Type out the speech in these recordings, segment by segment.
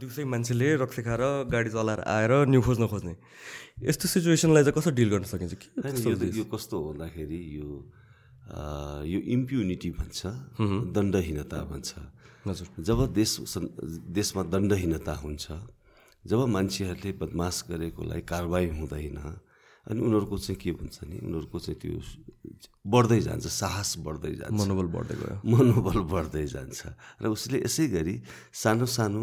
दिउँसो मान्छेले रक्सी खाएर गाडी चलाएर आएर न्यु खोज्न खोज्ने। यस्तो सिचुएसनलाई चाहिँ कसरी डिल गर्न सकिन्छ? कि यो यो कस्तो भन्दाखेरि यो यो इम्प्युनिटी भन्छ दण्डहीनता भन्छ। हजुर। जब देश देशमा दण्डहीनता हुन्छ जब मान्छेहरूले बदमास गरेकोलाई कारवाही हुँदैन अनि उनीहरूको चाहिँ के भन्छ नि उनीहरूको चाहिँ त्यो बढ्दै जान्छ साहस बढ्दै जान्छ। मनोबल बढ्दै गयो। मनोबल बढ्दै जान्छ। र उसले यसै गरी सानो सानो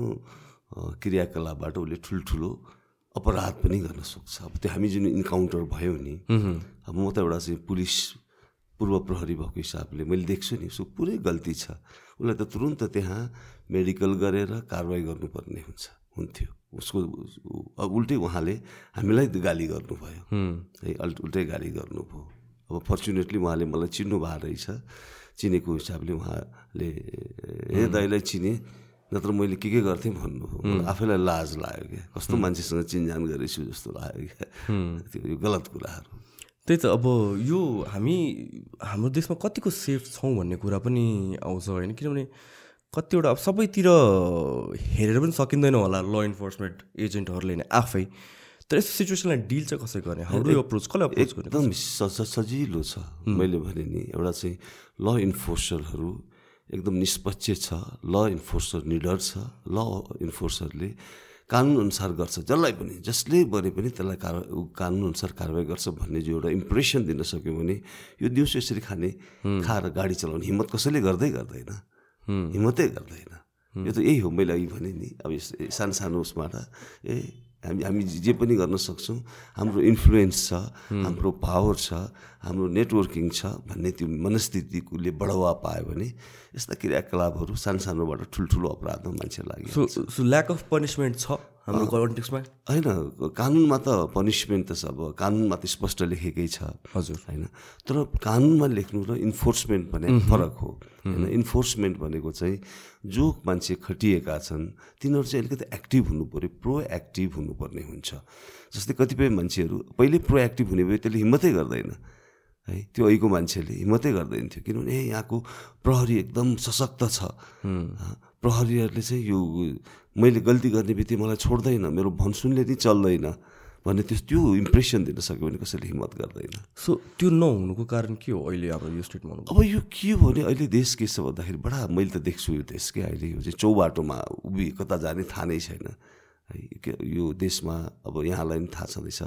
क्रियाकलापबाट उसले ठुल्ठुलो अपराध पनि गर्न सक्छ। अब त्यो हामी जुन इन्काउन्टर भयो नि अब म त एउटा चाहिँ पुलिस पूर्व प्रहरी भएको हिसाबले मैले देख्छु नि उसको पुरै गल्ती छ। उसलाई त तुरुन्त त्यहाँ मेडिकल गरेर कारवाही गर्नुपर्ने हुन्छ हुन्थ्यो। उसको अब उल्टै उहाँले हामीलाई गाली गर्नुभयो। है उल्टै गाली गर्नुभयो। अब फर्चुनेटली उहाँले मलाई चिन्नु भएको रहेछ। चिनेको हिसाबले उहाँले हे दाइलाई चिने नत्र मैले के के गर्थेँ भन्नुभयो आफैलाई लाज लाग्यो क्या। कस्तो मान्छेसँग चिनजान गरेछु जस्तो लाग्यो क्या। त्यो यो गलत कुराहरू। त्यही त अब यो हामी हाम्रो देशमा कतिको सेफ छौँ भन्ने कुरा पनि आउँछ होइन। किनभने कतिवटा अब सबैतिर हेरेर पनि सकिँदैन होला ल इन्फोर्समेन्ट एजेन्टहरूले नै आफै। तर यस्तो सिचुएसनलाई डिल चाहिँ कसरी गर्ने? डु अप्रोच कसलाई अप्रोच गर्ने? एकदम सजिलो छ। मैले भने नि एउटा चाहिँ ल इन्फोर्सरहरू एकदम निष्पक्ष छ ल इन्फोर्सर निडर छ ल इन्फोर्सरले कानुनअनुसार गर्छ जसलाई पनि जसले गरे पनि त्यसलाई कार कानुनअनुसार कारवाही गर्छ भन्ने जो एउटा इम्प्रेसन दिन सक्यो भने यो दिउँसो यसरी खाने खाएर गाडी चलाउने हिम्मत कसैले गर्दै गर्दैन। हिम्मतै गर्दैन। यो त यही हो मैले अघि भने नि अब सानो सानो उसबाट ए हामी हामी जे पनि गर्न सक्छौँ हाम्रो इन्फ्लुएन्स छ हाम्रो पावर छ हाम्रो नेटवर्किङ छ भन्ने त्यो मनस्थितिले बढावा पायो भने यस्ता क्रियाकलापहरू सानो सानोबाट ठुल्ठुलो अपराधमा मान्छे लाग्यो सो ल्याक अफ पनिसमेन्ट छ? हाम्रो कन्टेक्समा होइन कानुनमा त पनिसमेन्ट त छ अब कानुनमा त स्पष्ट लेखेकै छ। हजुर। होइन तर कानुनमा लेख्नु र इन्फोर्समेन्ट भने फरक हो। होइन इन्फोर्समेन्ट भनेको चाहिँ जो मान्छे खटिएका छन् तिनीहरू चाहिँ अलिकति एक्टिभ हुनु पऱ्यो प्रो एक्टिभ हुनुपर्ने हुन्छ। जस्तै कतिपय मान्छेहरू पहिले प्रो एक्टिभ हुने भयो त्यसले हिम्मतै गर्दैन। है त्यो अहिलेको मान्छेले हिम्मतै गर्दैन थियो। किनभने यहाँको प्रहरी एकदम सशक्त छ। प्रहरीहरूले चाहिँ यो मैले गल्ती गर्ने बित्तिकै मलाई छोड्दैन मेरो भनसुनले नि चल्दैन भन्ने त्यो त्यो इम्प्रेसन दिन सक्यो भने कसैले हिम्मत गर्दैन। सो त्यो नहुनुको कारण के हो अहिले हाम्रो यो स्टेटमा अब यो के हो भने अहिले देश के छ भन्दाखेरि बडा मैले त देख्छु यो देश के अहिले यो चाहिँ चौबाटोमा उभि कता जाने थाहा नै छैन। यो देशमा अब यहाँलाई पनि थाहा छँदैछ।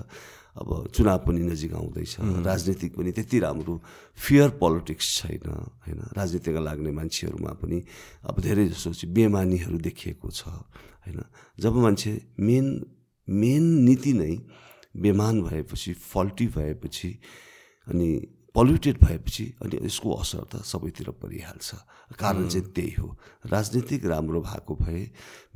अब चुनाव पनि नजिक आउँदैछ। राजनीतिक पनि त्यति राम्रो फियर पोलिटिक्स छैन होइन? राजनीतिमा लाग्ने मान्छेहरूमा पनि अब धेरै जसो चाहिँ बेमानीहरू देखिएको छ होइन? जब मान्छे मेन मेन नीति नै बेमान भएपछि फल्टी भएपछि अनि पल्युटेड भएपछि अनि यसको असर त सबैतिर परिहाल्छ। कारण चाहिँ त्यही हो। राजनीतिक राम्रो भएको भए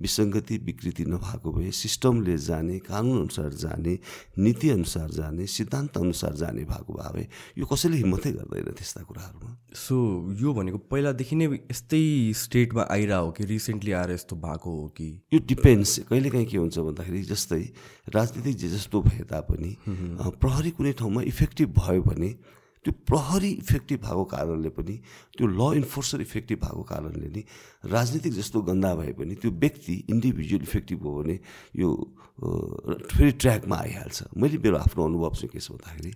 विसङ्गति विकृति नभएको भए सिस्टमले जाने कानुनअनुसार जाने नीतिअनुसार जाने सिद्धान्तअनुसार जाने भएको भए यो कसैले हिम्मतै गर्दैन त्यस्ता कुराहरूमा। सो यो भनेको पहिलादेखि नै यस्तै स्टेटमा आइरहेको हो कि रिसेन्टली आएर यस्तो भएको हो कि? यो डिपेन्ड्स कहिलेकाहीँ के हुन्छ भन्दाखेरि जस्तै राजनीतिक जे जस्तो भए तापनि प्रहरी कुनै ठाउँमा इफेक्टिभ भयो भने त्यो प्रहरी इफेक्टिभ भएको कारणले पनि त्यो ल इन्फोर्सर इफेक्टिभ भएको कारणले नि राजनीतिक जस्तो गन्दा भए पनि त्यो व्यक्ति इन्डिभिजुअल इफेक्टिभ हो भने यो फेरि ट्र्याकमा आइहाल्छ। मैले मेरो आफ्नो अनुभव चाहिँ के छ भन्दाखेरि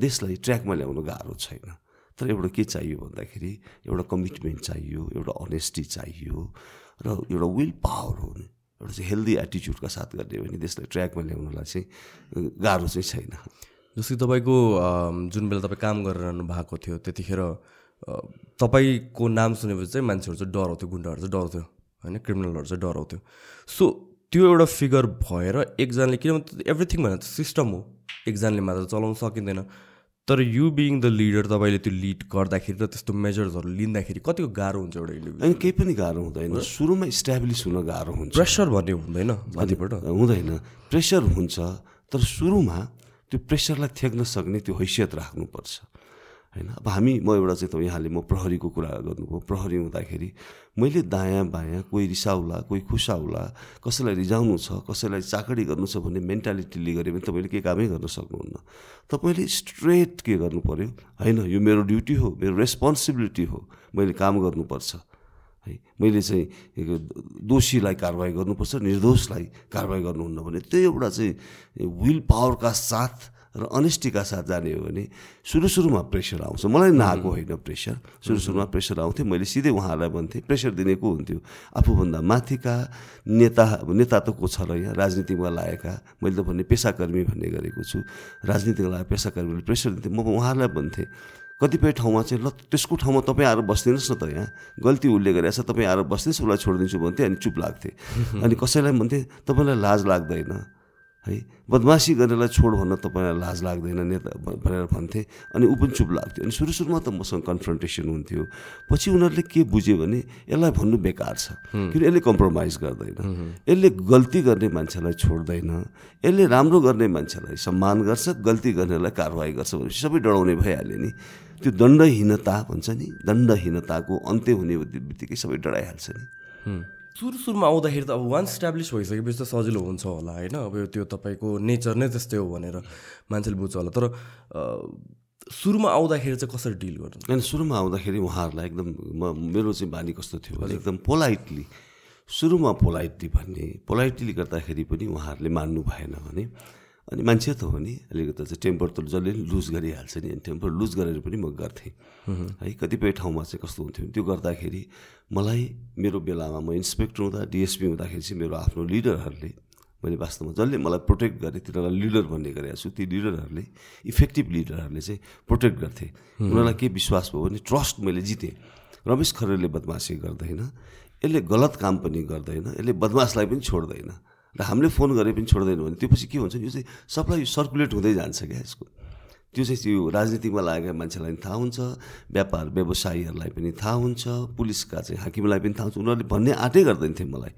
देशलाई ट्र्याकमा ल्याउनु गाह्रो छैन। तर एउटा के चाहियो भन्दाखेरि एउटा कमिटमेन्ट चाहियो एउटा अनेस्टी चाहियो र एउटा विल पावर हो नि। एउटा चाहिँ हेल्दी एटिच्युडका साथ गर्ने हो भने देशलाई ट्र्याकमा ल्याउनलाई चाहिँ गाह्रो चाहिँ छैन। जस्तै तपाईँको जुन बेला तपाईँ काम गरिरहनु भएको थियो त्यतिखेर तपाईँको नाम सुनेपछि चाहिँ मान्छेहरू चाहिँ डराउँथ्यो गुन्डाहरू चाहिँ डराउँथ्यो होइन? क्रिमिनलहरू चाहिँ डराउँथ्यो। सो त्यो एउटा फिगर भएर एकजनाले किनभने एभ्रिथिङ भनेर सिस्टम हो। एकजनाले मात्र चलाउनु सकिँदैन। तर यु बिङ द लिडर तपाईँले त्यो लिड गर्दाखेरि र त्यस्तो मेजर्सहरू लिँदाखेरि कतिको गाह्रो हुन्छ एउटा इन्डिभिजुअल अनि केही पनि गाह्रो हुँदैन। सुरुमा इस्टाब्लिस हुन गाह्रो हुन्छ। प्रेसर भन्ने हुँदैन माथिबाट। हुँदैन। प्रेसर हुन्छ तर सुरुमा त्यो प्रेसरलाई थ्याक्न सक्ने त्यो हैसियत राख्नुपर्छ। होइन? अब हामी म एउटा चाहिँ त यहाँले म प्रहरीको कुरा गर्नुभयो। प्रहरी हुँदाखेरि मैले दायाँ बायाँ कोही रिसाउला कोही खुसाउला कसैलाई रिजाउनु छ कसैलाई चाकडी गर्नु छ भन्ने मेन्टालिटीले गऱ्यो भने तपाईँले केही कामै गर्न सक्नुहुन्न। तपाईँले स्ट्रेट के गर्नु पऱ्यो होइन यो मेरो ड्युटी हो मेरो रेस्पोन्सिबिलिटी हो मैले काम गर्नुपर्छ। है। मैले चाहिँ दोषीलाई कारवाही गर्नुपर्छ निर्दोषलाई कारवाही गर्नुहुन्न भने त्यो एउटा चाहिँ विल पावरका साथ र अनेस्टीका साथ जाने हो भने सुरु सुरुमा प्रेसर आउँछ। मलाई नआएको होइन प्रेसर। सुरु सुरुमा प्रेसर आउँथ्यो मैले सिधै उहाँहरूलाई भन्थेँ प्रेसर दिने को हुन्थ्यो? आफूभन्दा माथिका नेता नेता त को छ र यहाँ? राजनीतिमा लागेका मैले त भन्ने पेसाकर्मी भन्ने गरेको छु। राजनीतिमा लागेका पेसाकर्मीले प्रेसर दिन्थेँ। म उहाँहरूलाई भन्थेँ कतिपय ठाउँमा चाहिँ ल त्यसको ठाउँमा तपाईँ आएर बस्दिनुहोस् न त यहाँ। गल्ती उसले गरेछ तपाईँ आएर बस्नुहोस् उसलाई छोडिदिन्छु भन्थेँ अनि चुप लाग्थेँ। अनि कसैलाई भन्थेँ तपाईँलाई लाज लाग्दैन। है? बदमासी गर्नेलाई छोड भन्न तपाईँलाई लाज लाग्दैन नेता भनेर भन्थे अनि ऊ पनि चुप लाग्थ्यो। अनि सुरु सुरुमा त मसँग कन्फ्रन्टेसन हुन्थ्यो। पछि उनीहरूले के बुझ्यो भने यसलाई भन्नु बेकार छ। किन यसले कम्प्रोमाइज गर्दैन? यसले गल्ती गर्ने मान्छेलाई छोड्दैन। यसले राम्रो गर्ने मान्छेलाई सम्मान गर्छ गल्ती गर्नेलाई कारवाही गर्छ भनेपछि सबै डराउने भइहाल्यो नि। त्यो दण्डहीनता भन्छ नि दण्डहीनताको अन्त्य हुने बित्तिकै सबै डराइहाल्छ नि। सुरु सुरुमा आउँदाखेरि त अब वान इस्टाब्लिस भइसकेपछि त सजिलो हुन्छ होला होइन? अब त्यो तपाईँको नेचर नै त्यस्तै हो भनेर मान्छेले बुझ्छ होला। तर सुरुमा आउँदाखेरि चाहिँ कसरी डिल गर्नु? होइन सुरुमा आउँदाखेरि उहाँहरूलाई एकदम म मेरो चाहिँ बानी कस्तो थियो भने एकदम पोलाइटली सुरुमा पोलाइटली भन्ने पोलाइटली गर्दाखेरि पनि उहाँहरूले मान्नु भएन भने अनि मान्छे त हो नि। अलिकति चाहिँ टेम्पर त जसले लुज गरिहाल्छ नि। अनि टेम्पर लुज गरेर पनि म गर्थेँ। है कतिपय ठाउँमा चाहिँ कस्तो हुन्थ्यो त्यो गर्दाखेरि मलाई मेरो बेलामा म इन्सपेक्टर हुँदा डिएसपी हुँदाखेरि चाहिँ मेरो आफ्नो लिडरहरूले मैले वास्तवमा जसले मलाई प्रोटेक्ट गरेँ तिनीहरूलाई लिडर भन्ने गरेको छु ती लिडरहरूले इफेक्टिभ लिडरहरूले चाहिँ प्रोटेक्ट गर्थे। उनीहरूलाई के विश्वास भयो भने ट्रस्ट मैले जितेँ। रमेश खरेलले बदमासी गर्दैन यसले गलत काम पनि गर्दैन यसले बदमासलाई पनि छोड्दैन। र हामीले फोन गरे पनि छोड्दैन भने त्यो पछि के हुन्छ यो चाहिँ सबलाई सर्कुलेट हुँदै जान्छ क्या यसको। त्यो चाहिँ त्यो राजनीतिमा लागेका मान्छेलाई पनि थाहा हुन्छ व्यापार व्यवसायीहरूलाई पनि थाहा हुन्छ पुलिसका चाहिँ हाकिमलाई पनि थाहा हुन्छ। उनीहरूले भन्ने आँटै गर्दैन थियो मलाई।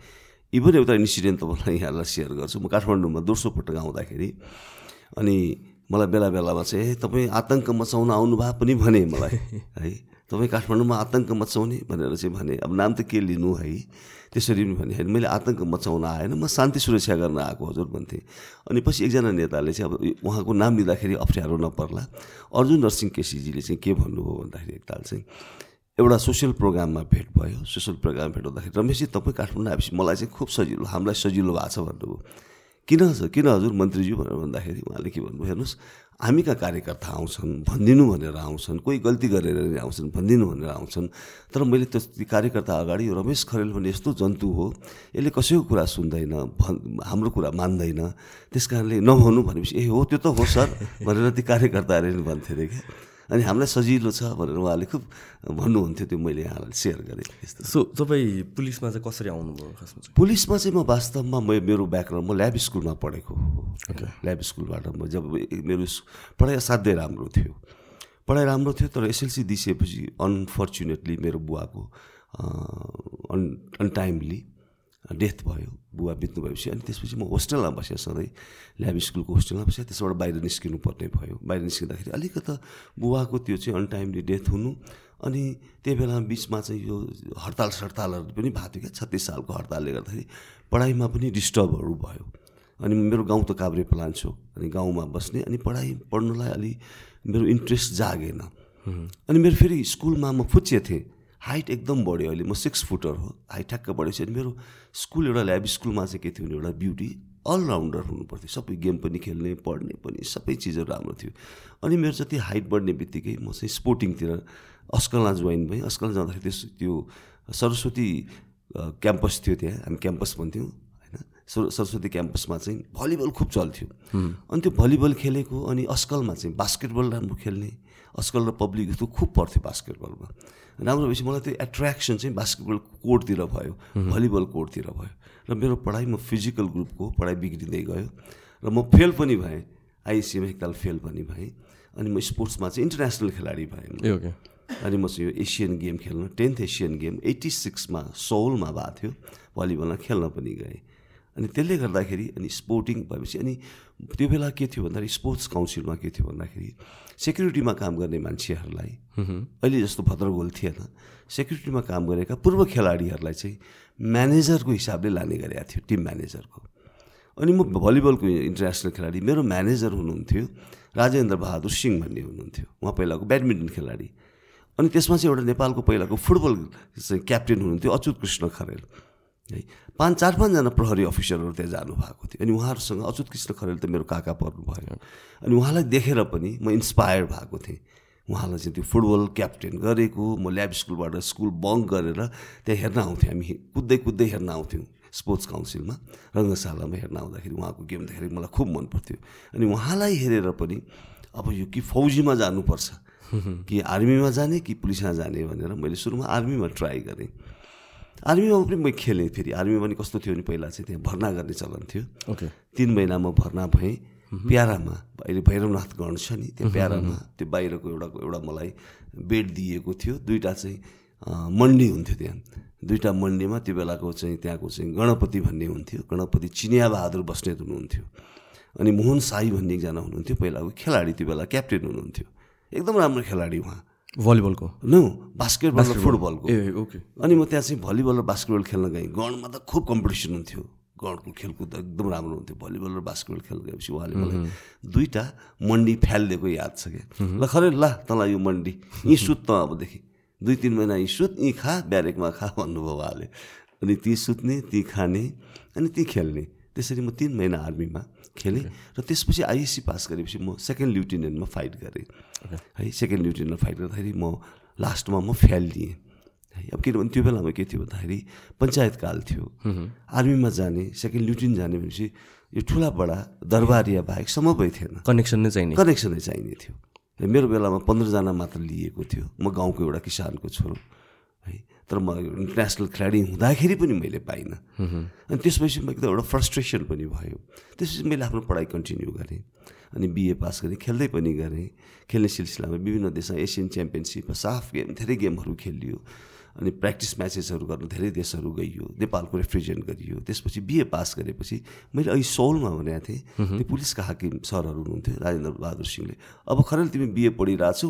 इभन एउटा इन्सिडेन्ट तपाईँलाई यहाँलाई सेयर गर्छु। म काठमाडौँमा दोस्रो पटक आउँदाखेरि अनि मलाई बेला बेलामा चाहिँ तपाईँ आतङ्क मचाउन आउनु भए पनि भने मलाई। है तपाईँ काठमाडौँमा आतङ्क मचाउने? भनेर चाहिँ भने अब नाम त के लिनु है? त्यसरी भने मैले आतङ्क मचाउन आएन म शान्ति सुरक्षा गर्न आएको हजुर भन्थेँ। अनि पछि एकजना नेताले चाहिँ अब उहाँको नाम लिँदाखेरि अप्ठ्यारो नपर्ला। अर्जुन नरसिंह केसीजीले चाहिँ के भन्नुभयो भन्दाखेरि एकताल चाहिँ एउटा सोसियल प्रोग्राममा भेट भयो। सोसियल प्रोग्राम भेट हुँदाखेरि रमेशजी तपाईँ काठमाडौँ आएपछि मलाई चाहिँ खुब सजिलो हामीलाई सजिलो भएको छ भन्नुभयो। किन किन हजुर? मन्त्रीज्यू भनेर भन्दाखेरि उहाँले के भन्नुभयो? हेर्नुहोस् हामी कहाँ कार्यकर्ता आउँछन् भनिदिनु भनेर आउँछन् कोही गल्ती गरेर आउँछन् भनिदिनु भनेर आउँछन्। तर मैले त्यो कार्यकर्ता अगाडि रमेश खरेल भन्ने यस्तो जन्तु हो यसले कसैको कुरा सुन्दैन भन् हाम्रो कुरा मान्दैन। त्यस कारणले नभन्नु भनेपछि ए हो त्यो त हो सर भनेर ती कार्यकर्ताहरूले भन्थे अरे क्या। अनि हामीलाई सजिलो छ भनेर उहाँले खुब भन्नुहुन्थ्यो त्यो मैले यहाँलाई सेयर गरेँ। यस्तो सो तपाईँ पुलिसमा चाहिँ कसरी आउनुभयो खासमा चाहिँ? पुलिसमा चाहिँ म वास्तवमा म मेरो ब्याकग्राउन्ड म ल्याब स्कुलमा पढेको हो। ल्याब स्कुलबाट म जब मेरो पढाइ असाध्यै राम्रो थियो। पढाइ राम्रो थियो तर एसएलसी दिइसकेपछि अनफर्चुनेटली मेरो बुवाको अन अनटाइमली डेथ भयो बुवा बित्नु भएपछि अनि त्यसपछि म होस्टेलमा बसेँ सधैँ। ल्याब स्कुलको होस्टेलमा बसेँ त्यसबाट बाहिर निस्किनु पर्ने भयो। बाहिर निस्किँदाखेरि अलिकति बुवाको त्यो चाहिँ अनटाइमली डेथ हुनु अनि त्यही बेला बिचमा चाहिँ यो हडताल सडतालहरू पनि भएको थियो क्या छत्तिस सालको हडतालले गर्दाखेरि पढाइमा पनि डिस्टर्बहरू भयो। अनि मेरो गाउँ त काभ्रे प्लान छु अनि गाउँमा बस्ने अनि पढाइ पढ्नुलाई अलि मेरो इन्ट्रेस्ट जागेन। अनि मेरो फेरि स्कुलमा म फुच्चे थिएँ। हाइट एकदम बढ्यो अहिले। म सिक्स फुटर हो हाइट ठ्याक्क बढेपछि अनि मेरो स्कुल एउटा ल्याब स्कुलमा चाहिँ के थियो भने एउटा ब्युटी अलराउन्डर हुनु पर्थ्यो सबै गेम पनि खेल्ने पढ्ने पनि सबै चिजहरू राम्रो थियो। अनि मेरो जति हाइट बढ्ने बित्तिकै म चाहिँ स्पोर्टिङतिर अस्कलमा जोइन भएँ। अस्कल जाँदाखेरि त्यस त्यो सरस्वती क्याम्पस थियो त्यहाँ। हामी क्याम्पस भन्थ्यौँ होइन? सरस्वती क्याम्पसमा चाहिँ भलिबल खुब चल्थ्यो। अनि त्यो भलिबल खेलेको अनि अस्कलमा चाहिँ बास्केटबल राम्रो खेल्ने। अस्कल र पब्लिक जस्तो खुब पर्थ्यो बास्केटबलमा। राम्रो भएपछि मलाई त्यो एट्र्याक्सन चाहिँ बास्केटबल कोर्टतिर भयो भलिबल कोर्टतिर भयो र मेरो पढाइ म फिजिकल ग्रुपको पढाइ बिग्रिँदै गयो र म फेल पनि भएँ आइएससीमा एकताल फेल पनि भएँ अनि म स्पोर्ट्समा चाहिँ इन्टरनेसनल खेलाडी भएँ अनि म चाहिँ यो एसियन गेम खेल्न टेन्थ एसियन गेम एट्टी सिक्समा सोलमा भएको थियो भलिबलमा खेल्न पनि गएँ। अनि त्यसले गर्दाखेरि अनि स्पोर्टिङ भएपछि अनि त्यो बेला के थियो भन्दाखेरि स्पोर्ट्स काउन्सिलमा के थियो भन्दाखेरि सेक्युरिटीमा काम गर्ने मान्छेहरूलाई अहिले जस्तो भद्रगोल थिएन सेक्युरिटीमा काम गरेका पूर्व खेलाडीहरूलाई चाहिँ म्यानेजरको हिसाबले लाने गरेका थियो टिम म्यानेजरको। अनि म भलिबलको इन्टरनेसनल खेलाडी मेरो म्यानेजर हुनुहुन्थ्यो राजेन्द्र बहादुर सिंह भन्ने हुनुहुन्थ्यो उहाँ पहिलाको ब्याडमिन्टन खेलाडी। अनि त्यसमा चाहिँ एउटा नेपालको पहिलाको फुटबल चाहिँ क्याप्टेन हुनुहुन्थ्यो अच्युत कृष्ण खरेल। है। पाँच चार पाँचजना प्रहरी अफिसरहरू त्यहाँ जानुभएको थियो। अनि उहाँहरूसँग अच्युत कृष्ण खरेल त मेरो काका पर्नु भयो अनि उहाँलाई देखेर पनि म इन्सपायर भएको थिएँ। उहाँलाई चाहिँ त्यो फुटबल क्याप्टेन गरेको म ल्याब स्कुलबाट स्कुल बङ्क गरेर त्यहाँ हेर्न आउँथ्यौँ हामी। कुद्दै कुद्दै हेर्न आउँथ्यौँ स्पोर्ट्स काउन्सिलमा रङ्गशालामा हेर्न आउँदाखेरि उहाँको गेम देखेर मलाई खुब मन पर्थ्यो। अनि उहाँलाई हेरेर पनि अब यो कि फौजीमा जानुपर्छ कि आर्मीमा जाने कि पुलिसमा जाने भनेर मैले सुरुमा आर्मीमा ट्राई गरेँ। आर्मीमा पनि म खेलेँ फेरि आर्मीमा पनि कस्तो थियो भने पहिला चाहिँ त्यहाँ भर्ना गर्ने चलन थियो। ओके। तिन महिनामा भर्ना भएँ। प्यारामा अहिले भैरवनाथ गण छ नि त्यो प्यारामा त्यो बाहिरको एउटा एउटा मलाई बेड दिएको थियो। दुइटा चाहिँ मन्डी हुन्थ्यो त्यहाँ। दुइटा मन्डीमा त्यो बेलाको चाहिँ त्यहाँको चाहिँ गणपति भन्ने हुन्थ्यो। गणपति चिनिया बहादुर बस्नेत हुनुहुन्थ्यो। अनि मोहन साई भन्ने एकजना हुनुहुन्थ्यो। पहिलाको खेलाडी त्यो बेला क्याप्टेन हुनुहुन्थ्यो। एकदम राम्रो खेलाडी उहाँ। भलिबलको? नो बास्केटबल र फुटबलको। Ah okay. अनि म त्यहाँ चाहिँ भलिबल र बास्केटबल खेल्न गएँ। गणमा त खुब कम्पिटिसन हुन्थ्यो। गणको खेलकुद एकदम राम्रो हुन्थ्यो। भलिबल र बास्केटबल खेल्न गएपछि उहाँले मलाई दुईवटा मन्डी फ्यालिदिएको याद छ क्या। ल खरे ल तँलाई यो मन्डी। यहीँ सुत त अबदेखि दुई तिन महिना यहीँ सुत यहीँ खा ब्यारेकमा खा भन्नुभयो उहाँले। अनि ती सुत्ने ती खाने अनि ती खेल्ने। त्यसरी म तिन महिना आर्मीमा खेलेँ र त्यसपछि आइएससी पास गरेपछि म सेकेन्ड ल्युटिनेन्टमा फाइट गरेँ। है सेकेन्ड ल्युटिनेन्टमा फाइट गर्दाखेरि म लास्टमा म फेल दिएँ है अब किनभने त्यो बेलामा के थियो भन्दाखेरि पञ्चायतकाल थियो। आर्मीमा जाने सेकेन्ड ल्युटिन जाने भनेपछि यो ठुला बडा दरबारिया बाहेक समबै थिएन। कनेक्सन नै चाहिने। कनेक्सनै चाहिने थियो। र मेरो बेलामा पन्ध्रजना मात्र लिएको थियो। म गाउँको एउटा किसानको छोरो। है तर म इन्टरनेसनल खेलाडी हुँदाखेरि पनि मैले पाइनँ। अनि त्यसपछि म एकदम एउटा फ्रस्ट्रेसन पनि भयो। त्यसपछि मैले आफ्नो पढाइ कन्टिन्यू गरेँ। अनि बिए पास गरेँ खेल्दै पनि गरेँ। खेल्ने सिलसिलामा विभिन्न देशमा एसियन च्याम्पियनसिपमा साफ गेम धेरै गेमहरू खेलियो। अनि प्र्याक्टिस म्याचेसहरू गर्न धेरै देशहरू गइयो। नेपालको रिप्रेजेन्ट गरियो। त्यसपछि बिए पास गरेपछि मैले अहिले सौलमा भनेको थिएँ। त्यो पुलिसका हाकिम सरहरू हुनुहुन्थ्यो? राजेन्द्र बहादुर सिंहले। अब खरेल तिमी बिए पढिरहेको छौ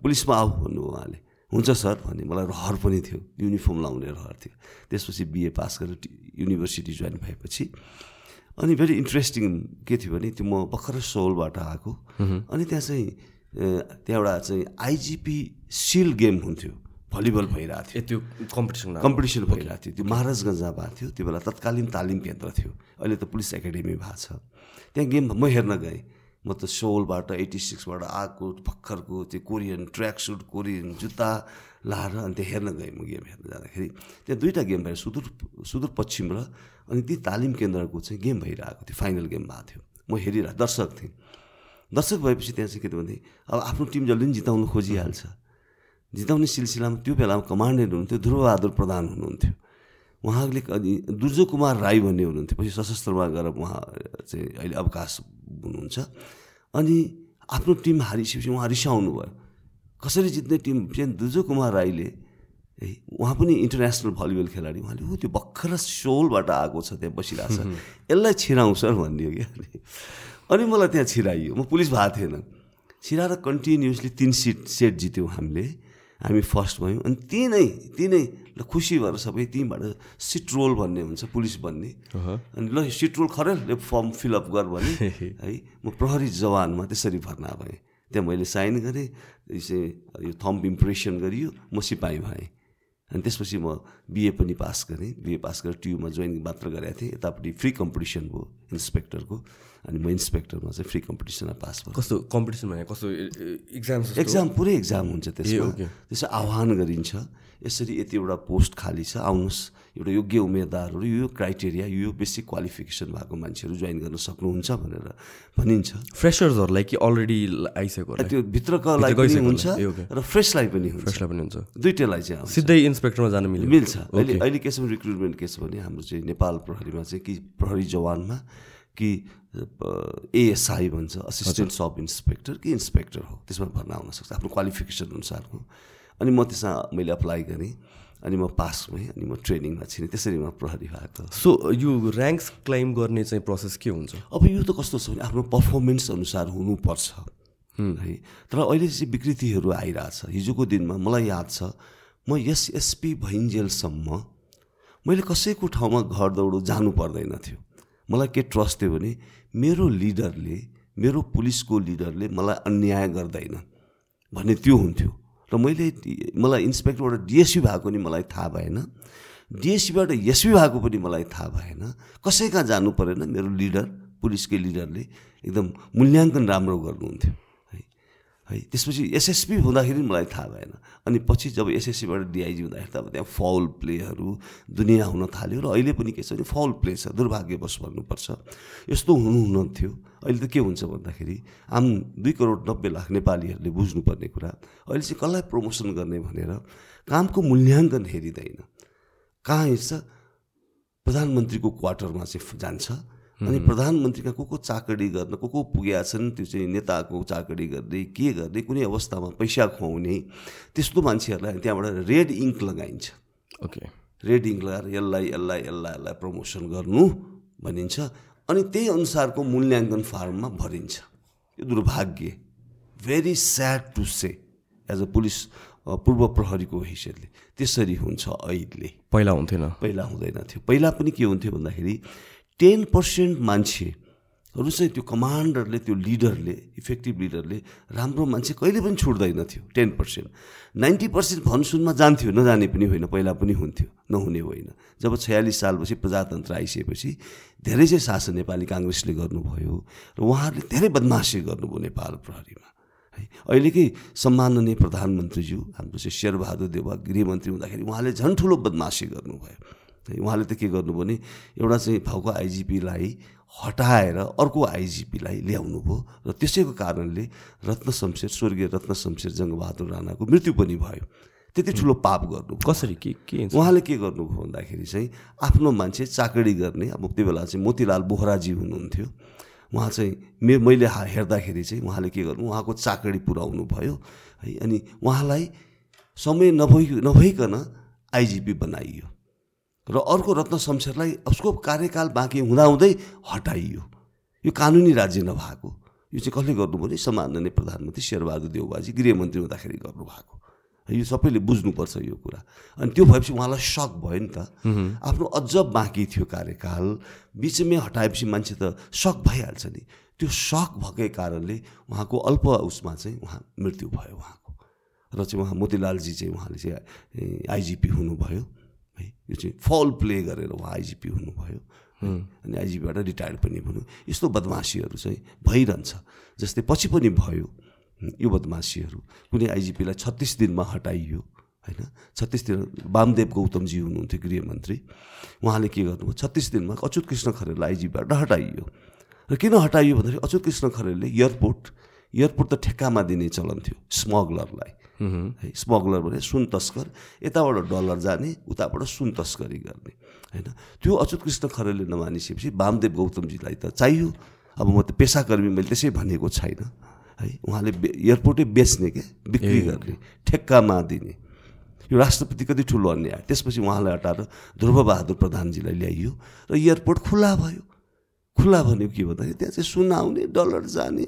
पुलिसमा आऊ भन्नु उहाँले। हुन्छ सर भने मलाई रहर पनि थियो। युनिफर्म लाउने रहर थियो। त्यसपछि बिए पास गरेर युनिभर्सिटी जोइन भएपछि अनि भेरी इन्ट्रेस्टिङ के थियो भने त्यो म भर्खरै सोलबाट आएको। अनि त्यहाँ चाहिँ त्यहाँ एउटा चाहिँ आइजिपी सिल गेम हुन्थ्यो। भलिबल भइरहेको थियो। त्यो कम्पिटिसन कम्पिटिसन भइरहेको थियो। त्यो महाराजगञ्जमा भएको थियो। त्यो बेला तत्कालीन तालिम केन्द्र थियो। अहिले त पुलिस एकाडेमी भएको छ। त्यहाँ गेम म हेर्न गएँ। म त सोलबाट एट्टी सिक्सबाट आएको भर्खरको त्यो कोरियन ट्र्याक सुट कोरियन जुत्ता लाएर अनि त्यहाँ हेर्न गएँ म गेम हेर्न जाँदाखेरि। त्यहाँ दुईवटा गेम भएर सुदूर सुदूरपश्चिम र अनि ती तालिम केन्द्रको चाहिँ गेम भइरहेको थियो फाइनल गेम भएको थियो। म हेरिरहेको दर्शक थिएँ। दर्शक भएपछि त्यहाँ चाहिँ के भने अब आफ्नो टिम जसले पनि जिताउनु खोजिहाल्छ जिताउने सिलसिलामा त्यो बेलामा कमान्डेन्ट हुनुहुन्थ्यो ध्रुवबहादुर प्रधान हुनुहुन्थ्यो। उहाँले अनि दुर्जो कुमार राई भन्ने हुनुहुन्थ्यो पछि सशस्त्रमा गएर उहाँ चाहिँ अहिले अवकाश हुनुहुन्छ। अनि आफ्नो टिम हारिसकेपछि उहाँ रिसाउनु भयो कसरी जित्ने टिम चाहिँ दुर्जो कुमार राईले है उहाँ पनि इन्टरनेसनल भलिबल खेलाडी उहाँले ऊ त्यो भर्खर सोलबाट आएको छ त्यहाँ बसिरहेको छ। यसलाई छिराउँ सर भनिदियो क्या। अनि मलाई त्यहाँ छिराइयो। म पुलिस भएको थिएन। छिराएर कन्टिन्युसली तिन सिट सेट जित्यौँ हामीले। हामी फर्स्ट भयौँ। अनि तिनै तिनै ल खुसी भएर सबै त्यहीँबाट सिट रोल भन्ने हुन्छ पुलिस भन्ने। अनि ल सिट रोल खरेल फर्म फिलअप गर भने है म प्रहरी जवानमा त्यसरी भर्ना भएँ। त्यहाँ मैले साइन गरेँ यो थम्प इम्प्रेसन गरियो म सिपाही भएँ। अनि त्यसपछि म बिए पनि पास गरेँ। बिए पास गरेर टियुमा जोइन मात्र गरेको थिएँ। यतापट्टि फ्री कम्पिटिसन भयो इन्सपेक्टरको अनि म इन्सपेक्टरमा चाहिँ फ्री कम्पिटिसनमा पास भएँ कस्तो कम्पिटिसन भने कस्तो इक्जाम एक्जाम पुरै एक्जाम हुन्छ त्यसमा। त्यसो आह्वान गरिन्छ। यसरी यतिवटा पोस्ट खाली छ। आउनुहोस्। एउटा योग्य उम्मेदवारहरू यो क्राइटेरिया यो बेसिक क्वालिफिकेसन भएको मान्छेहरू जोइन गर्न सक्नुहुन्छ भनेर भनिन्छ। फ्रेसर्सहरूलाई कि अलरेडी आइसकेको त्यो भित्रकालाई पनि हुन्छ। र फ्रेसलाई पनि हुन्छ। फ्रेसलाई पनि हुन्छ। दुइटैलाई चाहिँ सिधै इन्सपेक्टरमा जानु मिल्यो। मिल्छ। अहिले अहिले के छ भने रिक्रुटमेन्ट के छ भने हाम्रो चाहिँ नेपाल प्रहरीमा चाहिँ कि प्रहरी जवानमा कि एएसआई भन्छ असिस्टेन्ट सब इन्सपेक्टर कि इन्सपेक्टर हो। त्यसमा भर्ना हुनसक्छ आफ्नो क्वालिफिकेसन अनुसारको। अनि म त्यसमा मैले अप्लाई गरेँ। अनि म पास भएँ अनि म ट्रेनिङमा छिरेँ त्यसरी म प्रहरी भएको सो यो ऱ्याङ्क्स क्लाइम गर्ने चाहिँ प्रोसेस के हुन्छ? अब यो त कस्तो छ भने आफ्नो पर्फर्मेन्स अनुसार हुनुपर्छ। है। तर अहिले चाहिँ विकृतिहरू आइरहेछ हिजोको दिनमा मलाई याद छ म यस एसपी भइन्जेलसम्म मैले कसैको ठाउँमा घर दौडो जानु पर्दैन थियो। मलाई के ट्रस्ट थियो भने मेरो लिडरले मेरो पुलिसको लिडरले मलाई अन्याय गर्दैन। भन्ने त्यो हुन्थ्यो। र मैले मलाई इन्सपेक्टरबाट डिएसपी भएको नि मलाई थाहा भएन। डिएसपीबाट एसपी भएको पनि मलाई थाहा भएन। कसै कहाँ जानु परेन। मेरो लिडर पुलिसकै लिडरले एकदम मूल्याङ्कन राम्रो गर्नुहुन्थ्यो। है। त्यसपछि एसएसपी हुँदाखेरि मलाई थाहा भएन। अनि पछि जब एसएससीबाट डिआइजी हुँदाखेरि त अब त्यहाँ फाउल प्लेहरू दुनियाँ हुन थाल्यो र अहिले पनि के छ भने फाउल प्ले छ दुर्भाग्यवश भन्नुपर्छ। यस्तो हुनु हुन्थ्यो अहिले त के हुन्छ भन्दाखेरि आम दुई करोड नब्बे लाख नेपालीहरूले बुझ्नुपर्ने कुरा। अहिले चाहिँ कसलाई प्रमोसन गर्ने भनेर कामको मूल्याङ्कन हेरिँदैन। कहाँ हिँड्छ प्रधानमन्त्रीको क्वार्टरमा चाहिँ जान्छ। अनि प्रधानमन्त्रीका को को चाकडी गर्न को को पुगेका छन् त्यो चाहिँ नेताको चाकडी गर्ने के गर्ने कुनै अवस्थामा पैसा खुवाउने त्यस्तो मान्छेहरूलाई त्यहाँबाट रेड इङ्क लगाइन्छ। ओके। रेड इङ्क लगाएर यसलाई यसलाई यसलाई यसलाई प्रमोसन गर्नु भनिन्छ अनि त्यही अनुसारको मूल्याङ्कन फार्ममा भरिन्छ। यो दुर्भाग्य। Very sad to say as a police पूर्व प्रहरीको हैसियतले त्यसरी हुन्छ अहिले पहिला हुन्थेन। पहिला हुँदैन थियो। पहिला पनि के हुन्थ्यो भन्दाखेरि टेन पर्सेन्ट मान्छेहरू चाहिँ त्यो कमान्डरले त्यो लिडरले इफेक्टिभ लिडरले राम्रो मान्छे कहिले पनि छुट्दैन थियो टेन पर्सेन्ट नाइन्टी पर्सेन्ट भनसुनमा जान्थ्यो नजाने पनि होइन पहिला पनि हुन्थ्यो नहुने होइन। जब छयालिस सालपछि प्रजातन्त्र आइसकेपछि धेरै चाहिँ शासन नेपाली काङ्ग्रेसले गर्नुभयो र उहाँहरूले धेरै बदमासी गर्नुभयो नेपाल प्रहरीमा अहिलेकै सम्माननीय प्रधानमन्त्रीज्यू हाम्रो चाहिँ शेरबहादुर देवा गृहमन्त्री हुँदाखेरि उहाँले झन् ठुलो बदमासी गर्नुभयो। उहाँले त के गर्नु भने एउटा चाहिँ भाउको आइजिपीलाई हटाएर अर्को आइजिपीलाई ल्याउनु भयो र त्यसैको कारणले रत्न शमशेर स्वर्गीय रत्न शमशेर जङ्गबहादुर राणाको मृत्यु पनि भयो। त्यति ठुलो पाप गर्नु कसरी? के के उहाँले के गर्नुभयो भन्दाखेरि चाहिँ आफ्नो मान्छे चाकडी गर्ने अब त्यो बेला चाहिँ मोतीलाल बोहराजी हुनुहुन्थ्यो। उहाँ चाहिँ मे मैले हेर्दाखेरि चाहिँ उहाँले के गर्नु उहाँको चाकडी पुऱ्याउनु भयो। है अनि उहाँलाई समय नभइ नभइकन आइजिपी बनाइयो। र अर्को रत्न शमशेरलाई उसको कार्यकाल बाँकी हुँदाहुँदै हटाइयो। यो कानुनी राज्य नभएको। यो चाहिँ कसले गर्नु भने सम्माननीय प्रधानमन्त्री शेरबहादुर देउबाजी गृहमन्त्री हुँदाखेरि गर्नुभएको। यो सबैले बुझ्नुपर्छ यो कुरा। अनि त्यो भएपछि उहाँलाई सक भयो नि त। आफ्नो अझ बाँकी थियो कार्यकाल बिचमै हटाएपछि मान्छे त सक भइहाल्छ नि। त्यो सक भएकै कारणले उहाँको अल्प उसमा चाहिँ उहाँ मृत्यु भयो उहाँको। र चाहिँ उहाँ मोतीलालजी चाहिँ उहाँले चाहिँ आइजिपी हुनुभयो। यो चाहिँ फल प्ले गरेर उहाँ आइजिपी हुनुभयो। अनि आइजिपीबाट रिटायर्ड पनि हुनु। यस्तो बदमासीहरू चाहिँ भइरहन्छ। जस्तै पछि पनि भयो यो बदमासीहरू कुनै आइजिपीलाई छत्तिस दिनमा हटाइयो होइन? छत्तिस दिन वामदेव गौतमजी हुनुहुन्थ्यो गृहमन्त्री। उहाँले के गर्नुभयो? छत्तिस दिनमा अच्युत कृष्ण खरेललाई आइजिपीबाट हटाइयो। र किन हटाइयो भन्दाखेरि अच्युत कृष्ण खरेलले एयरपोर्ट एयरपोर्ट त ठेक्कामा दिने चलन थियो स्मगलरलाई। है स्मगलर भने सुन तस्कर यताबाट डलर जाने उताबाट सुन तस्करी गर्ने होइन? त्यो अच्युत कृष्ण खरेलले नमानिसकेपछि वामदेव गौतमजीलाई त चाहियो। अब म त पेसाकर्मी मैले त्यसै भनेको छैन है? उहाँले एयरपोर्टै बेच्ने के? बिक्री गर्ने ठेक्कामा दिने यो राष्ट्रपति कति ठुलो अन्याय। त्यसपछि उहाँलाई हटाएर ध्रुवबहादुर प्रधानजीलाई ल्याइयो र एयरपोर्ट खुल्ला भयो। खुल्ला भन्यो के भन्दाखेरि त्यहाँ चाहिँ सुन आउने डलर जाने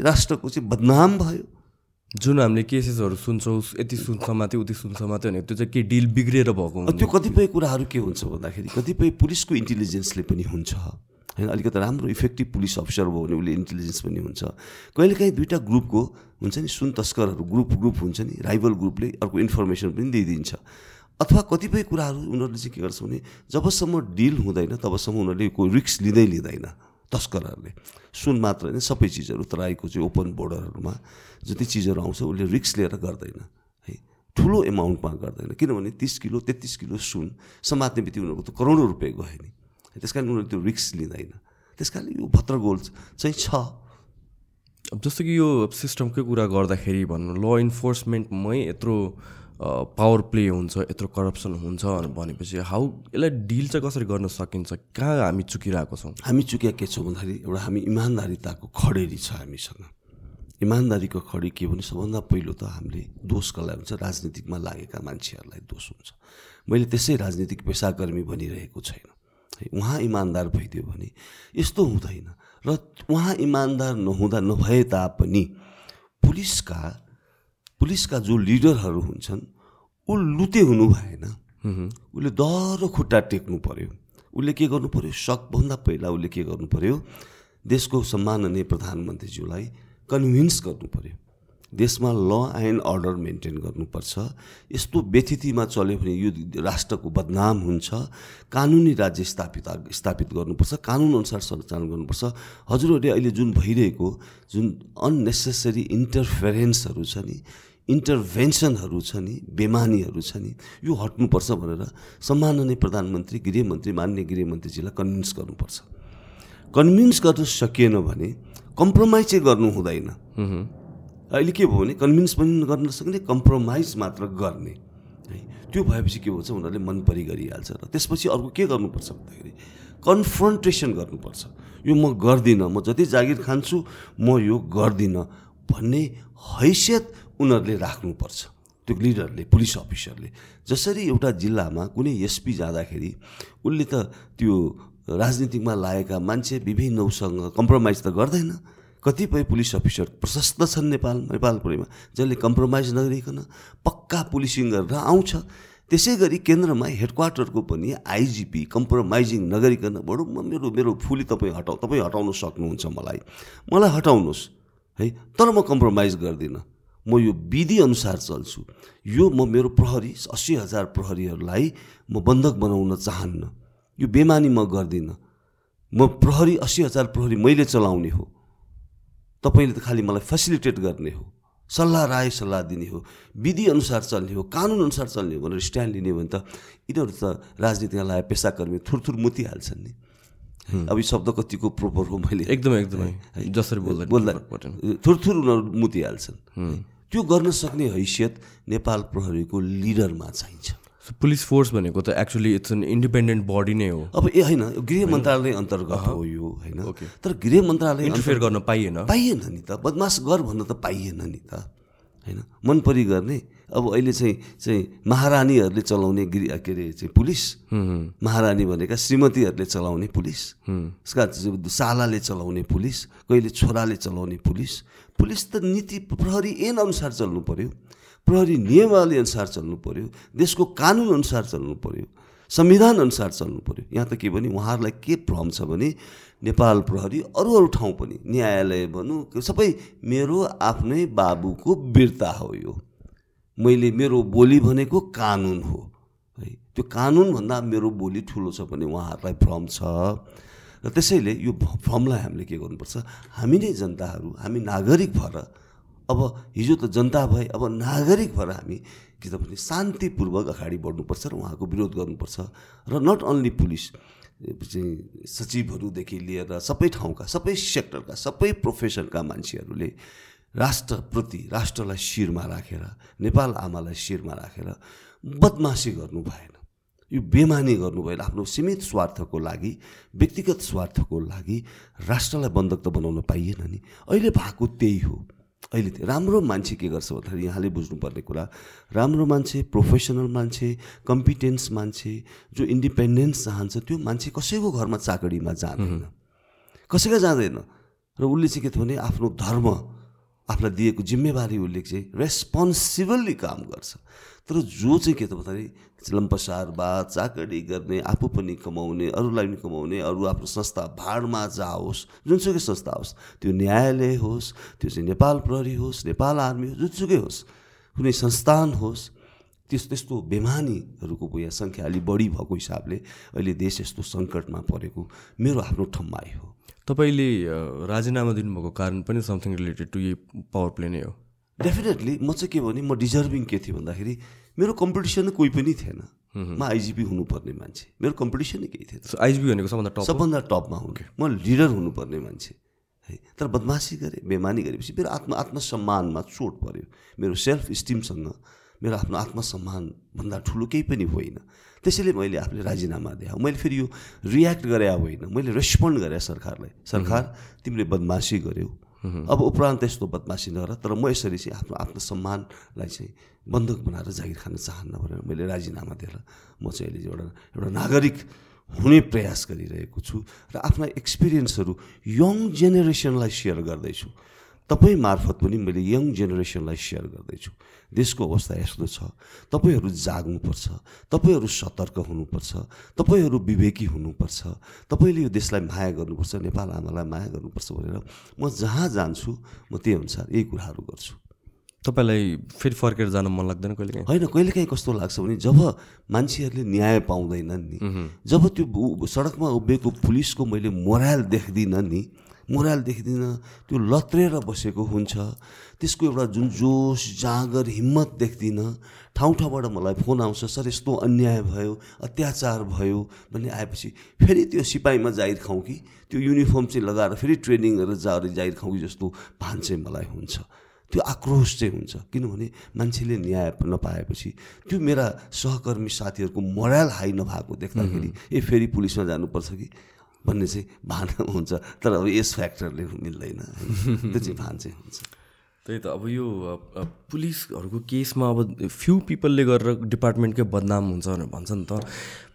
राष्ट्रको चाहिँ बदनाम भयो। जुन हामीले केसेसहरू सुन्छौँ यति सुन्छ मात्रै उति सुन्छ मात्रै भने त्यो चाहिँ के डिल बिग्रिएर भएको त्यो कतिपय कुराहरू के हुन्छ भन्दाखेरि कतिपय पुलिसको इन्टेलिजेन्सले पनि हुन्छ। होइन अलिकति राम्रो इफेक्टिभ पुलिस अफिसर भयो भने उसले इन्टेलिजेन्स पनि हुन्छ। कहिलेकाहीँ दुइटा ग्रुपको हुन्छ नि सुन तस्करहरू ग्रुप ग्रुप हुन्छ नि राइभल ग्रुपले अर्को इन्फर्मेसन पनि दिइदिन्छ। अथवा कतिपय कुराहरू उनीहरूले चाहिँ के गर्छ भने जबसम्म डिल हुँदैन तबसम्म उनीहरूले कोही रिक्स लिँदै लिँदैन। तस्करहरूले। सुन मात्र होइन सबै चिजहरू तराईको चाहिँ ओपन बोर्डरहरूमा जति चिजहरू आउँछ उसले रिक्स लिएर गर्दैन है। ठुलो एमाउन्टमा गर्दैन किनभने तिस किलो तेत्तिस किलो सुन समात्ने बित्तिकै उनीहरूको त करोडौँ रुपियाँ गयो नि। त्यस कारण उनीहरूले त्यो रिक्स लिँदैन। त्यस कारण यो भद्रगोल चाहिँ छ। अब जस्तो कि यो सिस्टमकै कुरा गर्दाखेरि भन्नु ल इन्फोर्समेन्टमै यत्रो पावर प्ले हुन्छ यत्रो करप्सन हुन्छ भनेपछि हाउ यसलाई डिल चाहिँ कसरी गर्न सकिन्छ कहाँ हामी चुकिरहेको छौँ? हामी चुकिया के छौँ भन्दाखेरि एउटा हामी इमान्दारिताको खडेरी छ हामीसँग। इमान्दारीको खडी के भने सबभन्दा पहिलो त हामीले दोष कसलाई हुन्छ राजनीतिकमा लागेका मान्छेहरूलाई दोष हुन्छ। मैले त्यसै राजनीतिक पेसाकर्मी भनिरहेको छैन। है उहाँ इमान्दार भइदियो भने यस्तो हुँदैन। र उहाँ इमान्दार नहुँदा नभए तापनि पुलिसका पुलिसका जो लिडरहरू हुन्छन् ऊ लुते हुनु भएन। उसले दह्रो खुट्टा टेक्नु पऱ्यो उसले के गर्नु पऱ्यो सकभन्दा पहिला उसले के गर्नु पऱ्यो देशको सम्माननीय प्रधानमन्त्रीज्यूलाई कन्भिन्स गर्नु पऱ्यो देशमा ल एन्ड अर्डर मेन्टेन गर्नुपर्छ। यस्तो व्यथितिमा चल्यो भने यो राष्ट्रको बदनाम हुन्छ। कानुनी राज्य स्थापित स्थापित गर्नुपर्छ। कानुनअनुसार सञ्चालन गर्नुपर्छ। हजुरहरूले अहिले जुन भइरहेको जुन अन्नेसेसरी इन्टरफेरेन्सहरू छ नि इन्टरभेन्सनहरू छ नि बेमानीहरू छ नि यो हट्नुपर्छ भनेर सम्माननीय प्रधानमन्त्री गृहमन्त्री मान्य गृहमन्त्रीजीलाई कन्भिन्स गर्नुपर्छ। कन्भिन्स गर्न सकिएन भने कम्प्रोमाइज चाहिँ गर्नु हुँदैन। अहिले के भयो भने कन्भिन्स पनि गर्न नसक्ने कम्प्रोमाइज मात्र गर्ने। है त्यो भएपछि के भन्छ उनीहरूले मन परि गरिहाल्छ र त्यसपछि अर्को के गर्नुपर्छ भन्दाखेरि कन्फ्रन्टेसन गर्नुपर्छ। यो म गर्दिनँ म जति जागिर खान्छु म यो गर्दिनँ भन्ने हैसियत उनीहरूले राख्नुपर्छ। त्यो लिडरले पुलिस अफिसरले। जसरी एउटा जिल्लामा कुनै एसपी जाँदाखेरि उसले त त्यो राजनीतिकमा लागेका मान्छे विभिन्न उसँग कम्प्रोमाइज त गर्दैन। कतिपय पुलिस अफिसर प्रशस्त छन् नेपाल नेपालपुरीमा जसले कम्प्रोमाइज नगरिकन पक्का पुलिसिङ गरेर आउँछ। त्यसै गरी केन्द्रमा हेडक्वार्टरको पनि आइजिपी कम्प्रोमाइजिङ नगरिकन बडो मेरो मेरो फुली तपाईँ हटाउ तपाईँ हटाउन सक्नुहुन्छ मलाई। मलाई हटाउनुहोस् है। तर म कम्प्रोमाइज गर्दिनँ। म यो विधि अनुसार चल्छु। यो म मेरो प्रहरी अस्सी हजार प्रहरीहरूलाई म बन्धक बनाउन चाहन्न। यो बेमानी म गर्दिनँ। म प्रहरी अस्सी हजार प्रहरी मैले चलाउने हो। तपाईँले त खालि मलाई फेसिलिटेट गर्ने हो। सल्लाह राय सल्लाह दिने हो। विधि अनुसार चल्ने हो कानुन अनुसार चल्ने हो भनेर स्ट्यान्ड लिने हो भने त यिनीहरू त राजनीतिमा लगाए पेसाकर्मी थुरथुर मुतिहाल्छन् नि। अब यो शब्द कतिको प्रोपर हो मैले एकदमै एकदमै। जसरी बोल्दा बोल्दा थुरथुर उनीहरू मुतिहाल्छन्। त्यो गर्न सक्ने हैसियत नेपाल प्रहरीको लिडरमा चाहिन्छ। पुलिस फोर्स भनेको त actually it's an independent body नै हो। अब ए होइन गृह मन्त्रालय अन्तर्गत हो यो होइन? तर गृह मन्त्रालय इन्टरफेयर गर्न पाइएन। पाइएन नि त। बदमास गर भन्न त पाइएन नि त। होइन? मन परि गर्ने अब अहिले चाहिँ चाहिँ महारानीहरूले चलाउने गृह के अरे चाहिँ पुलिस। महारानी भनेका श्रीमतीहरूले चलाउने पुलिस। उसका सालाले चलाउने पुलिस। कहिले छोराले चलाउने पुलिस। पुलिस त नीति प्रहरी ऐन अनुसार चल्नु पऱ्यो प्रहरी नियमावली अनुसार चल्नु पऱ्यो देशको कानुन अनुसार चल्नु पऱ्यो संविधान अनुसार चल्नु पऱ्यो यहाँ त के भने उहाँहरूलाई के भ्रम छ भने नेपाल प्रहरी अरू अरू ठाउँ पनि न्यायालय भनौँ सबै मेरो आफ्नै बाबुको वीरता हो यो। मैले मेरो बोली भनेको कानुन हो। है त्यो कानुनभन्दा मेरो बोली ठुलो छ भने उहाँहरूलाई भ्रम छ। र त्यसैले यो भ्रमलाई हामीले के गर्नुपर्छ? हामी नै जनताहरू हामी नागरिक भएर अब हिजो त जनता भए अब नागरिक भएर हामी कि त भने शान्तिपूर्वक अगाडि बढ्नुपर्छ र उहाँको विरोध गर्नुपर्छ। र नट अन्ली पुलिस चाहिँ सचिवहरूदेखि लिएर सबै ठाउँका सबै सेक्टरका सबै प्रोफेसनका मान्छेहरूले राष्ट्रप्रति राष्ट्रलाई शिरमा राखेर नेपाल आमालाई शिरमा राखेर बदमासी गर्नु भएन। यो बेमानी गर्नु भएन आफ्नो सीमित स्वार्थको लागि व्यक्तिगत स्वार्थको लागि राष्ट्रलाई बन्धक त बनाउन पाइएन नि। अहिले भएको त्यही हो। अहिले राम्रो मान्छे के गर्छ भन्दाखेरि यहाँले बुझ्नुपर्ने कुरा राम्रो मान्छे प्रोफेसनल मान्छे कम्पिटेन्स मान्छे जो इन्डिपेन्डेन्स चाहन्छ त्यो मान्छे कसैको घरमा चाकडीमा जाँदैन। कसैका जाँदैन। र उसले चाहिँ के थियो भने आफ्नो धर्म आफूलाई दिएको जिम्मेवारी उसले चाहिँ रेस्पोन्सिबल्ली काम गर्छ। तर जो चाहिँ के त भन्दाखेरि लम्पसारबाद चाकडी गर्ने आफू पनि कमाउने अरूलाई पनि कमाउने अरू आफ्नो संस्था भाडमा जाओस् जुनसुकै संस्था होस् त्यो न्यायालय होस् त्यो चाहिँ नेपाल प्रहरी होस् नेपाल आर्मी होस् जुनसुकै होस् कुनै संस्थान होस् त्यस त्यस्तो बेमानीहरूको यहाँ सङ्ख्या अलिक बढी भएको हिसाबले अहिले देश यस्तो सङ्कटमा परेको मेरो आफ्नो ठम्माई हो तपाईँले राजीनामा दिनुभएको कारण पनि समथिङ रिलेटेड टु यही पावर प्ले नै हो। डेफिनेटली म चाहिँ के भने म डिजर्भिङ के थिएँ भन्दाखेरि मेरो कम्पिटिसन कोही पनि थिएन। म आइजिपी हुनुपर्ने मान्छे। मेरो कम्पिटिसनै केही थिएन। आइजिपी भनेको सबभन्दा टप सबभन्दा टपमा हुने। म लिडर हुनुपर्ने मान्छे। है तर बदमासी गरेँ बेमानी गरेपछि मेरो आत्म आत्मसम्मानमा चोट पऱ्यो मेरो सेल्फ स्टिमसँग मेरो आफ्नो आत्मसम्मानभन्दा ठुलो केही पनि होइन। त्यसैले मैले आफूले राजीनामा दिएँ मैले फेरि यो रियाक्ट गरे होइन। मैले रेस्पोन्ड गरेँ सरकारलाई। सरकार तिमीले बदमासी गऱ्यौ अब उपरान्त यस्तो बदमासी नगर तर म यसरी चाहिँ आफ्नो आफ्नो सम्मानलाई चाहिँ बन्धक बनाएर जागिर खान चाहन्न भनेर मैले राजीनामा दिएर म चाहिँ अहिले एउटा एउटा नागरिक हुने प्रयास गरिरहेको छु र आफ्ना एक्सपिरियन्सहरू यङ जेनेरेसनलाई सेयर गर्दैछु। तपाईँ मार्फत पनि मैले यङ जेनेरेसनलाई सेयर गर्दैछु। देशको अवस्था यस्तो छ। तपाईँहरू जाग्नुपर्छ। तपाईँहरू सतर्क हुनुपर्छ। तपाईँहरू विवेकी हुनुपर्छ। तपाईँले यो देशलाई माया गर्नुपर्छ नेपाल आमालाई माया गर्नुपर्छ भनेर म जहाँ जान्छु म त्यही अनुसार यही कुराहरू गर्छु। तपाईँलाई फेरि फर्केर जान मन लाग्दैन कहिले काहीँ होइन कहिलेकाहीँ कस्तो लाग्छ भने जब मान्छेहरूले न्याय पाउँदैनन् नि जब त्यो सडकमा उभिएको पुलिसको मैले मोराल देख्दिनँ नि मोराल देख्दिनँ त्यो लत्रेर बसेको हुन्छ। त्यसको एउटा जुन जोस जाँगर हिम्मत देख्दिनँ। ठाउँ ठाउँबाट मलाई फोन आउँछ सर यस्तो अन्याय भयो अत्याचार भयो। भन्ने आएपछि फेरि त्यो सिपाहीमा जाहिर खाउँ कि त्यो युनिफर्म चाहिँ लगाएर फेरि ट्रेनिङ गरेर जाएर जाहिर खाउँ कि जस्तो भान चाहिँ मलाई हुन्छ। त्यो आक्रोश चाहिँ हुन्छ। किनभने मान्छेले न्याय नपाएपछि त्यो मेरा सहकर्मी साथीहरूको मोराल हाई नभएको देख्दाखेरि ए फेरि पुलिसमा जानुपर्छ कि? भन्ने चाहिँ भान हुन्छ तर अब यस फ्याक्टरले मिल्दैन। त्यो चाहिँ भान चाहिँ हुन्छ। त्यही त अब यो पुलिसहरूको केसमा अब फ्यु पिपलले गरेर डिपार्टमेन्टकै बदनाम हुन्छ भनेर भन्छ नि त।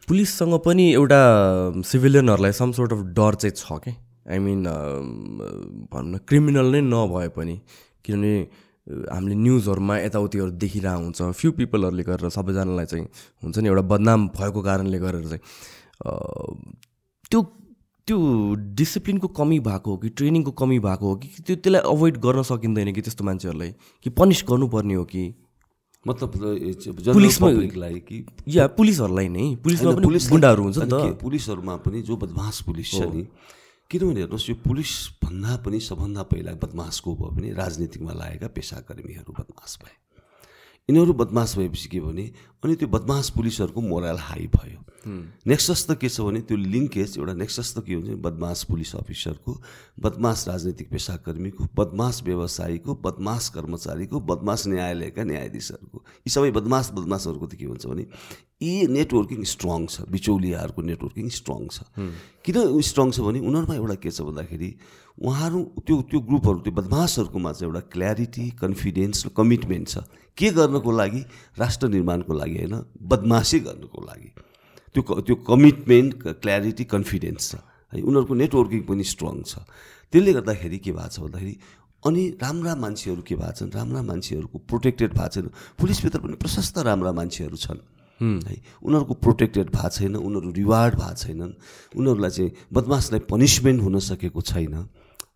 पुलिससँग पनि एउटा सिभिलियनहरूलाई सम सोर्ट अफ डर चाहिँ छ क्या आई मिन भनौँ न क्रिमिनल नै नभए पनि किनभने हामीले न्युजहरूमा यताउतिहरू देखिरहेको हुन्छ। फ्यु पिपलहरूले गरेर सबैजनालाई चाहिँ हुन्छ नि एउटा बदनाम भएको कारणले गरेर चाहिँ त्यो त्यो डिसिप्लिनको कमी भएको हो कि ट्रेनिङको कमी भएको हो कि त्यो त्यसलाई अभोइड गर्न सकिँदैन कि त्यस्तो मान्छेहरूलाई? कि पनिस गर्नुपर्ने हो कि? मतलब पुलिसमा- कि? या पुलिसहरूलाई नै? पुलिसमा पनि पुलिसलाई- गुन्डाहरू हुन्छ नि त? पुलिसहरूमा पनि जो बदमास पुलिस छ नि किनभने हेर्नुहोस् यो पुलिस भन्दा पनि सबभन्दा पहिला बदमास को भयो भने राजनीतिकमा लागेका पेसाकर्मीहरू बदमास भए। यिनीहरू बदमास भएपछि के भने अनि त्यो बदमास पुलिसहरूको मोरल हाई भयो। नेक्सस त के छ भने त्यो लिङ्केज एउटा नेक्सस त के हुन्छ भने बदमास पुलिस अफिसरको बदमास राजनीतिक पेसाकर्मीको बदमास व्यवसायीको बदमास कर्मचारीको बदमास न्यायालयका न्यायाधीशहरूको यी सबै बदमास बदमासहरूको त के हुन्छ भने यी नेटवर्किङ स्ट्रङ छ बिचौलियाहरूको नेटवर्किङ स्ट्रङ छ। किन स्ट्रङ छ भने उनीहरूमा एउटा के छ भन्दाखेरि उहाँहरू त्यो त्यो ग्रुपहरू त्यो बदमासहरूकोमा चाहिँ एउटा क्ल्यारिटी कन्फिडेन्स र कमिटमेन्ट छ। के गर्नको लागि? राष्ट्र निर्माणको लागि होइन? बदमासी गर्नको लागि। त्यो त्यो कमिटमेन्ट क्ल्यारिटी कन्फिडेन्स छ। है उनीहरूको नेटवर्किङ पनि स्ट्रङ छ। त्यसले गर्दाखेरि के भएको छ भन्दाखेरि अनि राम्रा मान्छेहरू के भएको छन्? राम्रा मान्छेहरूको प्रोटेक्टेड भएको छैन। पुलिसभित्र पनि प्रशस्त राम्रा मान्छेहरू छन्। है। उनीहरूको प्रोटेक्टेड भएको छैन उनीहरू रिवार्ड भएको छैनन्। उनीहरूलाई चाहिँ बदमासलाई पनिसमेन्ट हुन सकेको छैन।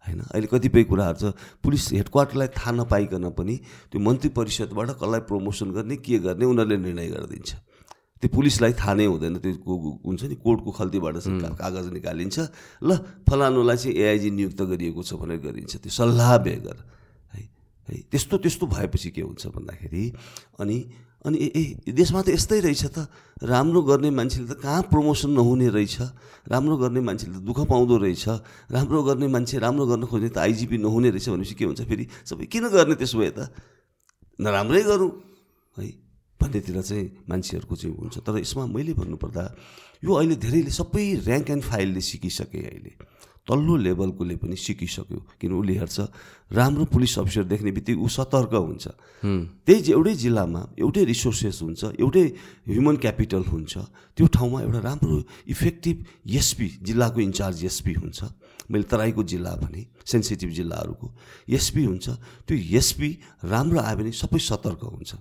होइन? अहिले कतिपय कुराहरू छ। पुलिस हेडक्वार्टरलाई थाहा नपाइकन पनि त्यो मन्त्री परिषदबाट कसलाई प्रमोसन गर्ने के गर्ने उनीहरूले निर्णय गरिदिन्छ। त्यो पुलिसलाई थाहा नै हुँदैन। त्यो हुन्छ नि कोर्टको खल्तीबाट कागज निकालिन्छ। ल फलानुलाई चाहिँ एआइजी नियुक्त गरिएको छ भनेर गरिन्छ। त्यो सल्लाह बेगर है है त्यस्तो त्यस्तो भएपछि के हुन्छ भन्दाखेरि अनि अनि ए देशमा त यस्तै रहेछ त। राम्रो गर्ने मान्छेले त कहाँ प्रमोसन नहुने रहेछ? राम्रो गर्ने मान्छेले त दुःख पाउँदो रहेछ। राम्रो गर्ने मान्छे राम्रो गर्न खोज्ने त आइजिपी नहुने रहेछ भनेपछि के हुन्छ फेरि? सबै किन गर्ने त्यसो भए त? नराम्रै गरौँ है? भन्नेतिर चाहिँ मान्छेहरूको चाहिँ हुन्छ। तर यसमा मैले भन्नुपर्दा यो अहिले धेरैले सबै ऱ्याङ्क एन्ड फाइलले सिकिसके अहिले। तल्लो लेभलकोले पनि सिकिसक्यो किन उसले हेर्छ राम्रो पुलिस अफिसर देख्ने बित्तिकै ऊ सतर्क हुन्छ। त्यही एउटै जिल्लामा एउटै रिसोर्सेस हुन्छ एउटै ह्युमन क्यापिटल हुन्छ त्यो ठाउँमा एउटा राम्रो इफेक्टिभ एसपी जिल्लाको इन्चार्ज एसपी हुन्छ। मैले तराईको जिल्ला भने सेन्सिटिभ जिल्लाहरूको एसपी हुन्छ। त्यो एसपी राम्रो आयो भने सबै सतर्क हुन्छ।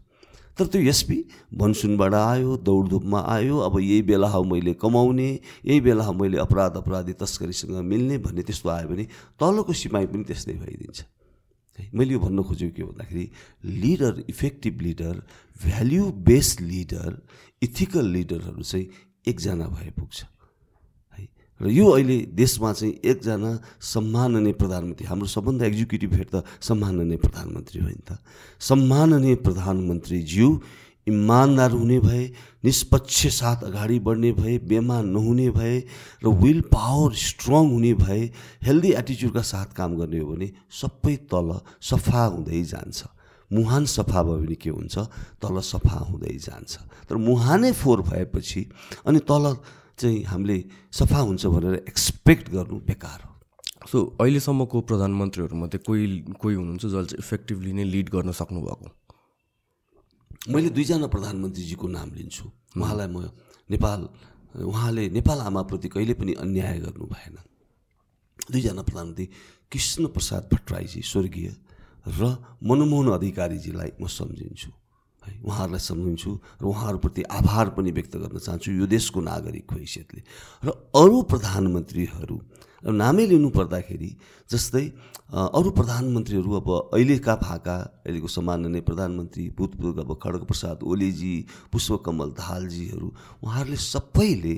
तर त्यो एसपी भनसुनबाट आयो दौडधुपमा आयो अब यही बेला हो मैले कमाउने यही बेला हो मैले अपराध अपराधी तस्करीसँग मिल्ने भन्ने त्यस्तो आयो भने तलको सिपाही पनि त्यस्तै भइदिन्छ। है मैले यो भन्न खोजेको के भन्दाखेरि leader effective leader value based leader ethical लिडरहरू चाहिँ एकजना भए पुग्छ। र यो अहिले देशमा चाहिँ एकजना सम्माननीय प्रधानमन्त्री हाम्रो सबभन्दा एक्जिक्युटिभ हेड त सम्माननीय प्रधानमन्त्री हो नि त। सम्माननीय प्रधानमन्त्रीज्यू इमान्दार हुने भए निष्पक्ष साथ अगाडि बढ्ने भए बेमान नहुने भए र विल पावर स्ट्रङ हुने भए हेल्दी एटिच्युडका साथ काम गर्ने हो भने सबै तल सफा हुँदै जान्छ। मुहान सफा भयो भने के हुन्छ? तल सफा हुँदै जान्छ। तर मुहानै फोहोर भएपछि अनि तल चाहिँ हामीले सफा हुन्छ भनेर एक्सपेक्ट गर्नु बेकार हो। सो अहिलेसम्मको प्रधानमन्त्रीहरूमध्ये कोही कोही हुनुहुन्छ जसले चाहिँ इफेक्टिभली नै लिड गर्न सक्नुभएको? मैले दुईजना प्रधानमन्त्रीजीको नाम लिन्छु। उहाँलाई म नेपाल उहाँले नेपाल आमाप्रति कहिले पनि अन्याय गर्नु भएन। दुईजना प्रधानमन्त्री कृष्ण प्रसाद भट्टराईजी स्वर्गीय र मनमोहन अधिकारीजीलाई म सम्झिन्छु। है उहाँहरूलाई सम्झिन्छु र उहाँहरूप्रति आभार पनि व्यक्त गर्न चाहन्छु यो देशको नागरिकको हैसियतले र अरू प्रधानमन्त्रीहरू नामै लिनु पर्दाखेरि जस्तै अरू प्रधानमन्त्रीहरू अब अहिलेका भाका अहिलेको सम्माननीय प्रधानमन्त्री भूतपूर्व अब खड्गप्रसाद ओलीजी पुष्पकमल दाहालजीहरू उहाँहरूले सबैले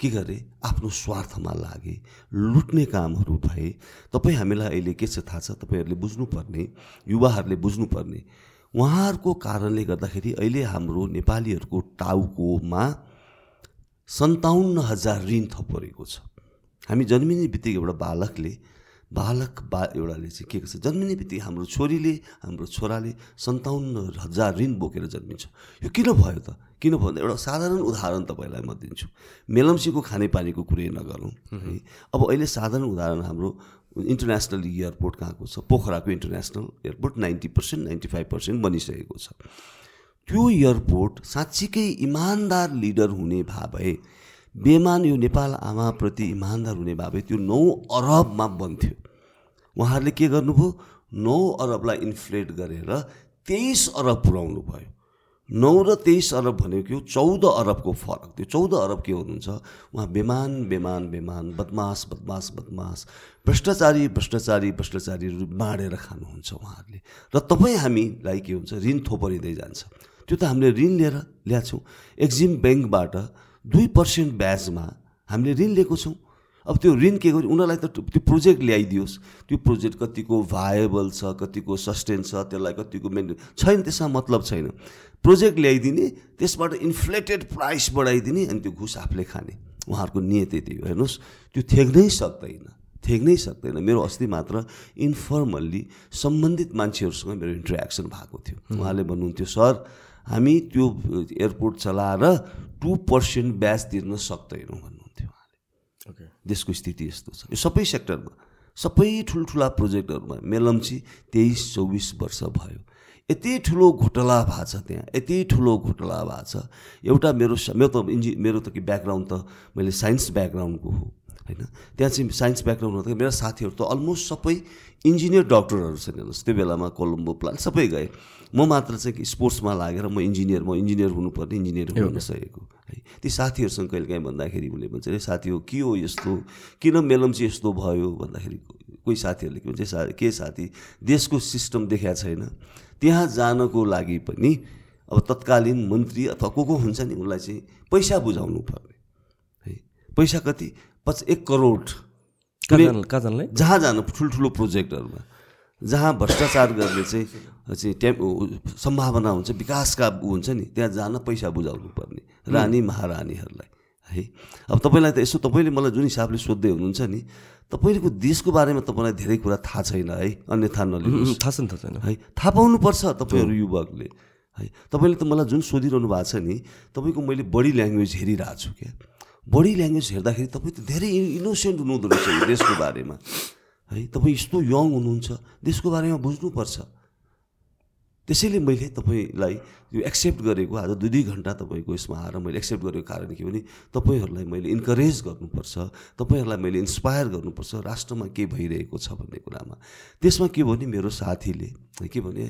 के गरे आफ्नो स्वार्थमा लागे लुट्ने कामहरू भए तपाईँ हामीलाई अहिले के छ थाहा छ? तपाईँहरूले बुझ्नुपर्ने युवाहरूले बुझ्नुपर्ने उहाँहरूको कारणले गर्दाखेरि अहिले हाम्रो नेपालीहरूको टाउकोमा सन्ताउन्न हजार ऋण थपरेको छ। हामी जन्मिने बित्तिकै एउटा बालकले बालक बा एउटाले चाहिँ के गर्छ? जन्मिने बित्तिकै हाम्रो छोरीले हाम्रो छोराले सन्ताउन्न हजार ऋण बोकेर जन्मिन्छ। यो किन भयो त? किन भन्दा एउटा साधारण उदाहरण तपाईँलाई म दिन्छु। मेलम्सीको खानेपानीको कुरै नगरौँ है। अब अहिले साधारण उदाहरण हाम्रो इन्टरनेसनल एयरपोर्ट कहाँको छ? पोखराको international airport ninety percent ninety five percent बनिसकेको छ। त्यो एयरपोर्ट साँच्चीकै इमान्दार लिडर हुने भए भए बेमान यो नेपाल आमाप्रति इमान्दार हुने भए भए त्यो नौ अरबमा बन्थ्यो। उहाँहरूले के गर्नुभयो? नौ अरबलाई इन्फ्लेट गरेर तेइस अरब पुऱ्याउनु भयो नौ र तेइस अरब भनेको चौध अरबको फरक। त्यो चौध अरब के हुनुहुन्छ? उहाँ बेमान बेमान बेमान बदमास बदमास बदमास भ्रष्टाचारी भ्रष्टाचारी भ्रष्टाचारीहरू बाँडेर खानुहुन्छ उहाँहरूले। र तपाईँ हामीलाई के हुन्छ? ऋण थोपरिँदै जान्छ। त्यो त हामीले ऋण लिएर ल्याएको एक्जिम ब्याङ्कबाट दुई पर्सेन्ट ब्याजमा हामीले ऋण लिएको छौँ। अब त्यो ऋण के गर्यो? उनीहरूलाई त त्यो प्रोजेक्ट ल्याइदियोस्। त्यो प्रोजेक्ट कतिको भाएबल छ कतिको सस्टेन छ त्यसलाई कतिको मेन्टेन छैन। त्यसमा मतलब छैन। प्रोजेक्ट ल्याइदिने त्यसबाट इन्फ्लेटेड प्राइस बढाइदिने अनि त्यो घुस आफूले खाने। उहाँहरूको नियत त्यही हो। हेर्नुहोस् त्यो थेग्नै सक्दैन थेग्नै सक्दैन। मेरो अस्ति मात्र इन्फर्मल्ली सम्बन्धित मान्छेहरूसँग मेरो इन्टरेक्सन भएको थियो। उहाँले भन्नुहुन्थ्यो सर हामी त्यो एयरपोर्ट चलाएर टु पर्सेन्ट ब्याज तिर्न सक्दैनौँ भन्नुहुन्थ्यो उहाँले। देशको स्थिति यस्तो छ। यो सबै सेक्टरमा सबै ठुल्ठुला प्रोजेक्टहरूमा मेलम्ची तेइस चौबिस वर्ष भयो। यति ठुलो घोटला भएको छ त्यहाँ यति ठुलो घोटला भएको छ। एउटा मेरो मेरो त इन्जि मेरो त कि ब्याकग्राउन्ड त मैले साइन्स ब्याकग्राउन्डको हो होइन? त्यहाँ चाहिँ साइन्स ब्याकग्राउन्ड हुँदा मेरो साथीहरू त अलमोस्ट सबै इन्जिनियर डक्टरहरू छन् हेर्नुहोस्। त्यो बेलामा कोलम्बो प्लान सबै गए। म मात्र चाहिँ स्पोर्ट्समा लागेर म इन्जिनियर म इन्जिनियर हुनुपर्ने इन्जिनियर हुन सकेको है? ती साथीहरूसँग कहिले काहीँ भन्दाखेरि उसले भन्छ अरे साथी हो के हो यस्तो? किन मेलम चाहिँ यस्तो भयो? भन्दाखेरि कोही साथीहरूले के भन्छ सा के साथी? देशको सिस्टम देखाएको छैन। त्यहाँ जानको लागि पनि अब तत्कालीन मन्त्री अथवा को को हुन्छ नि उसलाई चाहिँ पैसा बुझाउनु पर्ने। है पैसा कति? पच एक करोड। जहाँ जानु ठुल्ठुलो प्रोजेक्टहरूमा। जहाँ भ्रष्टाचार गर्ने चाहिँ चाहिँ सम्भावना हुन्छ विकासका हुन्छ नि त्यहाँ जान पैसा बुझाउनु पर्ने। रानी महारानीहरूलाई। है। अब तपाईँलाई त यसो तपाईँले मलाई जुन हिसाबले सोध्दै हुनुहुन्छ नि तपाईँको देशको बारेमा तपाईँलाई धेरै कुरा थाहा छैन है अन्यथा नलिनु थाहा छैन थाहा छैन। है थाहा पाउनुपर्छ तपाईँहरू युवकले। है तपाईँले त मलाई जुन सोधिरहनु भएको छ नि तपाईँको मैले बडी ल्याङ्ग्वेज हेरिरहेको छु क्या। बडी ल्याङ्ग्वेज हेर्दाखेरि तपाईँ त धेरै इनोसेन्ट हुनुहुँदो रहेछ देशको बारेमा। है तपाईँ यस्तो यङ हुनुहुन्छ देशको बारेमा बुझ्नुपर्छ। त्यसैले मैले तपाईँलाई यो एक्सेप्ट गरेको आज दुई दुई घन्टा तपाईँको यसमा आएर मैले एक्सेप्ट गरेको कारण के भने तपाईँहरूलाई मैले इन्करेज गर्नुपर्छ तपाईँहरूलाई मैले इन्सपायर गर्नुपर्छ राष्ट्रमा के भइरहेको छ भन्ने कुरामा। त्यसमा के भने मेरो साथीले के भने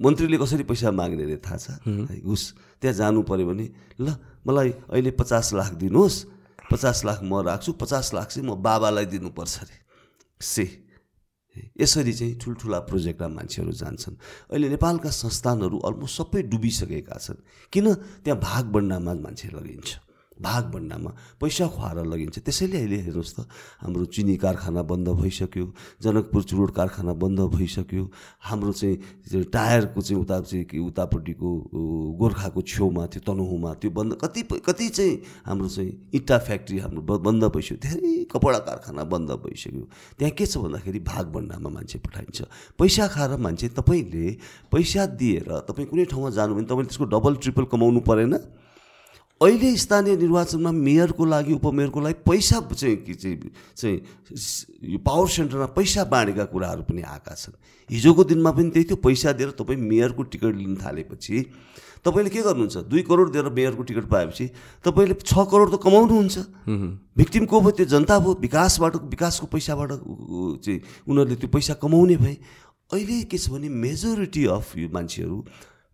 मन्त्रीले कसरी पैसा माग्ने अरे थाहा छ? है। घुस। त्यहाँ जानु पऱ्यो भने ल मलाई अहिले पचास लाख दिनुहोस् पचास लाख म राख्छु पचास लाख चाहिँ म बाबालाई दिनुपर्छ अरे। से। यसरी चाहिँ ठुल्ठुला प्रोजेक्टमा मान्छेहरू जान्छन्। अहिले नेपालका संस्थानहरू अलमोस्ट सबै डुबिसकेका छन्। किन? त्यहाँ भाग बन्डामा मान्छे लगिन्छ। भाग भण्डामा पैसा खुवाएर लगिन्छ। त्यसैले अहिले हेर्नुहोस् त हाम्रो चिनी कारखाना बन्द भइसक्यो जनकपुर चुरोड कारखाना बन्द भइसक्यो हाम्रो चाहिँ टायरको चाहिँ उता चाहिँ उतापट्टिको गोर्खाको छेउमा त्यो तनहुमा त्यो बन्द कति कति चाहिँ हाम्रो चाहिँ इट्टा फ्याक्ट्री हाम्रो बन्द भइसक्यो धेरै कपडा कारखाना बन्द भइसक्यो। त्यहाँ के छ भन्दाखेरि भाग भण्डामा मान्छे पठाइन्छ। पैसा खाएर मान्छे तपाईँले पैसा दिएर तपाईँ कुनै ठाउँमा जानु भने तपाईँले त्यसको डबल ट्रिपल कमाउनु परेन। अहिले स्थानीय निर्वाचनमा मेयरको लागि उपमेयरको लागि पैसा चाहिँ के चाहिँ चाहिँ यो पावर सेन्टरमा पैसा बाँडेका कुराहरू पनि आएका छन्। हिजोको दिनमा पनि त्यही थियो पैसा दिएर तपाईँ मेयरको टिकट लिन थालेपछि तपाईँले के गर्नुहुन्छ? दुई करोड दिएर मेयरको टिकट पाएपछि तपाईँले छ करोड त कमाउनुहुन्छ। भिक्टिम को भयो? त्यो जनता भयो। विकासबाट विकासको पैसाबाट चाहिँ उनीहरूले त्यो पैसा कमाउने भए। अहिले के छ भने मेजोरिटी अफ यो मान्छेहरू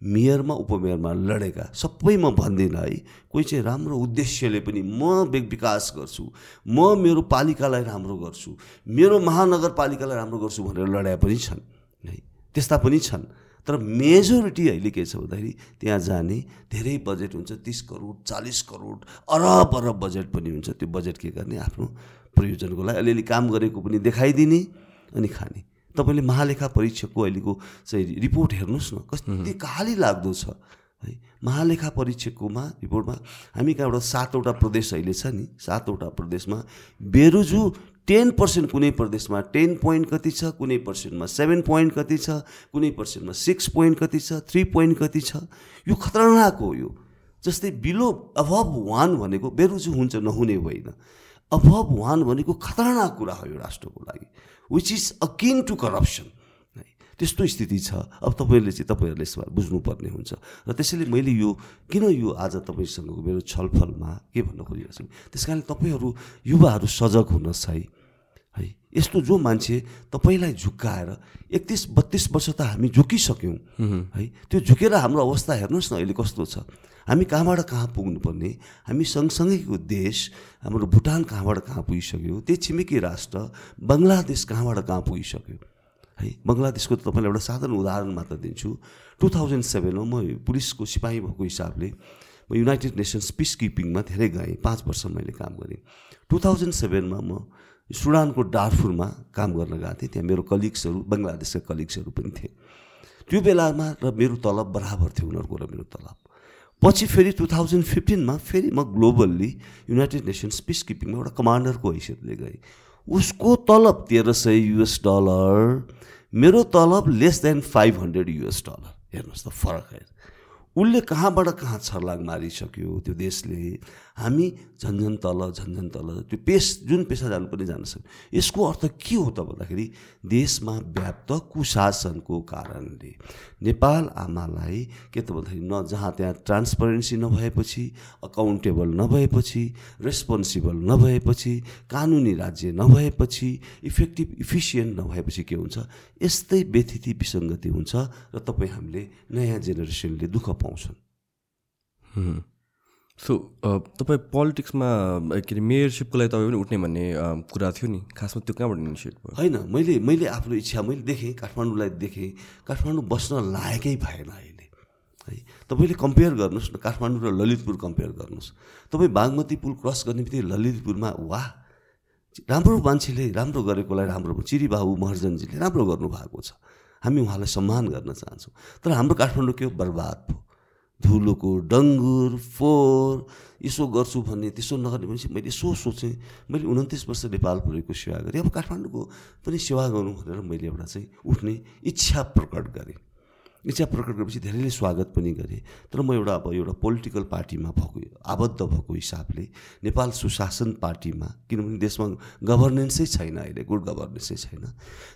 मेयरमा उपमेयरमा लडेका सबै म भन्दिनँ है। कोही चाहिँ राम्रो उद्देश्यले पनि म विकास गर्छु म मेरो पालिकालाई राम्रो गर्छु मेरो महानगरपालिकालाई राम्रो गर्छु भनेर लडाइ पनि छन् है। त्यस्ता पनि छन्। तर मेजोरिटी अहिले के छ भन्दाखेरि त्यहाँ जाने धेरै बजेट हुन्छ तिस करोड चालिस करोड अरब अरब बजेट पनि हुन्छ। त्यो बजेट के गर्ने? आफ्नो प्रयोजनको लागि अलिअलि काम गरेको पनि देखाइदिने अनि खाने। तपाईँले महालेखा परीक्षकको अहिलेको चाहिँ रिपोर्ट हेर्नुहोस् न कति काली लाग्दो छ। है महालेखा परीक्षककोमा रिपोर्टमा हामी कहाँबाट सातवटा प्रदेश अहिले छ नि सातवटा प्रदेशमा बेरुजु टेन पर्सेन्ट कुनै प्रदेशमा टेन पोइन्ट कति छ कुनै पर्सेन्टमा सेभेन पोइन्ट कति छ कुनै पर्सेन्टमा सिक्स पोइन्ट कति छ थ्री पोइन्ट कति छ। यो खतरनाक हो यो। जस्तै बिलो अभव वान भनेको बेरुजु हुन्छ नहुने होइन। अभव वान भनेको खतरनाक कुरा हो यो राष्ट्रको लागि। Which is akin to corruption त्यस्तो स्थिति छ। अब तपाईँहरूले चाहिँ तपाईँहरूले यसमा बुझ्नुपर्ने हुन्छ। र त्यसैले मैले यो किन यो आज तपाईँसँगको मेरो छलफलमा के भन्न खोजिरहेको छु त्यस कारणले तपाईँहरू युवाहरू सजग हुनुहोस् है है यस्तो जो मान्छे तपाईँलाई झुक्काएर एकतिस बत्तिस वर्ष त हामी झुकिसक्यौँ। है त्यो झुकेर हाम्रो अवस्था हेर्नुहोस् न अहिले कस्तो छ। हामी कहाँबाट कहाँ पुग्नुपर्ने? हामी सँगसँगैको देश हाम्रो भुटान कहाँबाट कहाँ पुगिसक्यो? त्यही छिमेकी राष्ट्र बङ्गलादेश कहाँबाट कहाँ पुगिसक्यो? है बङ्गलादेशको तपाईँलाई एउटा साधारण उदाहरण मात्र दिन्छु। टु थाउजन्ड सेभेनमा म पुलिसको सिपाही भएको हिसाबले म युनाइटेड नेसन्स पिस किपिङमा धेरै गएँ पाँच वर्ष मैले काम गरेँ। टु थाउजन्ड सेभेनमा म सुडानको डारफुरमा काम गर्न गएको थिएँ। त्यहाँ मेरो कलिग्सहरू बङ्गलादेशका कलिग्सहरू पनि थिए। त्यो बेलामा र मेरो तलब बराबर थियो उनीहरूको र मेरो तलब। पछि फेरि टु थाउजन्ड फिफ्टिनमा फेरि म ग्लोबल्ली युनाइटेड नेसन्स पिस किपिङमा एउटा कमान्डरको हैसियतले गएँ। उसको तलब तेह्र सय युएस डलर मेरो तलब less than five hundred US dollar. हेर्नुहोस् त फरक है। उसले कहाँबाट कहाँ छर्लाङ मारिसक्यो त्यो देशले? हामी झन्झन तल झन्झन तल त्यो पेस जुन पेसा जानुपर्ने जान सक्यो यसको अर्थ के हो त भन्दाखेरि देशमा व्याप्त कुशासनको कारणले नेपाल आमालाई के त भन्दाखेरि न जहाँ त्यहाँ ट्रान्सपरेन्सी नभएपछि अकाउन्टेबल नभएपछि रेस्पोन्सिबल नभएपछि कानुनी राज्य नभएपछि इफेक्टिभ इफिसियन्ट नभएपछि के हुन्छ? यस्तै व्यथिति विसङ्गति हुन्छ र तपाईँ हामीले नयाँ जेनेरेसनले दुःख पाउँछन्। सो तपाईँ पोलिटिक्समा के अरे मेयरसिपको लागि तपाईँ पनि उठ्ने भन्ने कुरा थियो नि। खासमा त्यो कहाँबाट इनिसिएट भयो? होइन मैले मैले आफ्नो इच्छा मैले देखेँ काठमाडौँलाई देखेँ। काठमाडौँ बस्न लायकै भएन अहिले। है तपाईँले कम्पेयर गर्नुहोस् न काठमाडौँ र ललितपुर कम्पेयर गर्नुहोस्। तपाईँ बागमती पुल क्रस गर्ने बित्तिकै ललितपुरमा वाह! राम्रो मान्छेले राम्रो गरेकोलाई राम्रो चिरीबाबु महर्जनजीले राम्रो गर्नुभएको छ। हामी उहाँलाई सम्मान गर्न चाहन्छौँ। तर हाम्रो काठमाडौँ के हो? बर्बाद भयो। धुलोको डङ्गुर फोहोर यसो गर्छु भन्ने त्यसो नगर्ने भनेपछि मैले यसो सोचेँ। मैले उन्तिस वर्ष नेपाल पुरेको सेवा गरेँ। अब काठमाडौँको पनि सेवा गरौँ भनेर मैले एउटा चाहिँ उठ्ने इच्छा प्रकट गरेँ। इच्छा प्रकट गरेपछि धेरैले स्वागत पनि गरे। तर म एउटा अब एउटा पोलिटिकल पार्टीमा भएको आबद्ध भएको हिसाबले नेपाल सुशासन पार्टीमा किनभने देशमा गभर्नेन्सै छैन अहिले गुड गभर्नेन्सै छैन।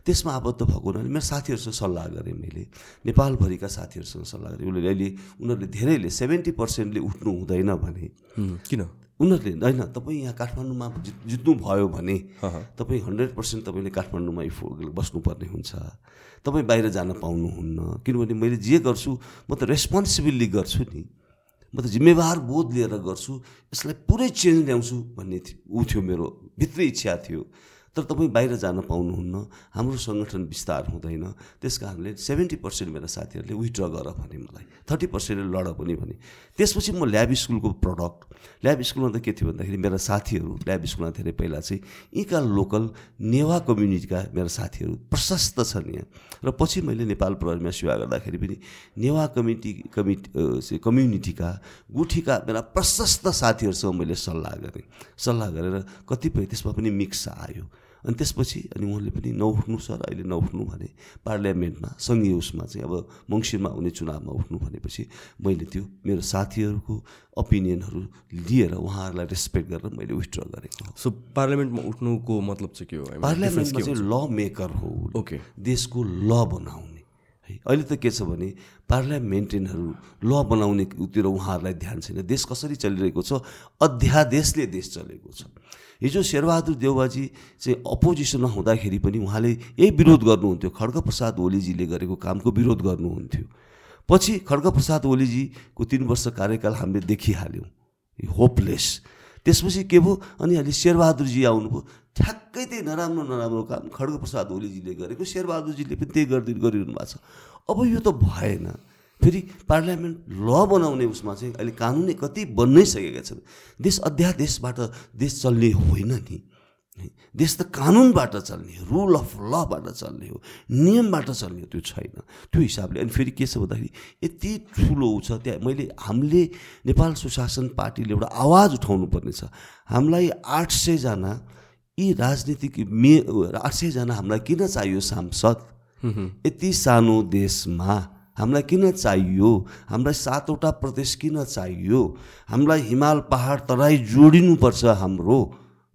त्यसमा आबद्ध भएको हुनाले मेरो साथीहरूसँग सल्लाह गरेँ मैले। नेपालभरिका साथीहरूसँग सल्लाह गरेँ। उसले अहिले उनीहरूले धेरैले सेभेन्टी पर्सेन्टले उठ्नु हुँदैन भने किन? उनीहरूले होइन तपाईँ यहाँ काठमाडौँमा जित्नु भयो भने तपाईँ हन्ड्रेड पर्सेन्ट तपाईँले काठमाडौँमा बस्नुपर्ने हुन्छ। तपाईँ बाहिर जान पाउनुहुन्न। किनभने मैले जे गर्छु म त रेस्पोन्सिबिलिटी गर्छु नि। म त जिम्मेवार बोध लिएर गर्छु यसलाई पुरै चेन्ज ल्याउँछु भन्ने ऊ थियो मेरो भित्री इच्छा थियो। तर तपाईँ बाहिर जान पाउनुहुन्न हाम्रो सङ्गठन विस्तार हुँदैन। त्यस कारणले सेभेन्टी पर्सेन्ट मेरा साथीहरूले विथड्र गर भने मलाई थर्टी पर्सेन्टले लड पनि भने। त्यसपछि म ल्याब स्कुलको प्रडक्ट ल्याब स्कुलमा त के थियो भन्दाखेरि मेरा साथीहरू ल्याब स्कुलमा धेरै पहिला चाहिँ यहीँका लोकल नेवा कम्युनिटीका मेरा साथीहरू प्रशस्त छन् यहाँ। र पछि मैले नेपाल प्रहरीमा सेवा गर्दाखेरि पनि नेवा कमिटी कमिटी कम्युनिटीका गुठीका मेरा प्रशस्त साथीहरूसँग मैले सल्लाह गरेँ। सल्लाह गरेर कतिपय त्यसमा पनि मिक्स आयो। अनि त्यसपछि अनि उहाँले पनि नउठ्नु सर अहिले नउठ्नु भने पार्लियामेन्टमा सङ्घीय उसमा चाहिँ अब मङ्सिरमा हुने चुनावमा उठ्नु भनेपछि मैले त्यो मेरो साथीहरूको ओपिनियनहरू लिएर उहाँहरूलाई रेस्पेक्ट गरेर मैले विथड्र गरेको सो पार्लियामेन्टमा उठ्नुको मतलब चाहिँ के हो? पार्लियामेन्टमा चाहिँ ल मेकर हो। ओके देशको ल बनाउने। है। अहिले त के छ भने पार्लियामेन्टेनहरू ल बनाउनेतिर उहाँहरूलाई ध्यान छैन। देश कसरी चलिरहेको छ? अध्यादेशले देश चलेको छ। हिजो शेरबहादुर देउबाजी चाहिँ अपोजिसनमा हुँदाखेरि पनि उहाँले यही विरोध गर्नुहुन्थ्यो। खड्ग प्रसाद ओलीजीले गरेको कामको विरोध गर्नुहुन्थ्यो। पछि खड्गप्रसाद ओलीजीको तिन वर्ष कार्यकाल हामीले देखिहाल्यौँ। होपलेस। त्यसपछि के भयो? अनि अहिले शेरबहादुरजी आउनुभयो। ठ्याक्कै त्यही नराम्रो नराम्रो काम खड्गप्रसाद ओलीजीले गरेको शेरबहादुरजीले पनि त्यही गरिदिनु गरिरहनु भएको छ। अब यो त भएन। फेरि पार्लियामेन्ट ल बनाउने उसमा चाहिँ अहिले कानुनै कति बन्नै सकेका छन्। देश अध्यादेशबाट देश चल्ने होइन नि। देश त कानुनबाट चल्ने हो रुल अफ लबाट चल्ने हो नियमबाट चल्ने हो त्यो छैन। त्यो हिसाबले अनि फेरि के छ भन्दाखेरि यति ठुलो छ त्यहाँ मैले हामीले नेपाल सुशासन पार्टीले एउटा आवाज उठाउनु पर्ने छ। हामीलाई आठ सयजना यी राजनीतिक मे आठ सयजना हामीलाई किन चाहियो सांसद? यति सानो देशमा हामीलाई किन चाहियो? हामीलाई सातवटा प्रदेश किन चाहियो? हामीलाई हिमाल पहाड तराई जोडिनुपर्छ हाम्रो।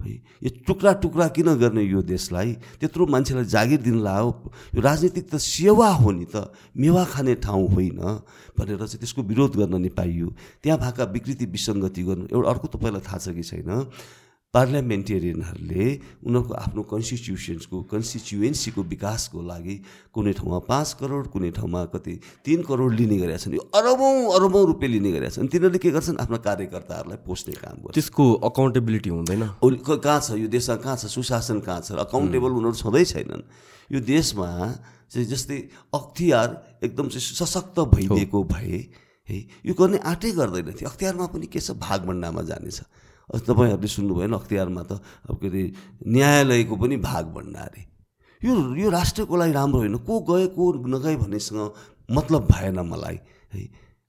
है। यो टुक्रा टुक्रा किन गर्ने यो देशलाई? त्यत्रो मान्छेलाई जागिर दिन लाओ। यो राजनीतिक त सेवा हो नि त। मेवा खाने ठाउँ होइन भनेर चाहिँ त्यसको विरोध गर्न नि पाइयो त्यहाँ भएका विकृति विसङ्गति गर्नु। एउटा अर्को तपाईँलाई थाहा छ कि छैन? पार्लियामेन्टेरियनहरूले उनीहरूको आफ्नो कन्स्टिट्युसन्सको कन्स्टिच्युएन्सीको विकासको लागि कुनै ठाउँमा पाँच करोड कुनै ठाउँमा कति तिन करोड लिने गरेका छन्। यो अरबौँ अरबौँ रुपियाँ लिने गरेका छन्। तिनीहरूले के गर्छन्? आफ्नो कार्यकर्ताहरूलाई पोस्ने काम गर्छ त्यसको अकाउन्टेबिलिटी हुँदैन। कहाँ छ? यो देशमा कहाँ छ? सुशासन कहाँ छ? अकाउन्टेबल उनीहरू छँदै छैनन्। यो देशमा चाहिँ जस्तै अख्तियार एकदम चाहिँ सशक्त भइदिएको भए है यो गर्ने आँटै गर्दैन थियो। अख्तियारमा पनि के छ? भागभन्डामा जानेछ। तपाईँहरूले सुन्नुभयो नि अख्तियारमा त। अब के अरे न्यायालयको पनि भाग भण्डा अरे यो यो राष्ट्रको लागि राम्रो होइन। को गए को नगए भन्नेसँग मतलब भएन मलाई। है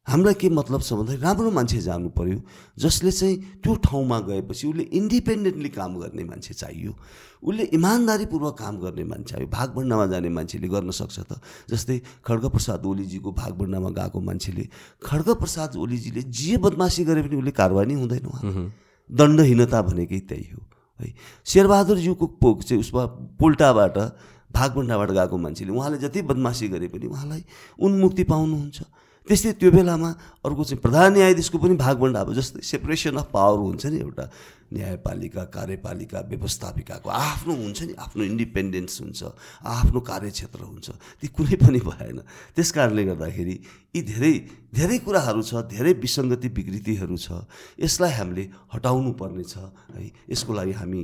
हामीलाई के मतलब छ भन्दाखेरि राम्रो मान्छे जानु पऱ्यो जसले चाहिँ त्यो ठाउँमा गएपछि उसले इन्डिपेन्डेन्टली काम गर्ने मान्छे चाहियो। उसले इमान्दारीपूर्वक काम गर्ने मान्छे चाहियो। भागभण्डामा जाने मान्छेले गर्न सक्छ त। जस्तै खड्गप्रसाद ओलीजीको भागभण्डामा गएको मान्छेले खड्गप्रसाद ओलीजीले जे बदमासी गरे पनि उसले कारवाही हुँदैन उहाँ। दण्डहीनता भनेकै त्यही हो। है शेरबहादुरज्यूको पोक चाहिँ उसमा पोल्टाबाट भागभण्डाबाट गएको मान्छेले उहाँले जति बदमासी गरे पनि उहाँलाई उन्मुक्ति पाउनुहुन्छ। त्यस्तै त्यो बेलामा अर्को चाहिँ प्रधान न्यायाधीशको पनि भागभण्डा अब जस्तै सेपरेसन अफ पावर हुन्छ नि एउटा न्यायपालिका कार्यपालिका व्यवस्थापिकाको आफ्नो हुन्छ नि आफ्नो इन्डिपेन्डेन्स हुन्छ आफ्नो कार्यक्षेत्र हुन्छ। ती कुनै पनि भएन। त्यस कारणले गर्दाखेरि यी धेरै धेरै कुराहरू छ धेरै विसङ्गति विकृतिहरू छ। यसलाई हामीले हटाउनु पर्ने छ है। यसको लागि हामी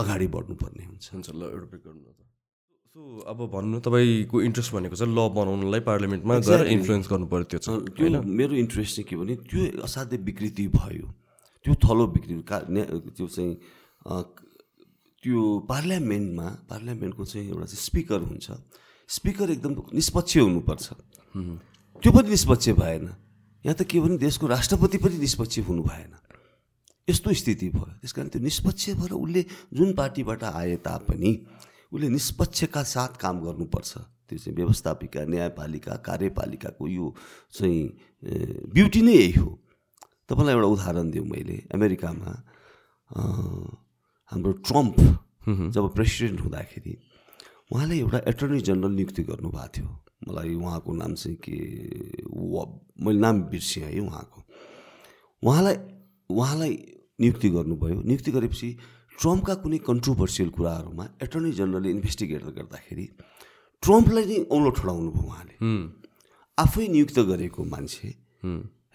अगाडि बढ्नुपर्ने हुन्छ। ल एउटा सो अब भन्नु तपाईँको इन्ट्रेस्ट भनेको चाहिँ ल बनाउनलाई पार्लियामेन्टमा गएर इन्फ्लुएन्स गर्नु पऱ्यो त्यो चाहिँ त्यो मेरो इन्ट्रेस्ट चाहिँ के भने त्यो असाध्य विकृति भयो। त्यो थलो विकृति का त्यो चाहिँ त्यो पार्लियामेन्टमा पार्लियामेन्टको चाहिँ एउटा चाहिँ स्पिकर हुन्छ। स्पिकर एकदम निष्पक्ष हुनुपर्छ। त्यो पनि निष्पक्ष भएन। यहाँ त के भने देशको राष्ट्रपति पनि निष्पक्ष हुनु भएन। यस्तो स्थिति भयो। त्यस कारण त्यो निष्पक्ष भएर उसले जुन पार्टीबाट आए तापनि उसले निष्पक्षका साथ काम गर्नुपर्छ। त्यो चाहिँ व्यवस्थापिका न्यायपालिका कार्यपालिकाको यो चाहिँ ब्युटी नै यही हो। तपाईँलाई एउटा उदाहरण दिउँ मैले। अमेरिकामा हाम्रो ट्रम्प जब प्रेसिडेन्ट हुँदाखेरि उहाँले एउटा एटर्नी जनरल नियुक्ति गर्नुभएको थियो। मलाई उहाँको नाम चाहिँ के मैले नाम बिर्सेँ है उहाँको। उहाँलाई उहाँलाई नियुक्ति गर्नुभयो। नियुक्ति गरेपछि ट्रम्पका कुनै कन्ट्रोभर्सियल कुराहरूमा एटर्नी जनरलले इन्भेस्टिगेट गर्दाखेरि ट्रम्पलाई नै औँलो ठडाउनु भयो उहाँले। आफै नियुक्त गरेको मान्छे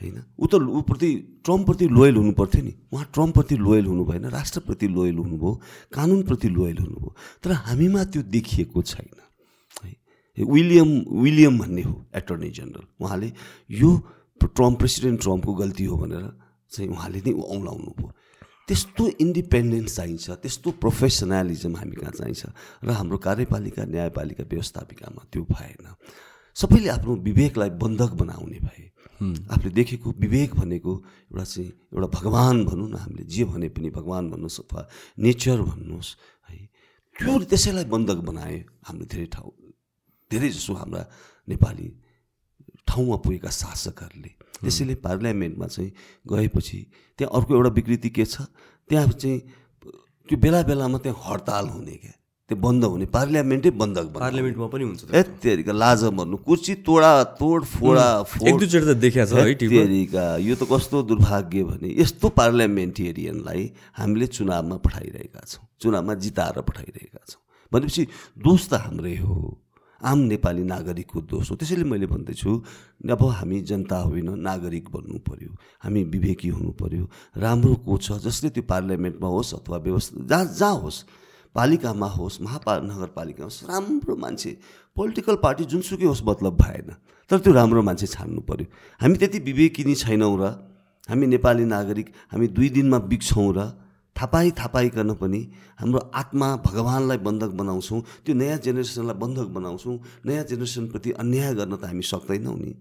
होइन ऊ त ऊप्रति ट्रम्पप्रति लोयल हुनु पर्थ्यो नि। उहाँ ट्रम्पप्रति लोयल हुनु भएन राष्ट्रप्रति लोयल हुनुभयो कानुनप्रति लोयल हुनुभयो। तर हामीमा त्यो देखिएको छैन है। विलियम विलियम भन्ने हो एटर्नी जनरल। उहाँले यो ट्रम्प प्रेसिडेन्ट ट्रम्पको गल्ती हो भनेर चाहिँ उहाँले नै औँलाउनु भयो। त्यस्तो इन्डिपेन्डेन्स चाहिन्छ त्यस्तो प्रोफेसनलिजम हामी कहाँ चाहिन्छ र हाम्रो कार्यपालिका न्यायपालिका व्यवस्थापिकामा त्यो भएन। सबैले आफ्नो विवेकलाई बन्धक बनाउने भए। आफूले देखेको विवेक भनेको एउटा चाहिँ एउटा भगवान् भनौँ न हामीले जे भने पनि भगवान् भन्नुहोस् अथवा नेचर भन्नुहोस् है त्यो त्यसैलाई बन्धक बनाए हाम्रो धेरै ठाउँ धेरै जसो हाम्रा नेपाली ठाउँमा पुगेका शासकहरूले। त्यसैले पार्लियामेन्टमा चाहिँ गएपछि त्यहाँ अर्को एउटा विकृति के छ? त्यहाँ चाहिँ त्यो बेला बेलामा त्यहाँ हडताल हुने क्या। त्यो बन्द हुने। पार्लियामेन्टै बन्द पार्लियामेन्टमा पनि हुन्छ यत्तिका लाज मर्नु कुर्सी तोडा तोड फोडा फोड। एक दुईचोटि त देखाएको छ है यो त कस्तो दुर्भाग्य भने यस्तो पार्लियामेन्टेरियनलाई हामीले चुनावमा पठाइरहेका छौँ। चुनावमा जिताएर पठाइरहेका छौँ। भनेपछि दोष त हाम्रै हो। आम नेपाली नागरिकको दोष हो। त्यसैले मैले भन्दैछु अब हामी जनता होइन नागरिक बन्नु पऱ्यो हामी विवेकी हुनु पऱ्यो राम्रो को छ जसले त्यो पार्लियामेन्टमा होस् अथवा व्यवस्था जहाँ जहाँ होस् पालिकामा होस् महापा नगरपालिकामा होस् राम्रो मान्छे पोलिटिकल पार्टी जुनसुकै होस् मतलब भएन तर त्यो राम्रो मान्छे छान्नु पऱ्यो हामी त्यति विवेकी नै छैनौँ र हामी नेपाली नागरिक हामी दुई दिनमा बिग्छौँ र थापाई थापाइकन पनि हाम्रो आत्मा भगवान्लाई बन्धक बनाउँछौँ त्यो नयाँ जेनेरेसनलाई बन्धक बनाउँछौँ नयाँ जेनेरेसनप्रति अन्याय गर्न त हामी सक्दैनौँ नि।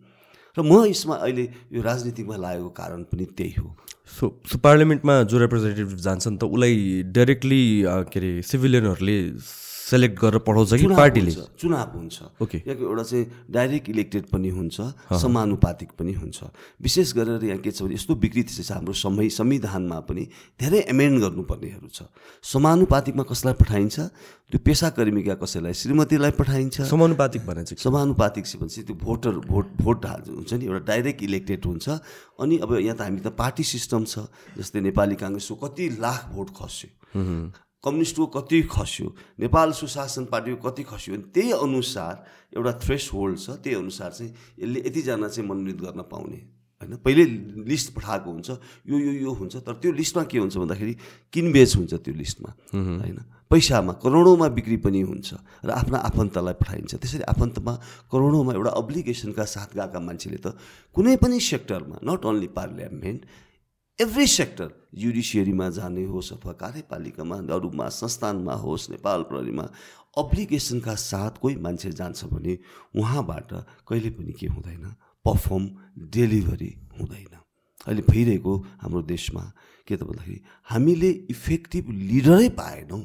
र म यसमा अहिले यो राजनीतिमा लागेको कारण पनि त्यही हो। सो सो पार्लियामेन्टमा जो रिप्रेजेन्टेटिभ जान्छन् त उसलाई डाइरेक्टली के अरे सिभिलियनहरूले सेलेक्ट गरेर पठाउँछ कि पार्टीले? चुनाव हुन्छ। ओके। एउटा चाहिँ डाइरेक्ट इलेक्टेड पनि हुन्छ समानुपातिक पनि हुन्छ। विशेष गरेर यहाँ के छ भने यस्तो विकृति छ हाम्रो समय संविधानमा पनि धेरै एमेन्ड गर्नुपर्नेहरू छ। समानुपातिकमा कसलाई पठाइन्छ? त्यो पेसाकर्मीका कसैलाई? श्रीमतीलाई पठाइन्छ? समानुपातिक भने चाहिँ समानुपातिक भन्छ त्यो भोटर भोट भोट हुन्छ नि एउटा डाइरेक्ट इलेक्टेड हुन्छ। अनि अब यहाँ त हामी त पार्टी सिस्टम छ जस्तै नेपाली काङ्ग्रेसको कति लाख भोट खस्यो। कम्युनिस्टको कति खस्यो नेपाल सुशासन पार्टीको कति खस्यो अनि त्यही अनुसार एउटा थ्रेस होल्ड छ त्यही अनुसार चाहिँ यसले यतिजना चाहिँ मनोनित गर्न पाउने होइन? पहिले लिस्ट पठाएको हुन्छ यो यो यो हुन्छ तर त्यो लिस्टमा के हुन्छ भन्दाखेरि किनबेच हुन्छ त्यो लिस्टमा होइन? पैसामा करोडौँमा बिक्री पनि हुन्छ र आफ्ना आफन्तलाई पठाइन्छ। त्यसरी आफन्तमा करोडौँमा एउटा अब्लिगेसनका साथ गएका मान्छेले त कुनै पनि सेक्टरमा not only parliament every sector जुडिसियरीमा जाने होस् अथवा कार्यपालिकामा अरूमा संस्थानमा होस् नेपाल प्रहरीमा अब्लिगेसनका साथ कोही मान्छे जान्छ भने उहाँबाट कहिले पनि के हुँदैन? पर्फर्म डेलिभरी हुँदैन। अहिले भइरहेको हाम्रो देशमा के त भन्दाखेरि हामीले इफेक्टिभ लिडरै पाएनौँ।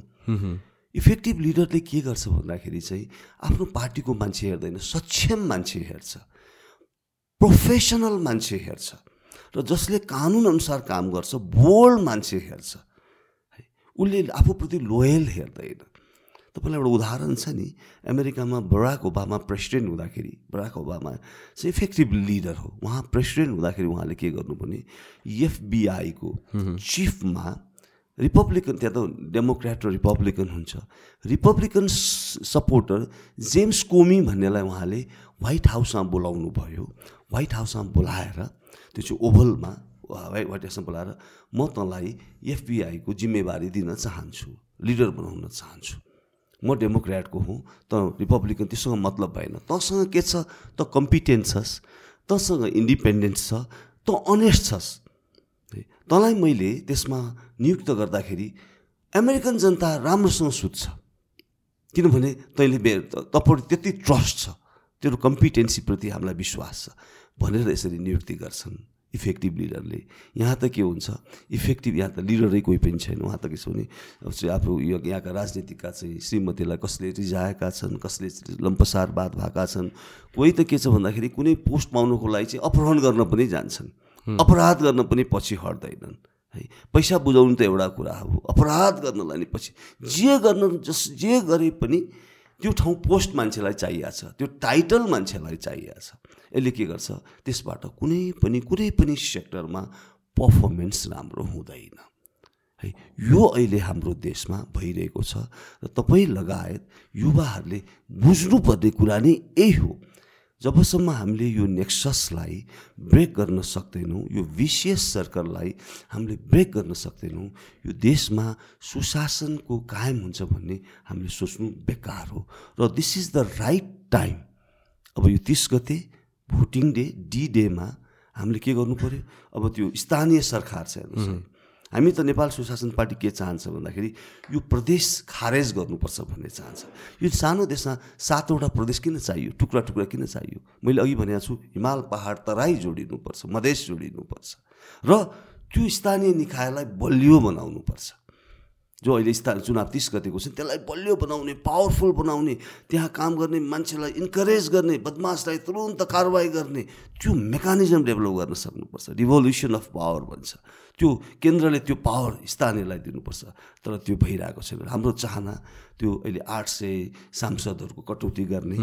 इफेक्टिभ लिडरले के गर्छ भन्दाखेरि चाहिँ आफ्नो पार्टीको मान्छे हेर्दैन सक्षम मान्छे हेर्छ। प्रोफेसनल मान्छे हेर्छ। र जसले कानुन अनुसार काम गर्छ बोल्ड मान्छे हेर्छ। है उसले आफूप्रति लोयल हेर्दैन। तपाईँलाई एउटा उदाहरण छ नि अमेरिकामा बराक ओबामा प्रेसिडेन्ट हुँदाखेरि बराक ओबामा चाहिँ इफेक्टिभ लिडर हो। उहाँ प्रेसिडेन्ट हुँदाखेरि उहाँले के गर्नु भने एफबिआईको चिफमा रिपब्लिकन त्यहाँ त डेमोक्रेट र रिपब्लिकन हुन्छ। रिपब्लिकन सपोर्टर जेम्स कोमी भन्नेलाई उहाँले व्हाइट हाउसमा बोलाउनु भयो व्हाइट हाउसमा बोलाएर त्यो चाहिँ ओभलमा व्हाइट हाउसमा बोलाएर म तँलाई एफबिआईको जिम्मेवारी दिन चाहन्छु लिडर बनाउन चाहन्छु। म डेमोक्रेटको हुँ त रिपब्लिकन त्योसँग मतलब भएन। तँसँग के छ? त कम्पिटेन्ट छस् तँसँग इन्डिपेन्डेन्स छ त अनेस्ट छस्। है तँलाई मैले त्यसमा नियुक्त गर्दाखेरि अमेरिकन जनता राम्रोसँग सुत्छ। किनभने तैँले बे तपाईँहरू त्यति ट्रस्ट छ। तेरो कम्पिटेन्सीप्रति हामीलाई विश्वास छ। भनेर यसरी नियुक्ति गर्छन् इफेक्टिभ लिडरले यहाँ त के हुन्छ? इफेक्टिभ यहाँ त लिडरै कोही पनि छैन। उहाँ त के छ भने आफू यो यहाँका राजनीतिका चाहिँ श्रीमतीलाई कसले रिझाएका छन् कसले लम्पसारवाद भएका छन् कोही त के छ भन्दाखेरि कुनै पोस्ट पाउनुको लागि चाहिँ अपहरण गर्न पनि जान्छन्। अपराध गर्न पनि पछि हट्दैनन् है। पैसा बुझाउनु त एउटा कुरा हो। अपराध गर्नलाई नि पछि जे गर्न जस जे गरे पनि त्यो ठाउँ पोस्ट मान्छेलाई चाहिएको छ त्यो टाइटल मान्छेलाई चाहिएको छ। यसले के गर्छ? त्यसबाट कुनै पनि कुनै पनि सेक्टरमा पर्फर्मेन्स राम्रो हुँदैन। है यो अहिले हाम्रो देशमा भइरहेको छ र तपाईँ लगायत युवाहरूले बुझ्नुपर्ने कुरा नै यही हो। जबसम्म हामीले यो नेक्ससलाई ब्रेक गर्न सक्दैनौँ यो विशेष सर्कललाई हामीले ब्रेक गर्न सक्दैनौँ यो देशमा सुशासनको कायम हुन्छ भन्ने हामीले सोच्नु बेकार हो। र this is the right time अब यो तिस गते भोटिङ डे डी डेमा हामीले के गर्नु पऱ्यो अब त्यो स्थानीय सरकार छ हेर्नुहोस् हामी त नेपाल सुशासन पार्टी के चाहन्छ भन्दाखेरि यो प्रदेश खारेज गर्नुपर्छ भन्ने चाहन्छ। यो सानो देशमा सातवटा प्रदेश किन चाहियो? टुक्रा टुक्रा किन चाहियो? मैले अघि भनेको छु हिमाल पहाड तराई जोडिनुपर्छ मधेस जोडिनुपर्छ। र त्यो स्थानीय निकायलाई बलियो बनाउनुपर्छ। जो अहिले स्थानीय चुनाव तिस गतिको छ त्यसलाई बलियो बनाउने पावरफुल बनाउने त्यहाँ काम गर्ने मान्छेलाई इन्करेज गर्ने बदमासलाई तुरन्त कारवाही गर्ने त्यो मेकानिजम डेभलप गर्न सक्नुपर्छ रिभोल्युसन अफ पावर भन्छ। त्यो केन्द्रले त्यो पावर स्थानीयलाई दिनुपर्छ तर त्यो भइरहेको छैन। हाम्रो चाहना त्यो अहिले आठ सय सांसदहरूको कटौती गर्ने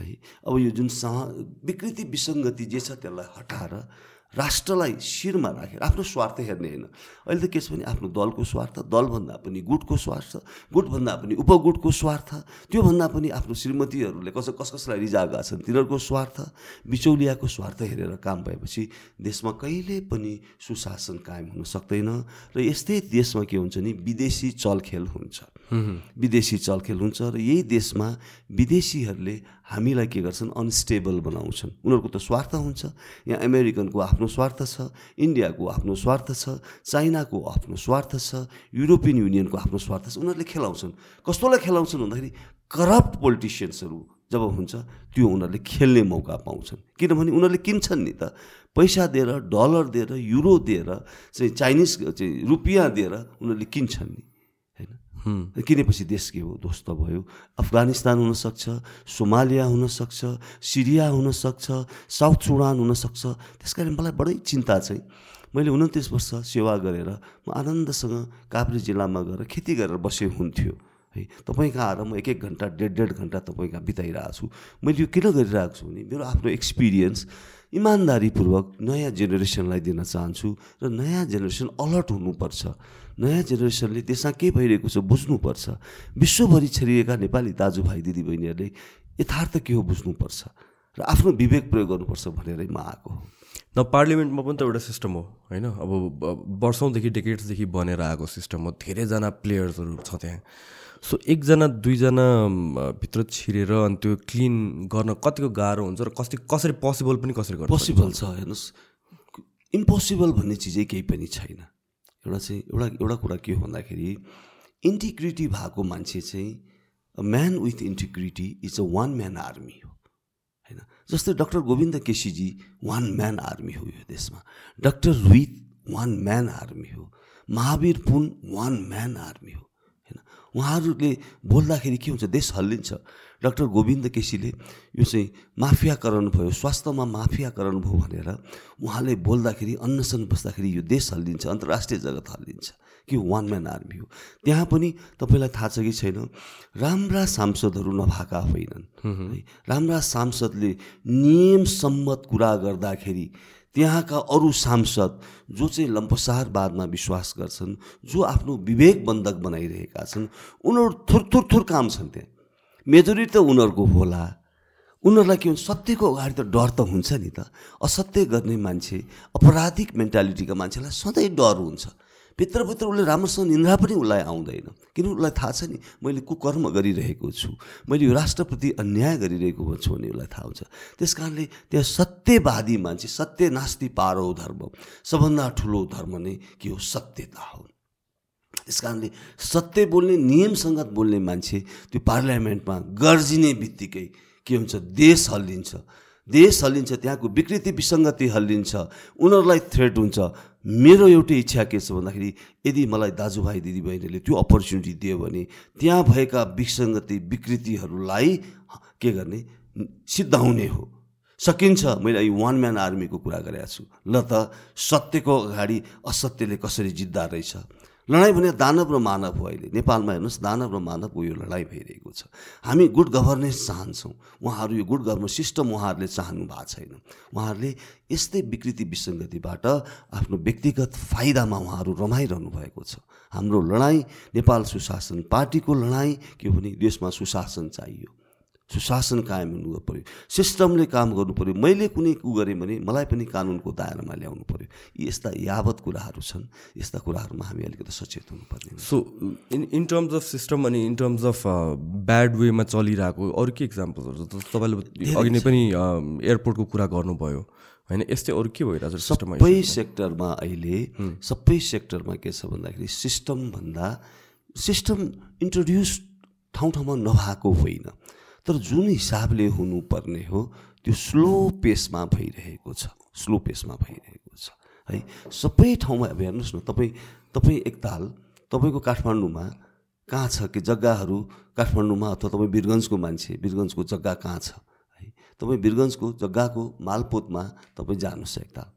है। अब यो जुन सह विकृति विसङ्गति जे छ त्यसलाई हटाएर राष्ट्रलाई शिरमा राखेर आफ्नो स्वार्थ हेर्ने होइन। अहिले त के छ भने आफ्नो दलको स्वार्थ दलभन्दा पनि गुटको स्वार्थ गुटभन्दा पनि उपगुटको स्वार्थ त्योभन्दा पनि आफ्नो श्रीमतीहरूले कस कस कसलाई रिजाएका छन् तिनीहरूको स्वार्थ बिचौलियाको स्वार्थ हेरेर काम भएपछि देशमा कहिले पनि सुशासन कायम हुन सक्दैन। र यस्तै देशमा के हुन्छ नि विदेशी चलखेल हुन्छ। विदेशी चलखेल हुन्छ र यही देशमा विदेशीहरूले हामीलाई के गर्छन्? अनस्टेबल बनाउँछन्। उनीहरूको त स्वार्थ हुन्छ। यहाँ अमेरिकनको आफ्नो स्वार्थ छ इन्डियाको आफ्नो स्वार्थ छ चाइनाको आफ्नो स्वार्थ छ युरोपियन युनियनको आफ्नो स्वार्थ छ। उनीहरूले खेलाउँछन्। कस्तोलाई खेलाउँछन् भन्दाखेरि करप्ट पोलिटिसियन्सहरू जब हुन्छ त्यो उनीहरूले खेल्ने मौका पाउँछन्। किनभने उनीहरूले किन्छन् नि त। पैसा दिएर डलर दिएर युरो दिएर चाहिँ चाइनिज चाहिँ रुपियाँ दिएर उनीहरूले किन्छन् नि। किनेपछि देश के हो ध्वस्त भयो। अफगानिस्तान हुनसक्छ सोमालिया हुनसक्छ सिरिया हुनसक्छ साउथ सुडान हुनसक्छ। त्यस कारण मलाई बडै चिन्ता चाहिँ। मैले उन्तिस वर्ष सेवा गरेर म आनन्दसँग काभ्रे जिल्लामा गएर खेती गरेर बसे हुन्थ्यो। है तपाईँ आएर म एक एक घन्टा डेढ डेढ घन्टा तपाईँ कहाँ बिताइरहेको छु? मैले यो किन गरिरहेको छु भने मेरो आफ्नो एक्सपिरियन्स इमान्दारीपूर्वक नयाँ जेनेरेसनलाई दिन चाहन्छु र नयाँ जेनेरेसन अलर्ट हुनुपर्छ। नयाँ जेनेरेसनले त्यसमा के भइरहेको छ बुझ्नुपर्छ। विश्वभरि छरिएका नेपाली दाजुभाइ दिदीबहिनीहरूले यथार्थ के हो बुझ्नुपर्छ र आफ्नो विवेक प्रयोग गर्नुपर्छ भनेरै म आएको हो। न पार्लिमेन्टमा पनि त एउटा सिस्टम हो होइन? अब वर्षौँदेखि डेकेट्सदेखि बनेर आएको सिस्टम हो। धेरैजना प्लेयर्सहरू छ त्यहाँ। सो एकजना दुईजना भित्र छिरेर अनि त्यो क्लिन गर्न कतिको गाह्रो हुन्छ र कति कसरी पोसिबल पनि कसरी गर्छ पोसिबल छ हेर्नुहोस्। इम्पोसिबल भन्ने चिजै केही पनि छैन। एउटा चाहिँ एउटा एउटा कुरा के हो भन्दाखेरि इन्टिग्रिटी भएको मान्छे चाहिँ man with integrity is a one man army हो होइन? जस्तै doctor Govinda KC ji one man army हो यो देशमा। Doctor Rohit one man army हो। Mahavir Pun one man army हो होइन? उहाँहरूले बोल्दाखेरि के हुन्छ? देश हल्लिन्छ। डाक्टर गोविन्द केसीले यो चाहिँ माफियाकरण भयो स्वास्थ्यमा माफियाकरण भयो भनेर उहाँले बोल्दाखेरि अन्नसन बस्दाखेरि यो देश हल्लिन्छ अन्तर्राष्ट्रिय जगत हल्लिन्छ कि वान म्यान आर्मी हो। त्यहाँ पनि तपाईँलाई थाहा छ कि छैन राम्रा सांसदहरू नभएका होइनन्। है राम्रा सांसदले नियम सम्मत कुरा गर्दाखेरि त्यहाँका अरू सांसद जो चाहिँ लम्पसारवादमा विश्वास गर्छन् जो आफ्नो विवेक बन्धक बनाइरहेका छन् उनीहरू थुर थुर थुर काम छन् त्यहाँ। मेजोरिटी त उनीहरूको होला। उनीहरूलाई के हुन्छ सत्यको अगाडि त डर त हुन्छ नि त। असत्य गर्ने मान्छे अपराधिक मेन्टालिटीका मान्छेलाई सधैँ डर हुन्छ। भित्रभित्र उसले राम्रोसँग निन्द्रा पनि उसलाई आउँदैन। किन उसलाई थाहा छ नि मैले कुकर्म गरिरहेको छु। मैले यो राष्ट्रप्रति अन्याय गरिरहेको छु भने उसलाई थाहा हुन्छ। त्यस कारणले त्यहाँ सत्यवादी मान्छे सत्य नास्ति पारो धर्म सबभन्दा ठुलो धर्म नै के हो सत्यता हो। त्यस कारणले सत्य बोल्ने नियमसङ्गत बोल्ने मान्छे त्यो पार्लियामेन्टमा गर्जिने बित्तिकै के हुन्छ? देश हल्लिन्छ। देश हल्लिन्छ त्यहाँको विकृति विसङ्गति हल्लिन्छ। उनीहरूलाई थ्रेट हुन्छ। मेरो एउटै इच्छा के छ भन्दाखेरि यदि मलाई दाजुभाइ दिदीबहिनीले त्यो अपर्च्युनिटी दियो भने त्यहाँ भएका विसङ्गति विकृतिहरूलाई के गर्ने? सिद्धाउने हो। सकिन्छ। मैले यो वान म्यान आर्मीको कुरा गरेको छु। ल त सत्यको अगाडि असत्यले कसरी जित्दा रहेछ? लडाइँ भने दानव र मानव हो अहिले। नेपालमा हेर्नुहोस् दानव र मानवको यो लडाइँ भइरहेको छ। हामी गुड गभर्नेन्स चाहन्छौँ। उहाँहरू यो गुड गभर्नेन्स सिस्टम उहाँहरूले चाहनु भएको छैन। उहाँहरूले यस्तै विकृति विसङ्गतिबाट आफ्नो व्यक्तिगत फाइदामा उहाँहरू रमाइरहनु भएको छ। हाम्रो लडाइँ नेपाल सुशासन पार्टीको लडाइँ के भने देशमा सुशासन चाहियो। सुशासन कायम हुनु पऱ्यो सिस्टमले काम गर्नु पऱ्यो। मैले कुनै कु गरेँ भने मलाई पनि कानुनको दायरामा ल्याउनु पऱ्यो। यी यस्ता यावत कुराहरू छन् यस्ता कुराहरूमा हामी अलिकति सचेत हुनुपर्ने so in in terms of system अनि इन टर्म्स अफ ब्याड वेमा चलिरहेको अरू के इक्जाम्पल्सहरू तपाईँले अघि नै पनि एयरपोर्टको कुरा गर्नुभयो। होइन यस्तै अरू के भइरहेको छ सबै सेक्टरमा अहिले सबै सेक्टरमा के छ भन्दाखेरि सिस्टमभन्दा सिस्टम इन्ट्रोड्युस ठाउँ ठाउँमा नभएको होइन। तर जुन हिसाबले हुनुपर्ने हो त्यो स्लो पेसमा भइरहेको छ स्लो पेसमा भइरहेको छ। है सबै ठाउँमा अब हेर्नुहोस् न तपाईँ तपाईँ एकताल तपाईँको काठमाडौँमा कहाँ छ कि जग्गाहरू काठमाडौँमा अथवा तपाईँ वीरगन्जको मान्छे वीरगन्जको जग्गा कहाँ छ? है तपाईँ वीरगन्जको जग्गाको मालपोतमा तपाईँ जानुहोस् एकताल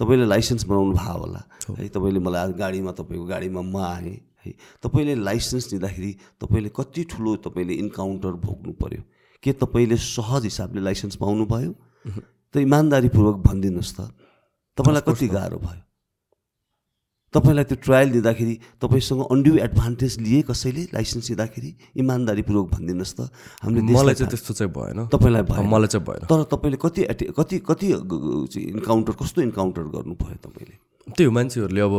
तपाईँले लाइसेन्स बनाउनु भयो होला। है तपाईँले मलाई गाडीमा तपाईँको गाडीमा म आएँ। है। तपाईँले लाइसेन्स दिँदाखेरि तपाईँले कति ठुलो तपाईँले इन्काउन्टर भोग्नु पऱ्यो के तपाईँले सहज हिसाबले लाइसेन्स पाउनु भयो त इमान्दारीपूर्वक भनिदिनुहोस् त। तपाईँलाई कति गाह्रो भयो? तपाईँलाई त्यो ट्रायल दिँदाखेरि तपाईँसँग अन्ड्यु एडभान्टेज लिए कसैले लाइसेन्स दिँदाखेरि इमान्दारीपूर्वक भनिदिनुहोस् त। हामीले मलाई चाहिँ त्यस्तो चाहिँ भएन। तपाईँलाई भयो मलाई चाहिँ भएन। तर तपाईँले कति एटे कति कति इन्काउन्टर कस्तो इन्काउन्टर गर्नुभयो तपाईँले? त्यही हो मान्छेहरूले अब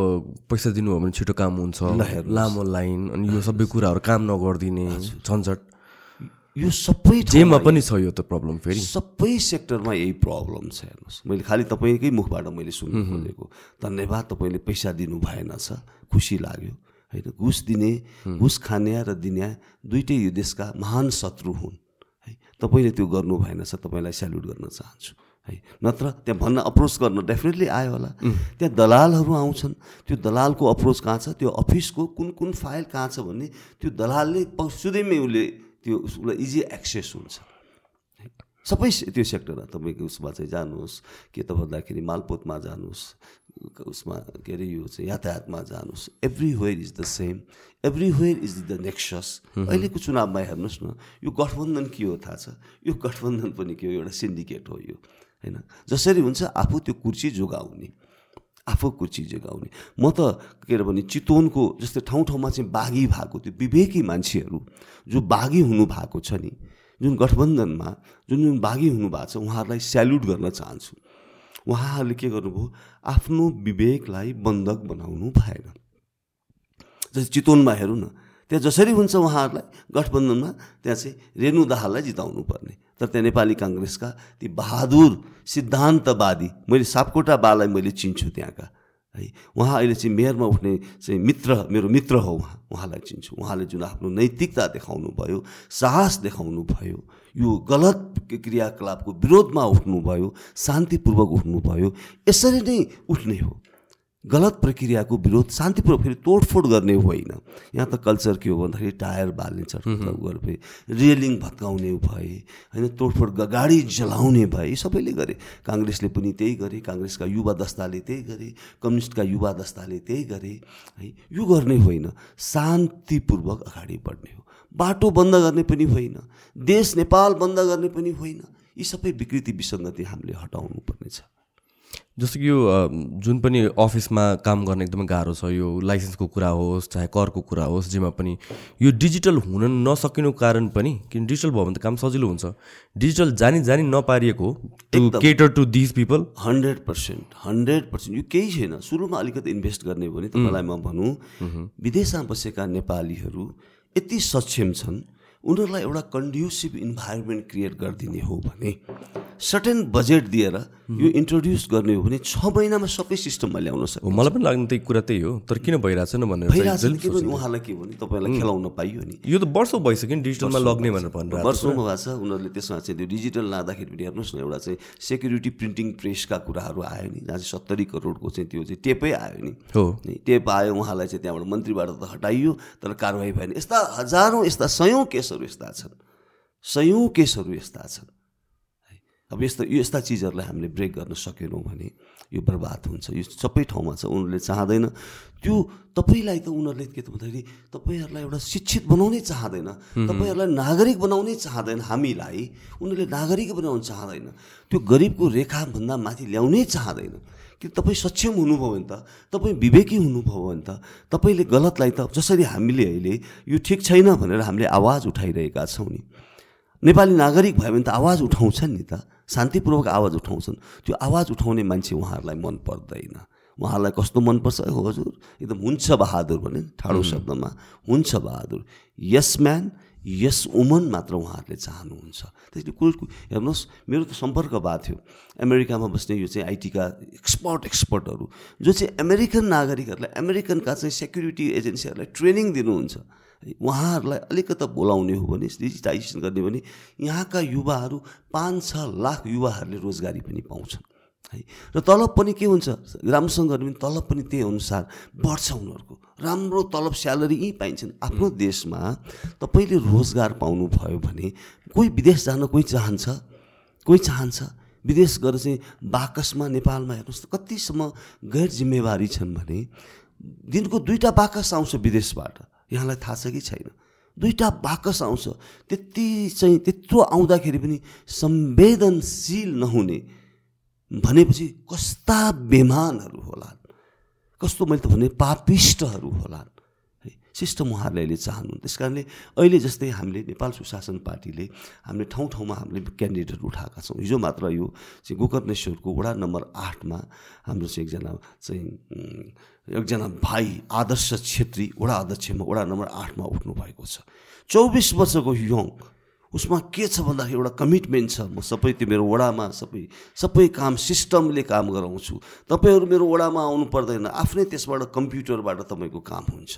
पैसा दिनु हो भने छिटो काम हुन्छ लामो लाइन अनि यो सबै कुराहरू काम नगरिदिने झन्झट। यो सबै जेमा पनि छ यो त प्रब्लम फेरि। सबै सेक्टरमा यही प्रब्लम छ हेर्नुहोस्। मैले खालि तपाईँकै मुखबाट मैले सुन्नु खोजेको। धन्यवाद तपाईँले पैसा दिनु भएन छ। खुसी लाग्यो। होइन घुस दिने घुस खाने र दिने दुइटै यो देशका महान शत्रु हुन्। है तपाईँले त्यो गर्नु भएन छ तपाईँलाई स्याल्युट गर्न चाहन्छु। है। नत्र त्यहाँ भन्न अप्रोच गर्न डेफिनेटली आयो होला। त्यहाँ दलालहरू आउँछन्। त्यो दलालको अप्रोच कहाँ छ? त्यो अफिसको कुन कुन फाइल कहाँ छ भन्ने त्यो दलालले सुदैमै उसले त्यो उसलाई इजी एक्सेस हुन्छ। सबै त्यो सेक्टरमा तपाईँको उसमा चाहिँ जानुहोस्। के त भन्दाखेरि मालपोतमा जानुहोस्। उसमा के अरे यो चाहिँ यातायातमा जानुहोस्। Everywhere is the same everywhere is the nexus अहिलेको चुनावमा हेर्नुहोस् न यो गठबन्धन के हो थाहा छ? यो गठबन्धन पनि के हो? एउटा सिन्डिकेट हो यो। होइन? जसरी हुन्छ आफू त्यो कुर्सी जोगाउने। आफू कुर्सी जोगाउने। म त के अरे भने चितवनको जस्तै ठाउँ ठाउँमा चाहिँ बाघी भएको त्यो विवेकी मान्छेहरू जो बाघी हुनु भएको छ नि जुन गठबन्धनमा जुन जुन बाघी हुनु भएको छ उहाँहरूलाई स्याल्युट गर्न चाहन्छु। उहाँहरूले के गर्नुभयो? आफ्नो विवेकलाई बन्धक बनाउनु भएन। जस्तै चितवनमा हेरौँ न त्यहाँ जसरी हुन्छ उहाँहरूलाई गठबन्धनमा त्यहाँ चाहिँ रेणु दाहाललाई जिताउनु पर्ने तर त्यहाँ नेपाली काङ्ग्रेसका ती बहादुर सिद्धान्तवादी मैले सापकोटा बालाई मैले चिन्छु त्यहाँका। है उहाँ अहिले चाहिँ मेयरमा उठ्ने चाहिँ मित्र मेरो मित्र हो उहाँ। उहाँलाई चिन्छु। उहाँले जुन आफ्नो नैतिकता देखाउनु भयो साहस देखाउनु भयो यो गलत क्रियाकलापको विरोधमा उठ्नुभयो शान्तिपूर्वक उठ्नुभयो यसरी नै उठ्ने हो। गलत प्रक्रियाको विरोध शान्तिपूर्वक फेरि तोडफोड गर्ने होइन। यहाँ त कल्चर के हो भन्दाखेरि टायर बाल्ने भए रेलिङ भत्काउने भए होइन तोडफोड गाडी जलाउने भए यी सबैले गरे। काङ्ग्रेसले पनि त्यही गरे काङ्ग्रेसका युवा दस्ताले त्यही गरे कम्युनिस्टका युवा दस्ताले त्यही गरे है यो गर्ने होइन। शान्तिपूर्वक अगाडि बढ्ने हो। बाटो बन्द गर्ने पनि होइन। देश नेपाल बन्द गर्ने पनि होइन। यी सबै विकृति विसङ्गति हामीले हटाउनु पर्नेछ जस्तो कि यो जुन पनि अफिसमा काम गर्न एकदमै गाह्रो छ यो लाइसेन्सको कुरा होस् चाहे करको कुरा होस् जेमा पनि यो डिजिटल हुन नसकिनु कारण पनि किन डिजिटल भयो भने त काम सजिलो हुन्छ। डिजिटल जानी जानी नपारिएको to cater to these people hundred percent hundred percent. यो केही छैन। सुरुमा अलिकति इन्भेस्ट गर्ने हो भने तपाईँलाई म भनौँ विदेशमा बसेका नेपालीहरू यति सक्षम छन् उनीहरूलाई एउटा कन्ड्युसिभ इन्भाइरोमेन्ट क्रिएट गरिदिने हो भने सर्टेन बजेट दिएर यो इन्ट्रोड्युस गर्ने हो भने छ महिनामा सबै सिस्टममा ल्याउन सक्छ। मलाई पनि लाग्ने त्यही कुरा त्यही हो तर किन भनेर भइरहेछ नि, के भने उहाँलाई के भने तपाईँलाई खेलाउन पाइयो नि। यो त वर्षौँ भइसक्यो नि डिजिटलमा लग्ने भनेर भनेर वर्षौँमा भएको छ उनीहरूले त्यसमा चाहिँ त्यो डिजिटल लाँदाखेरि पनि हेर्नुहोस् न एउटा चाहिँ सेक्युरिटी प्रिन्टिङ प्रेसका कुराहरू आयो नि जहाँ चाहिँ सत्तरी करोडको चाहिँ त्यो चाहिँ टेपै आयो नि। हो। टेप आयो उहाँलाई चाहिँ त्यहाँबाट मन्त्रीबाट त हटाइयो तर कारवाही भएन। यस्ता हजारौँ यस्ता सयौँ केसहरू यस्ता छन्। सयौँ केसहरू यस्ता छन्। अब यस्तो यो यस्ता चिजहरूलाई हामीले ब्रेक गर्न सकेनौँ भने यो बर्बाद हुन्छ। यो सबै ठाउँमा छ उनीहरूले चाहँदैन। त्यो तपाईँलाई त उनीहरूले के त भन्दाखेरि तपाईँहरूलाई एउटा शिक्षित बनाउनै चाहँदैन तपाईँहरूलाई नागरिक बनाउनै चाहँदैन हामीलाई उनीहरूले नागरिक बनाउन चाहँदैन। त्यो गरिबको रेखाभन्दा माथि ल्याउनै चाहँदैन। कि तपाईँ सक्षम हुनुभयो भने त तपाईँ विवेकी हुनुभयो भने त तपाईँले गलतलाई त जसरी हामीले अहिले यो ठिक छैन भनेर हामीले आवाज उठाइरहेका छौँ नि। नेपाली नागरिक भयो भने त आवाज उठाउँछन् नि त। शान्तिपूर्वक आवाज उठाउँछन्। त्यो आवाज उठाउने मान्छे उहाँहरूलाई मन पर्दैन। उहाँलाई कस्तो मनपर्छ हो हजुर एकदम हुन्छ बहादुर भने ठाडो शब्दमा हुन्छ बहादुर। यस म्यान यस वुमन मात्र उहाँहरूले चाहनुहुन्छ। त्यसले कुल हेर्नुहोस् मेरो त सम्पर्क भएको थियो। अमेरिकामा बस्ने यो चाहिँ आइटीका एक्सपर्ट एक्सपर्टहरू जो चाहिँ अमेरिकन नागरिकहरूलाई अमेरिकनका चाहिँ सेक्युरिटी एजेन्सीहरूलाई ट्रेनिङ दिनुहुन्छ। उहाँहरूलाई अलिकति बोलाउने हो भने डिजिटाइजेसन गर्ने भने यहाँका युवाहरू पाँच छ लाख युवाहरूले रोजगारी पनि पाउँछन्। है र तलब पनि के हुन्छ? राम्रोसँग गर्ने भने तलब पनि त्यही अनुसार बढ्छ उनीहरूको। राम्रो तलब स्यालेरी यहीँ पाइन्छन्। आफ्नो देशमा तपाईँले रोजगार पाउनुभयो भने कोही विदेश जान कोही चाहन्छ? कोही चाहन्छ? विदेश गएर चाहिँ बाकसमा नेपालमा हेर्नुहोस् त कतिसम्म गैर जिम्मेवारी छन् भने दिनको दुईवटा बाकस आउँछ विदेशबाट। यहाँलाई थाहा छ कि छैन? दुईवटा बाकस आउँछ। त्यति चाहिँ त्यत्रो आउँदाखेरि पनि संवेदनशील नहुने भनेपछि कस्ता बेमानहरू होलान्? कस्तो मैले त भने पापिष्टहरू होलान्? है सिस्टम उहाँहरूले अहिले चाहनु त्यस कारणले अहिले जस्तै हामीले नेपाल सुशासन पार्टीले हामीले ठाउँ ठाउँमा हामीले क्यान्डिडेटहरू उठाएका छौँ। हिजो मात्र यो चाहिँ गोकर्णेश्वरको वडा नम्बर आठमा हाम्रो चाहिँ एकजना चाहिँ एकजना भाइ आदर्श छेत्री वडा अध्यक्षमा वडा नम्बर आठमा उठ्नु भएको छ। चौबिस वर्षको यङ उसमा के छ भन्दाखेरि एउटा कमिटमेन्ट छ। म सबै त्यो मेरो वडामा सबै सबै काम सिस्टमले काम गराउँछु। तपाईँहरू मेरो वडामा आउनु पर्दैन। आफ्नै त्यसबाट कम्प्युटरबाट तपाईँको काम हुन्छ।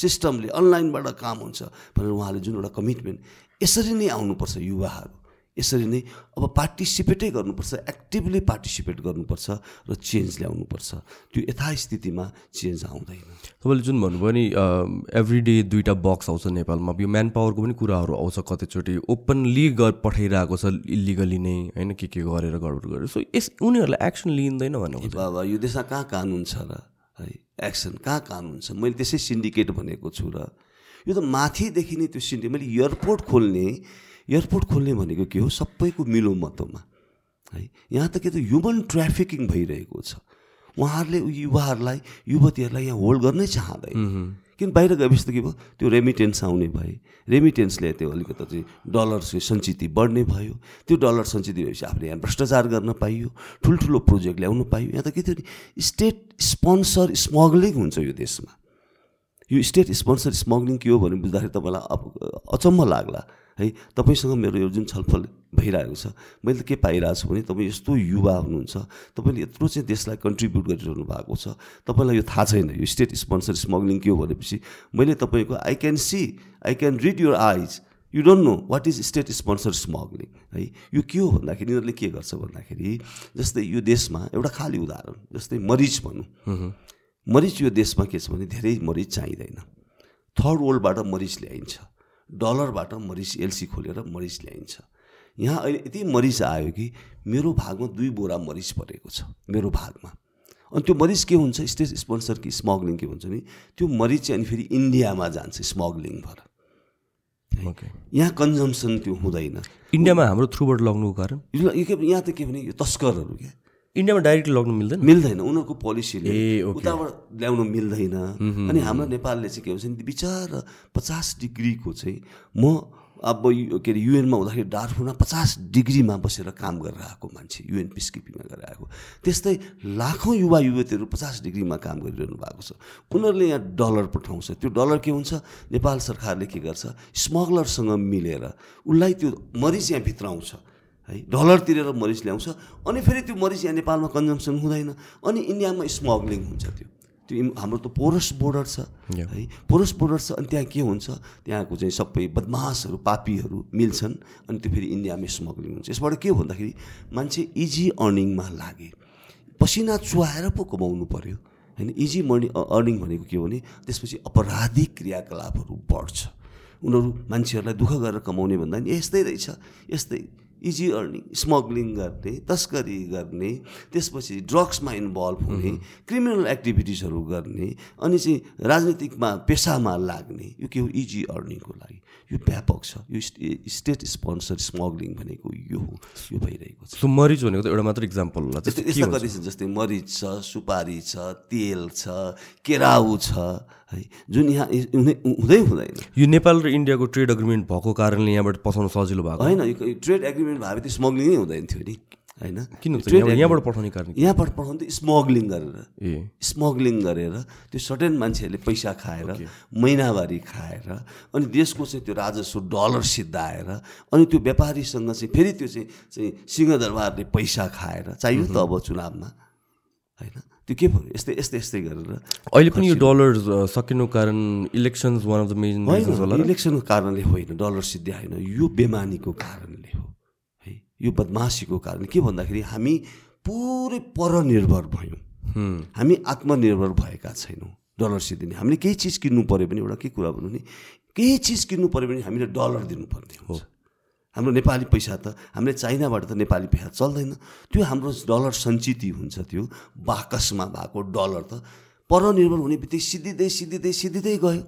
सिस्टमले अनलाइनबाट काम हुन्छ भनेर उहाँले जुन एउटा कमिटमेन्ट यसरी नै आउनुपर्छ युवाहरू। यसरी नै अब पार्टिसिपेटै गर्नुपर्छ एक्टिभली पार्टिसिपेट गर्नुपर्छ र चेन्ज ल्याउनुपर्छ। त्यो यथास्थितिमा चेन्ज आउँदैन। तपाईँले जुन भन्नुभयो नि एभ्री डे दुईवटा बक्स आउँछ नेपालमा। यो म्यान पावरको पनि कुराहरू आउँछ कतिचोटि। ओपनली ग पठाइरहेको छ इलिगली नै होइन के के गरेर गडबड गरेर। सो यस उनीहरूलाई एक्सन लिइँदैन भनेको बाबा यो देशमा कहाँ कानुन छ र? एक्सन कहाँ कानुन छ मैले त्यसै सिन्डिकेट भनेको छु र यो त माथिदेखि नै त्यो सिन्डिकेट मैले एयरपोर्ट खोल्ने एयरपोर्ट खोल्ने भनेको के हो? सबैको मिलो मतोमा है? यहाँ त के त ह्युमन ट्राफिकिङ भइरहेको छ। उहाँहरूले युवाहरूलाई युवतीहरूलाई यहाँ होल्ड गर्नै चाहँदैन। किन बाहिर गएपछि त के भयो? त्यो रेमिटेन्स आउने भए। रेमिटेन्सले त्यो अलिकति चाहिँ डलर सञ्चिति बढ्ने भयो। त्यो डलर सञ्चिति भएपछि आफूले यहाँ भ्रष्टाचार गर्न पाइयो ठुल्ठुलो प्रोजेक्ट ल्याउनु पाइयो। यहाँ त के थियो नि स्टेट स्पोन्सर स्मग्लिङ हुन्छ यो देशमा। यो स्टेट स्पोन्सर स्मग्लिङ के हो भने बुझ्दाखेरि तपाईँलाई अचम्म लाग्ला। है तपाईँसँग मेरो यो जुन छलफल भइरहेको छ मैले त के पाइरहेको छु भने तपाईँ यस्तो युवा हुनुहुन्छ तपाईँले यत्रो चाहिँ देशलाई कन्ट्रिब्युट गरिरहनु भएको छ तपाईँलाई यो थाहा छैन यो स्टेट स्पोन्सर स्मग्लिङ के हो भनेपछि मैले तपाईँको I can see I can read your eyes you don't know what is state sponsor smuggling है यो के हो भन्दाखेरि यिनीहरूले के गर्छ भन्दाखेरि जस्तै यो देशमा एउटा खाली उदाहरण जस्तै मरिच भनौँ मरिच यो देशमा के छ भने धेरै मरिच चाहिँदैन थर्ड वर्ल्डबाट मरिच ल्याइन्छ। डलरबाट मरिच एलसी खोलेर मरिच ल्याइन्छ। यहाँ अहिले यति मरिच आयो कि मेरो भागमा दुई बोरा मरिच परेको छ मेरो भागमा। अनि त्यो मरिच के हुन्छ? स्टेट स्पोन्सर कि स्मग्लिङ के भन्छ नि? त्यो मरिच चाहिँ अनि फेरि इन्डियामा जान्छ स्मग्लिङ भएर ओके यहाँ कन्जम्सन त्यो हुँदैन। इन्डियामा हाम्रो थ्रुबाट लग्नुको कारण? यहाँ त के भने यो तस्करहरू क्या। इन्डियामा डाइरेक्ट लग्नु मिल्दैन मिल्दैन उनीहरूको पोलिसीले उताबाट ल्याउनु मिल्दैन। अनि हाम्रो नेपालले चाहिँ के भन्छ नि बिचार पचास डिग्रीको चाहिँ म अब के अरे युएनमा हुँदाखेरि डार्फुरमा पचास डिग्रीमा बसेर काम गरेर आएको मान्छे युएन पिस किपिङमा गरेर आएको त्यस्तै लाखौँ युवा युवतीहरू पचास डिग्रीमा काम गरिरहनु भएको छ। उनीहरूले यहाँ डलर पठाउँछ। त्यो डलर के हुन्छ? नेपाल सरकारले के गर्छ? स्मग्लरसँग मिलेर उसलाई त्यो मरिच यहाँ भित्राउँछ। है डलर तिरेर मरिच ल्याउँछ अनि फेरि त्यो मरिच यहाँ नेपालमा कन्जम्सन हुँदैन अनि इन्डियामा स्मग्लिङ हुन्छ त्यो। त्यो हाम्रो त पोरस बोर्डर छ है पोरस बोर्डर छ अनि त्यहाँ के हुन्छ त्यहाँको चाहिँ सबै बदमासहरू पापीहरू मिल्छन् अनि त्यो फेरि इन्डियामै स्मग्लिङ हुन्छ। यसबाट के भन्दाखेरि मान्छे इजी अर्निङमा लागे। पसिना चुहाएर पो कमाउनु पऱ्यो होइन? इजी मर्निङ अर्निङ भनेको के हो भने त्यसपछि अपराधिक क्रियाकलापहरू बढ्छ। उनीहरू मान्छेहरूलाई दुःख गरेर कमाउने भन्दा नि यस्तै रहेछ यस्तै इजी अर्निङ स्मग्लिङ गर्ने तस्करी गर्ने त्यसपछि ड्रग्समा इन्भल्भ हुने क्रिमिनल एक्टिभिटिजहरू गर्ने अनि चाहिँ राजनीतिकमा पेसामा लाग्ने यो के हो इजी अर्निङको लागि। यो व्यापक छ। यो स्टे- स्टेट स्पोन्सर स्मग्लिङ भनेको यो हो यो भइरहेको छ। मरिच भनेको त एउटा मात्र इक्जाम्पल होला यस्ता कति छ जस्तै मरिच छ सुपारी छ तेल छ केराउ छ है जुन यहाँ हुँदै हुँदै हुँदैन। यो नेपाल र इन्डियाको ट्रेड अग्रिमेन्ट भएको कारणले यहाँबाट पठाउन सजिलो भएको। होइन यो ट्रेड एग्रिमेन्ट भए त स्मग्लिङै हुँदैन थियो नि। होइन? किन हुन्छ? यहाँबाट पठाउने कारण? यहाँबाट पठाउनु त स्मग्लिङ गरेर। ए। स्मग्लिङ गरेर त्यो सर्टेन मान्छेहरूले पैसा खाएर महिनावारी खाएर अनि देशको चाहिँ त्यो राजस्व डलर सिद्धाएर अनि त्यो व्यापारीसँग चाहिँ फेरि त्यो चाहिँ चाहिँ सिंहदरबारले पैसा खाएर चाहियो त अब चुनावमा। होइन? त्यो के भयो? यस्तै यस्तै यस्तै गरेर अहिले पनि यो डलर सकिनु कारण elections one of the main होइन इलेक्सनको कारणले होइन डलर सिद्धि होइन यो बेमानीको कारणले है। यो बदमासीको कारण के भन्दाखेरि हामी पुरै परनिर्भर भयौँ। हामी आत्मनिर्भर भएका छैनौँ डलर सिद्धिने। हामीले केही चिज किन्नु पऱ्यो भने एउटा के कुरा भनौँ नि केही चिज किन्नु पऱ्यो भने हामीले डलर दिनुपर्ने हुन्छ। हाम्रो नेपाली पैसा त हामीले चाइनाबाट त नेपाली पैसा चल्दैन। त्यो हाम्रो डलर सञ्चित हुन्छ त्यो। बाकसमा भएको डलर त परनिर्भर हुने बित्तिकै सिद्धिँदै सिद्धिँदै सिद्धिँदै गयो।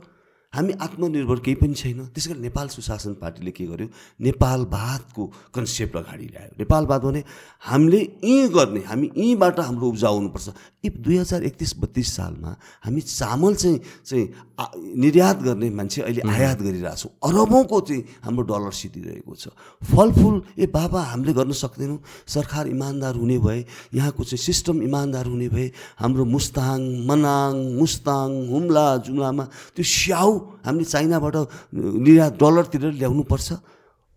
हामी आत्मनिर्भर केही पनि छैन। त्यस कारण नेपाल सुशासन पार्टीले के गर्यो? नेपालवादको कन्सेप्ट अगाडि ल्यायो। नेपालवाद भने हामीले यहीँ गर्ने हामी यहीँबाट हाम्रो उब्जाउ हुनुपर्छ। यी दुई हजार एकतिस बत्तिस सालमा हामी चामल चाहिँ चाहिँ निर्यात गर्ने मान्छे अहिले आयात गरिरहेछौँ अरबौँको चाहिँ हाम्रो डलर सिद्धिरहेको छ। फलफुल ए बाबा हामीले गर्न सक्दैनौँ। सरकार इमान्दार हुने भए यहाँको चाहिँ सिस्टम इमान्दार हुने भए हाम्रो मुस्ताङ मनाङ मुस्ताङ हुम्ला जुम्लामा त्यो स्याउ हामीले चाइनाबाट निर्यात डलरतिर ल्याउनुपर्छ।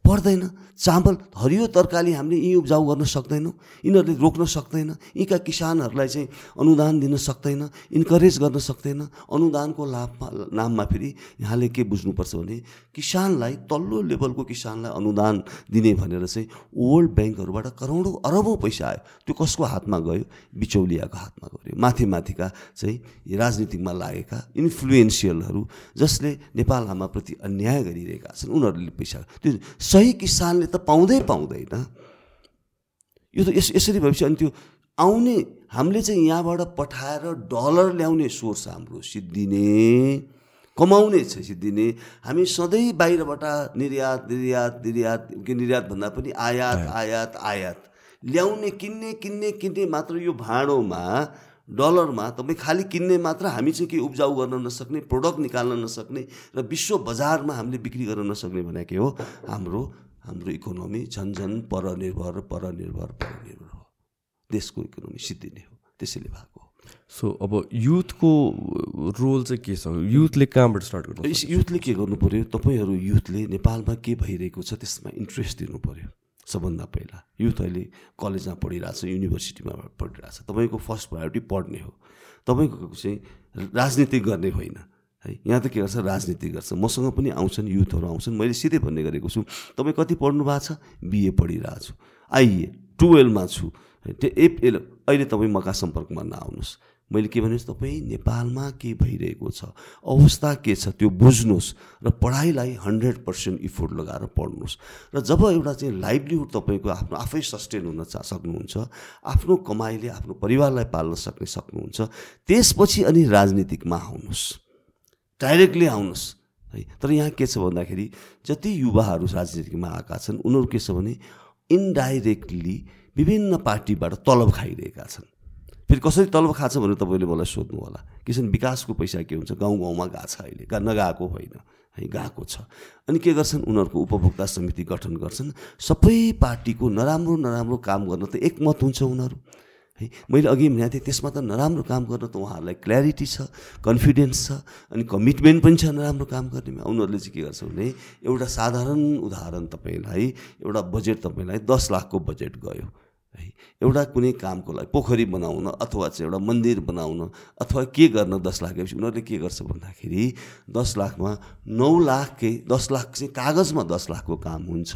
पर्दैन। चामल हरियो तरकारी हामीले यहीँ उब्जाउ गर्न सक्दैनौँ यिनीहरूले रोक्न सक्दैन यीका किसानहरूलाई चाहिँ अनुदान दिन सक्दैन इन्करेज गर्न सक्दैन। अनुदानको लाभमा नाममा फेरि यहाँले के बुझ्नुपर्छ भने किसानलाई तल्लो लेभलको किसानलाई अनुदान दिने भनेर चाहिँ वर्ल्ड ब्याङ्कहरूबाट करोडौँ अरबौँ पैसा आयो। त्यो कसको हातमा गयो? बिचौलियाको हातमा गयो। माथि माथिका चाहिँ राजनीतिकमा लागेका इन्फ्लुएन्सियलहरू जसले नेपाल आमाप्रति अन्याय गरिरहेका छन् उनीहरूले पैसा त्यो सही किसानले त पाउँदै पाउँदैन। यो त यस यसरी भएपछि अनि त्यो आउने हामीले चाहिँ यहाँबाट पठाएर डलर ल्याउने सोर्स हाम्रो सिद्धिने कमाउने छ सिद्धिने हामी सधैँ बाहिरबाट निर्यात निर्यात निर्यात के निर्यात भन्दा पनि आयात। आयात आयात। ल्याउने किन्ने किन्ने किन्ने मात्र यो भाँडोमा डलरमा तपाईँ खालि किन्ने मात्र हामी चाहिँ के उब्जाउ गर्न नसक्ने प्रोडक्ट निकाल्न नसक्ने र विश्व बजारमा हामीले बिक्री गर्न नसक्ने भने के हो? हाम्रो हाम्रो इकोनोमी झन् झन् परनिर्भर परनिर्भर परनिर्भर हो। देशको इकोनोमी सिद्धिने हो। त्यसैले भएको हो। सो अब युथको रोल चाहिँ के छ? युथले कहाँबाट स्टार्ट गर्नु युथले के गर्नु पऱ्यो तपाईँहरू युथले नेपालमा के भइरहेको छ त्यसमा इन्ट्रेस्ट दिनु पऱ्यो सबभन्दा पहिला। युथ अहिले कलेजमा पढिरहेछ युनिभर्सिटीमा पढिरहेछ। तपाईँको फर्स्ट प्रायोरिटी पढ्ने हो। तपाईँको चाहिँ राजनीति गर्ने होइन। है यहाँ त के गर्छ? राजनीति गर्छ। मसँग पनि आउँछन् युथहरू आउँछन्। मैले सिधै भन्ने गरेको छु तपाईँ कति पढ्नु भएको छ? बिए पढिरहेको छु। आइए टुवेल्भमा छु। त्यो एप अहिले तपाईँ मका सम्पर्कमा नआउनुहोस्। मैले के भनेँ तपाईँ नेपालमा के भइरहेको छ? अवस्था के छ? त्यो बुझ्नुहोस् र पढाइलाई हन्ड्रेड पर्सेन्ट इफोर्ट लगाएर पढ्नुहोस्। र जब एउटा चाहिँ लाइभलीहुड तपाईँको आफ्नो आफै सस्टेन हुन चा सक्नुहुन्छ आफ्नो कमाइले आफ्नो परिवारलाई पाल्न सक्ने सक्नुहुन्छ त्यसपछि अनि राजनीतिकमा आउनुहोस्। डाइरेक्टली आउनुहोस्। है तर यहाँ के छ भन्दाखेरि जति युवाहरू राजनीतिमा आएका छन् उनीहरू के छ भने इन्डाइरेक्टली विभिन्न पार्टीबाट तलब खाइरहेका छन्। फेरि कसरी तलब खान्छ भनेर तपाईँले मलाई सोध्नु होला किसान विकासको पैसा के हुन्छ? गाउँ गाउँमा गएको छ अहिले। नगएको होइन। है गएको छ। अनि के गर्छन्? उनीहरूको उपभोक्ता समिति गठन गर्छन्। सबै पार्टीको नराम्रो नराम्रो काम गर्न त एकमत हुन्छ उनीहरू। है मैले अघि भनेको थिएँ त्यसमा त नराम्रो काम गर्न त उहाँहरूलाई क्ल्यारिटी छ कन्फिडेन्स छ अनि कमिटमेन्ट पनि छ नराम्रो काम गर्नेमा। उनीहरूले चाहिँ के गर्छ भने एउटा साधारण उदाहरण तपाईँलाई एउटा बजेट तपाईँलाई दस लाखको बजेट गयो। है? एउटा कुनै कामको लागि पोखरी बनाउन अथवा चाहिँ एउटा मन्दिर बनाउन अथवा के गर्न दस लाख उनीहरूले के गर्छ भन्दाखेरि दस लाखमा नौ लाख के दस लाख चाहिँ कागजमा दस लाखको काम हुन्छ।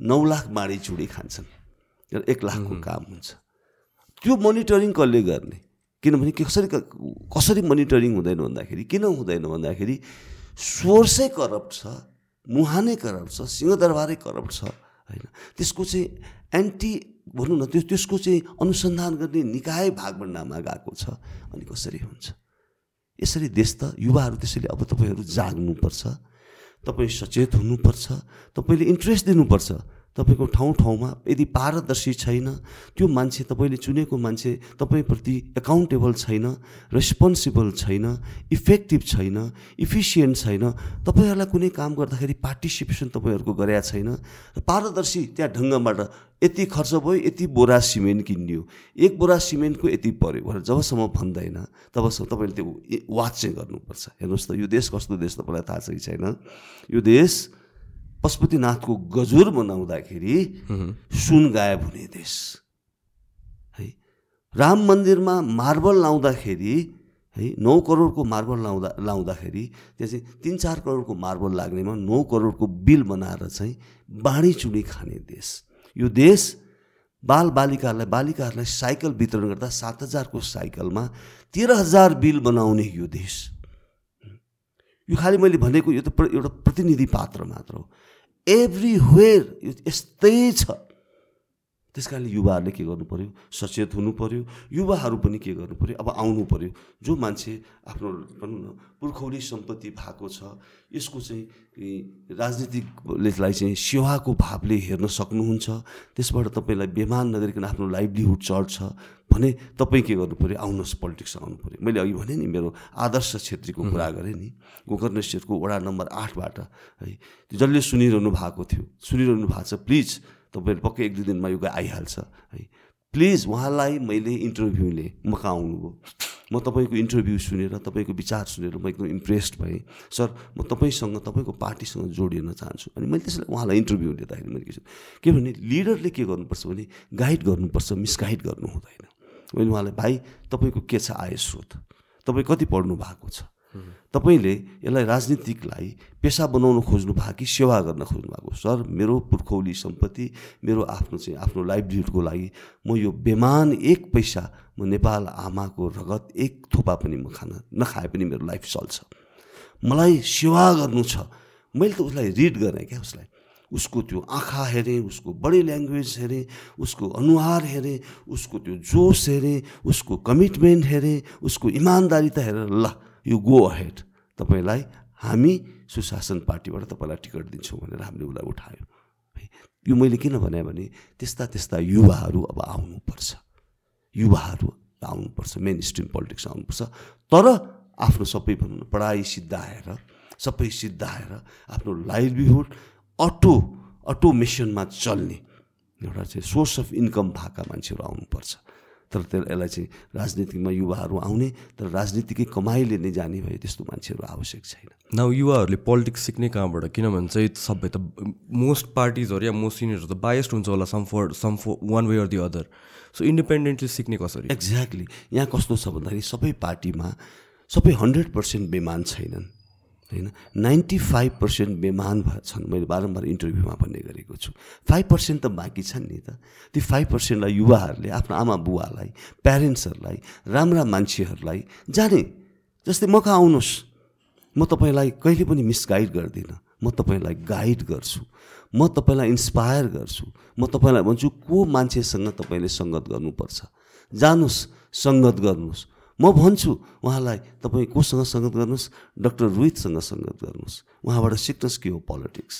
नौ लाख बाँडी चुडी खान्छन् एक लाखको काम हुन्छ। त्यो मोनिटरिङ कसले गर्ने? किनभने कसरी कसरी मोनिटरिङ हुँदैन भन्दाखेरि किन हुँदैन भन्दाखेरि सोर्सै करप्ट छ मुहानै करप्ट छ सिंहदरबारै करप्ट छ होइन। त्यसको चाहिँ एन्टी भनौँ न त्यो त्यसको चाहिँ अनुसन्धान गर्ने निकाय भागभण्डामा गएको छ अनि कसरी हुन्छ? यसरी देश त युवाहरू त्यसैले अब तपाईँहरू जाग्नुपर्छ तपाईँ सचेत हुनुपर्छ तपाईँले इन्ट्रेस्ट दिनुपर्छ। तपाईँको ठाउँ ठाउँमा यदि पारदर्शी छैन त्यो मान्छे तपाईँले चुनेको मान्छे तपाईँप्रति एकाउन्टेबल छैन रेस्पोन्सिबल छैन इफेक्टिभ छैन इफिसियन्ट छैन तपाईँहरूलाई कुनै काम गर्दाखेरि पार्टिसिपेसन तपाईँहरूको गरेका छैन र पारदर्शी त्यहाँ ढङ्गबाट यति खर्च भयो यति बोरा सिमेन्ट किनियो एक बोरा सिमेन्टको यति पऱ्यो भनेर जबसम्म भन्दैन तबसम्म तपाईँले त्यो वाच चाहिँ गर्नुपर्छ। हेर्नुहोस् त यो देश कस्तो देश तपाईँलाई थाहा छ कि छैन? यो देश पशुपतिनाथको गजुर बनाउँदाखेरि सुन गायब हुने देश। है राम मन्दिरमा मार्बल लाउँदाखेरि है नौ करोडको मार्बल लाउँदा लाउँदाखेरि त्यो चाहिँ तिन चार करोडको मार्बल लाग्नेमा नौ करोडको बिल बनाएर चाहिँ बाँडीचुडी खाने देश। यो देश बाल बालिकाहरूलाई बालिकाहरूलाई साइकल वितरण गर्दा सात हजारको साइकलमा तेह्र हजार बिल बनाउने यो देश। यो खालि मैले भनेको यो त एउटा प्रतिनिधि पात्र मात्र हो। एभ्रिवेयर यो यस्तै छ त्यस कारणले युवाहरूले के गर्नु पऱ्यो सचेत हुनु पऱ्यो युवाहरू पनि के गर्नु पऱ्यो अब आउनु पऱ्यो जो मान्छे आफ्नो भनौँ न पुर्खौली सम्पत्ति भएको छ यसको चाहिँ राजनीतिकलाई चाहिँ सेवाको भावले हेर्न सक्नुहुन्छ। त्यसबाट तपाईँलाई बेमान नगरिकन आफ्नो लाइभलीहुड चल्छ भने तपाईँ के गर्नु पऱ्यो आउनुहोस् पोलिटिक्स आउनु पऱ्यो मैले अघि भनेँ नि मेरो आदर्श छेत्रीको कुरा गरेँ नि। गोकर्णेश्वरको वडा नम्बर आठबाट है जसले सुनिरहनु भएको थियो सुनिरहनु भएको छ प्लिज तपाईँहरू पक्कै एक दुई दिनमा यो आइहाल्छ है। प्लिज उहाँलाई मैले इन्टरभ्यूले म कहाँ आउनुभयो म तपाईँको इन्टरभ्यू सुनेर तपाईँको विचार सुनेर म एकदम इम्प्रेस्ड भएँ। सर म तपाईँसँग तपाईँको पार्टीसँग जोडिन चाहन्छु। अनि मैले त्यसलाई उहाँलाई इन्टरभ्यू लिँदाखेरि मैले के के भने लिडरले के गर्नुपर्छ भने गाइड गर्नुपर्छ मिसगाइड गर्नु हुँदैन। मैले उहाँलाई भाइ तपाईँको के छ आय स्रोत? तपाईँ कति पढ्नु भएको छ? तपाईँले यसलाई राजनीतिकलाई पेसा बनाउन खोज्नु भएको कि सेवा गर्न खोज्नु भएको सर मेरो पुर्खौली सम्पत्ति मेरो आफ्नो चाहिँ आफ्नो लाइभलीहुडको लागि म यो बेमान एक पैसा म नेपाल आमाको रगत एक थोपा पनि म खान नखाए पनि मेरो लाइफ चल्छ। मलाई सेवा गर्नु छ। मैले त उसलाई रिड गरेँ क्या उसलाई। उसको त्यो आँखा हेरेँ उसको बडी ल्याङ्ग्वेज हेरेँ उसको अनुहार हेरेँ उसको त्यो जोस हेरेँ उसको कमिटमेन्ट हेरेँ उसको इमान्दारिता हेरेर ल यो गो अहेड तपाईँलाई हामी सुशासन पार्टीबाट तपाईँलाई टिकट दिन्छौँ भनेर हामीले उसलाई उठायो। है यो मैले किन भने भने त्यस्ता त्यस्ता युवाहरू अब आउनुपर्छ। युवाहरू आउनुपर्छ मेन स्ट्रिम पोलिटिक्स आउनुपर्छ। तर आफ्नो सबै भनौँ न पढाइ सिद्धाएर सबै सिद्धाएर आफ्नो लाइभलीहुड अटो अटोमेसनमा चल्ने एउटा चाहिँ सोर्स अफ इन्कम भएका मान्छेहरू आउनुपर्छ। तर त्यो यसलाई चाहिँ राजनीतिमा युवाहरू आउने तर राजनीतिकै कमाइले नै जाने भए त्यस्तो मान्छेहरू आवश्यक छैन। न युवाहरूले पोलिटिक्स सिक्ने कहाँबाट? किनभने चाहिँ सबै त मोस्ट पार्टिजहरू या मोस्ट सिनियरहरू त बायस्ड हुन्छ होला some for some for one way or the other so independently सिक्ने कसरी? एक्ज्याक्टली यहाँ कस्तो छ भन्दाखेरि सबै पार्टीमा सबै हन्ड्रेड पर्सेन्ट बेमान छैनन्। होइन? नाइन्टी फाइभ पर्सेन्ट बेमान छन्। मैले बारम्बार इन्टरभ्यूमा भन्ने गरेको छु। फाइभ पर्सेन्ट त बाँकी छन् नि त। त्यो फाइभ पर्सेन्टलाई युवाहरूले आफ्नो आमा बुवालाई प्यारेन्ट्सहरूलाई राम्रा मान्छेहरूलाई जाने। जस्तै म कहाँ आउनुहोस्। म तपाईँलाई कहिले पनि मिसगाइड गर्दिनँ। म तपाईँलाई गाइड गर्छु। म तपाईँलाई इन्सपायर गर्छु। म तपाईँलाई भन्छु को मान्छेसँग तपाईँले सङ्गत गर्नुपर्छ? जानुहोस् सङ्गत गर्नुहोस्। म भन्छु उहाँलाई तपाईँ कोसँग सङ्गत गर्नुहोस् डक्टर रोहितसँग सङ्गत गर्नुहोस्। उहाँबाट सिक्नुहोस् के हो पोलिटिक्स।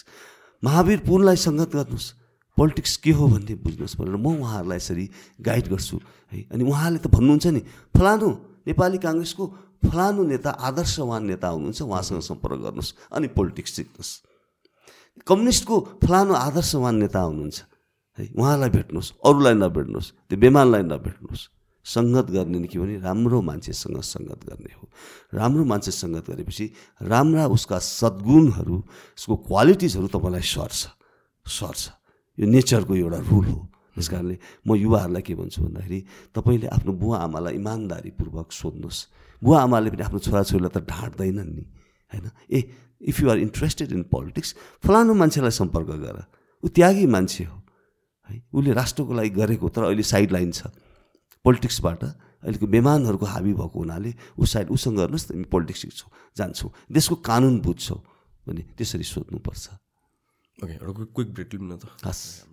महावीर पुनलाई सङ्गत गर्नुहोस्। पोलिटिक्स के हो भन्ने बुझ्नुहोस् भनेर म उहाँहरूलाई यसरी गाइड गर्छु है। अनि उहाँले त भन्नुहुन्छ नि फलानु नेपाली काङ्ग्रेसको फलानु नेता आदर्शवान नेता हुनुहुन्छ उहाँसँग सम्पर्क गर्नुहोस् अनि पोलिटिक्स सिक्नुहोस्। कम्युनिस्टको फलानु आदर्शवान नेता हुनुहुन्छ है। उहाँलाई भेट्नुहोस् अरूलाई नभेट्नुहोस् त्यो बेमानलाई नभेट्नुहोस्। सङ्गत गर्ने नि के भने राम्रो मान्छेसँग सङ्गत गर्ने हो। राम्रो मान्छे सङ्गत गरेपछि राम्रा उसका सद्गुणहरू उसको क्वालिटिजहरू तपाईँलाई सर्छ सर्छ। यो नेचरको एउटा रुल हो। त्यस कारणले म युवाहरूलाई के भन्छु भन्दाखेरि तपाईँले आफ्नो बुवा आमालाई इमान्दारीपूर्वक सोध्नुहोस्। बुवा आमाले पनि आफ्नो छोराछोरीलाई त ढाँट्दैनन् नि होइन? ए if you are interested in politics फलानु मान्छेलाई सम्पर्क गर। ऊ त्यागी मान्छे हो है? उसले राष्ट्रको लागि गरेको तर अहिले साइड लाइन छ। पोलिटिक्सबाट अहिलेको बेमानहरूको हाबी भएको हुनाले ऊ साइड उसँग गर्नुहोस् त पोलिटिक्स सिक्छौँ जान्छौँ देशको कानुन बुझ्छौँ भने त्यसरी सोध्नुपर्छ। ओके एउटा क्विक ब्रेक लिउँ न त। हस्।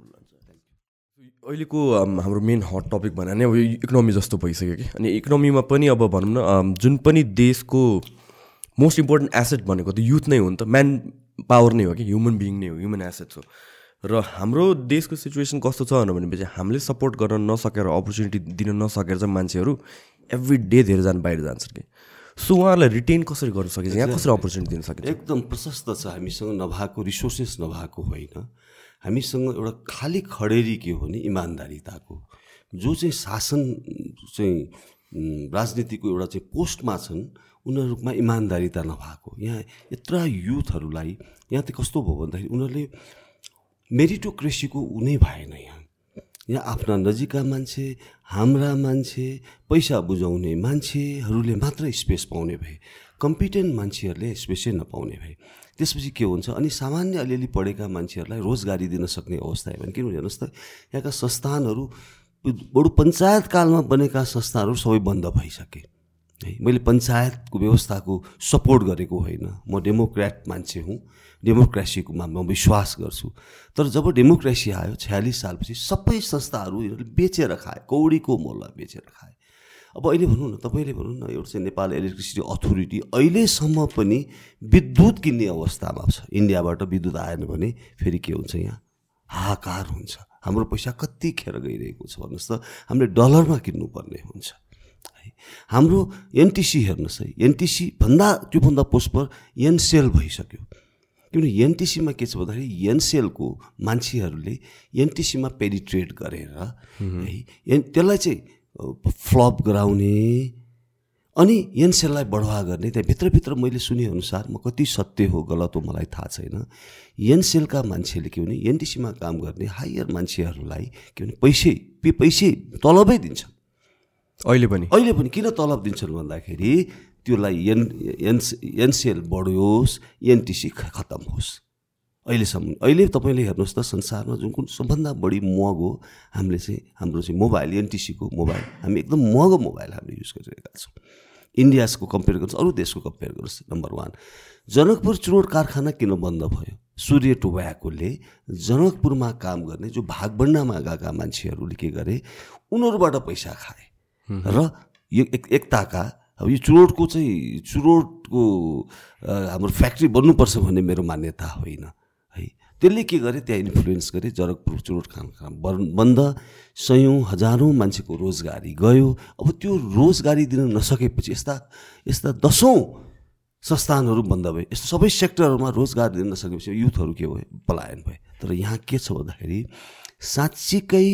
अहिलेको हाम्रो मेन हट टपिक भने नै अब यो इकोनोमी जस्तो भइसक्यो कि। अनि इकोनोमीमा पनि अब भनौँ न जुन पनि देशको मोस्ट इम्पोर्टेन्ट एसेट भनेको त युथ नै हो नि त। म्यान पावर नै हो कि ह्युमन बिङ नै हो ह्युमन एसेट्स हो। र हाम्रो देशको सिचुएसन कस्तो छ भनेपछि हामीले सपोर्ट गर्न नसकेर अपर्च्युनिटी दिन नसकेर चाहिँ मान्छेहरू एभ्री डे धेरैजना बाहिर जान्छन् कि सो उहाँहरूलाई रिटेन कसरी गर्न सकिन्छ? यहाँ कसरी अपर्च्युनिटी दिन सकिन्छ? एकदम प्रशस्त छ हामीसँग नभएको रिसोर्सेस नभएको होइन। हामीसँग एउटा खाली खडेरी के हो भने इमान्दारिताको। जो चाहिँ शासन चाहिँ राजनीतिको एउटा चाहिँ पोस्टमा छन् उनीहरूमा इमान्दारिता नभएको। यहाँ यत्र युथहरूलाई यहाँ चाहिँ कस्तो भयो भन्दाखेरि उनीहरूले मेरिटोक्रेसीको उनी भएन यहाँ। यहाँ आफ्ना नजिकका मान्छे हाम्रा मान्छे पैसा बुझाउने मान्छेहरूले मात्र स्पेस पाउने भए कम्पिटेन्ट मान्छेहरूले स्पेसै नपाउने भए। त्यसपछि के हुन्छ अनि सामान्य अलिअलि पढेका मान्छेहरूलाई रोजगारी दिन सक्ने अवस्था आयो भने किन हेर्नुहोस् त यहाँका संस्थानहरू बरु पञ्चायतकालमा बनेका संस्थानहरू सबै बन्द भइसके। है मैले पञ्चायतको व्यवस्थाको सपोर्ट गरेको होइन। म डेमोक्रेट मान्छे हुँ। डेमोक्रेसीकोमा म विश्वास गर्छु। तर जब डेमोक्रेसी आयो छयालिस सालपछि सबै संस्थाहरू यिनीहरूले बेचेर खाए कौडीको मोलमा बेचेर खाए। अब अहिले भनौँ न तपाईँले भनौँ न एउटा चाहिँ नेपाल इलेक्ट्रिसिटी अथोरिटी अहिलेसम्म पनि विद्युत किन्ने अवस्थामा छ। इन्डियाबाट विद्युत आएन भने फेरि के हुन्छ यहाँ? हाहाकार हुन्छ। हाम्रो पैसा कति खेर गइरहेको छ भन्नुहोस् त। हामीले डलरमा किन्नुपर्ने हुन्छ। है हाम्रो एनटिसी हेर्नुहोस् है। एनटिसी भन्दा त्योभन्दा पोस्टपर एनसेल भइसक्यो। किनभने एनटिसीमा के छ भन्दाखेरि एनसेलको मान्छेहरूले एनटिसीमा पेरिट्रेट गरेर है एन त्यसलाई चाहिँ फ्लप गराउने अनि एनसेललाई बढावा गर्ने त्यहाँ भित्रभित्र मैले सुनेअनुसार म कति सत्य हो गलत हो मलाई थाहा छैन। एनसेलका मान्छेले के भने एनटिसीमा काम गर्ने हायर मान्छेहरूलाई के भने पैसै पे पैसै तलबै दिन्छन्। अहिले पनि? अहिले पनि किन तलब दिन्छन् भन्दाखेरि त्यसलाई एन एन एनसिएल बढोस् एनटिसी खतम होस्। अहिलेसम्म अहिले तपाईँले हेर्नुहोस् त संसारमा जुन कुन सबभन्दा बढी महँगो हामीले चाहिँ हाम्रो चाहिँ मोबाइल एनटिसीको मोबाइल हामी एकदम महँगो मोबाइल हामीले युज गरिरहेका छौँ। इन्डियाजको कम्पेयर गर्नुहोस् अरू देशको कम्पेयर गर्नुहोस् नम्बर वान। जनकपुर चुरोट कारखाना किन बन्द भयो? सूर्य टोबाकोले जनकपुरमा काम गर्ने जो भागबन्डामा गएका मान्छेहरूले के गरे उनीहरूबाट पैसा खाए। र यो एक एकताका अब यो चुरोटको चाहिँ चुरोटको हाम्रो फ्याक्ट्री बन्नुपर्छ भन्ने मेरो मान्यता होइन है। त्यसले के गरे त्यहाँ इन्फ्लुएन्स गरे जनकपुर चुरोट खाना बन्द। सयौँ हजारौँ मान्छेको रोजगारी गयो। अब त्यो रोजगारी दिन नसकेपछि यस्ता यस्ता दसौँ संस्थानहरू बन्द भए यस्तो सबै सेक्टरहरूमा रोजगार दिन नसकेपछि युथहरू के भयो पलायन भए। तर यहाँ के छ भन्दाखेरि साँच्चीकै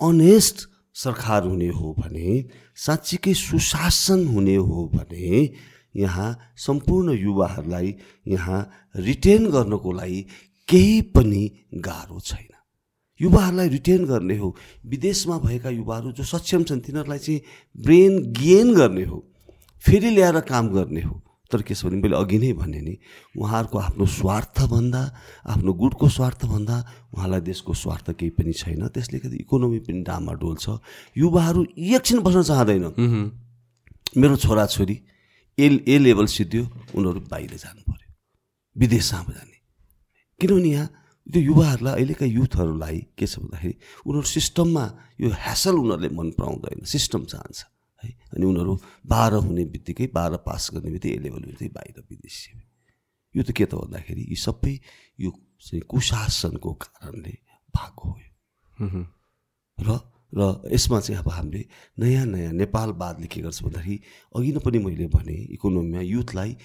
अनेस्ट सरकार हुने हो भने साँच्चीकै सुशासन हुने हो भने यहाँ सम्पूर्ण युवाहरूलाई यहाँ रिटेन गर्नको लागि केही पनि गाह्रो छैन। युवाहरूलाई रिटेन गर्ने हो। विदेशमा भएका युवाहरू जो सक्षम छन् तिनीहरूलाई चाहिँ ब्रेन गेन गर्ने हो। फेरि ल्याएर काम गर्ने हो। तर के छ भने मैले अघि नै भने नि उहाँहरूको आफ्नो स्वार्थभन्दा आफ्नो गुटको स्वार्थभन्दा उहाँलाई देशको स्वार्थ केही पनि छैन। त्यसले गर्दा इकोनोमी पनि डामाडोल छ युवाहरू एकछिन बस्न चाहँदैन। मेरो छोराछोरी ए ए लेभल सिद्धियो उनीहरू बाहिर जानु पऱ्यो विदेशमा जाने। किनभने यहाँ त्यो युवाहरूलाई अहिलेका युथहरूलाई के छ भन्दाखेरि उनीहरू सिस्टममा यो ह्यासल उनीहरूले मन पराउँदैन। सिस्टम चाहन्छ। है। अनि उनीहरू बाह्र हुने बित्तिकै बाह्र पास गर्ने बित्तिकै ए लेभल बित्तिकै बाहिर विदेश यो त के त भन्दाखेरि यी सबै यो चाहिँ कुशासनको कारणले भएको हो र र यसमा चाहिँ अब हामीले नयाँ नयाँ नेपालवादले के गर्छ भन्दाखेरि अघि नै पनि मैले भने इकोनोमीमा युथलाई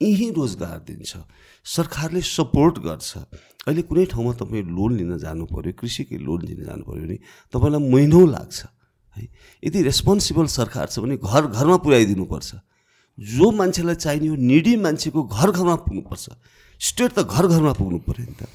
यहीँ रोजगार दिन्छ। सरकारले सपोर्ट गर्छ। अहिले कुनै ठाउँमा तपाईँ लोन लिन जानु पऱ्यो कृषिकै लोन लिन जानु पऱ्यो भने तपाईँलाई महिनौ लाग्छ। है? यदि रेस्पोन्सिबल सरकार छ भने घर घरमा पुर्याइदिनुपर्छ। जो मान्छेलाई चाहिने हो निडी मान्छेको घर घरमा पुग्नुपर्छ। स्टेट त घर घरमा पुग्नु पऱ्यो नि त।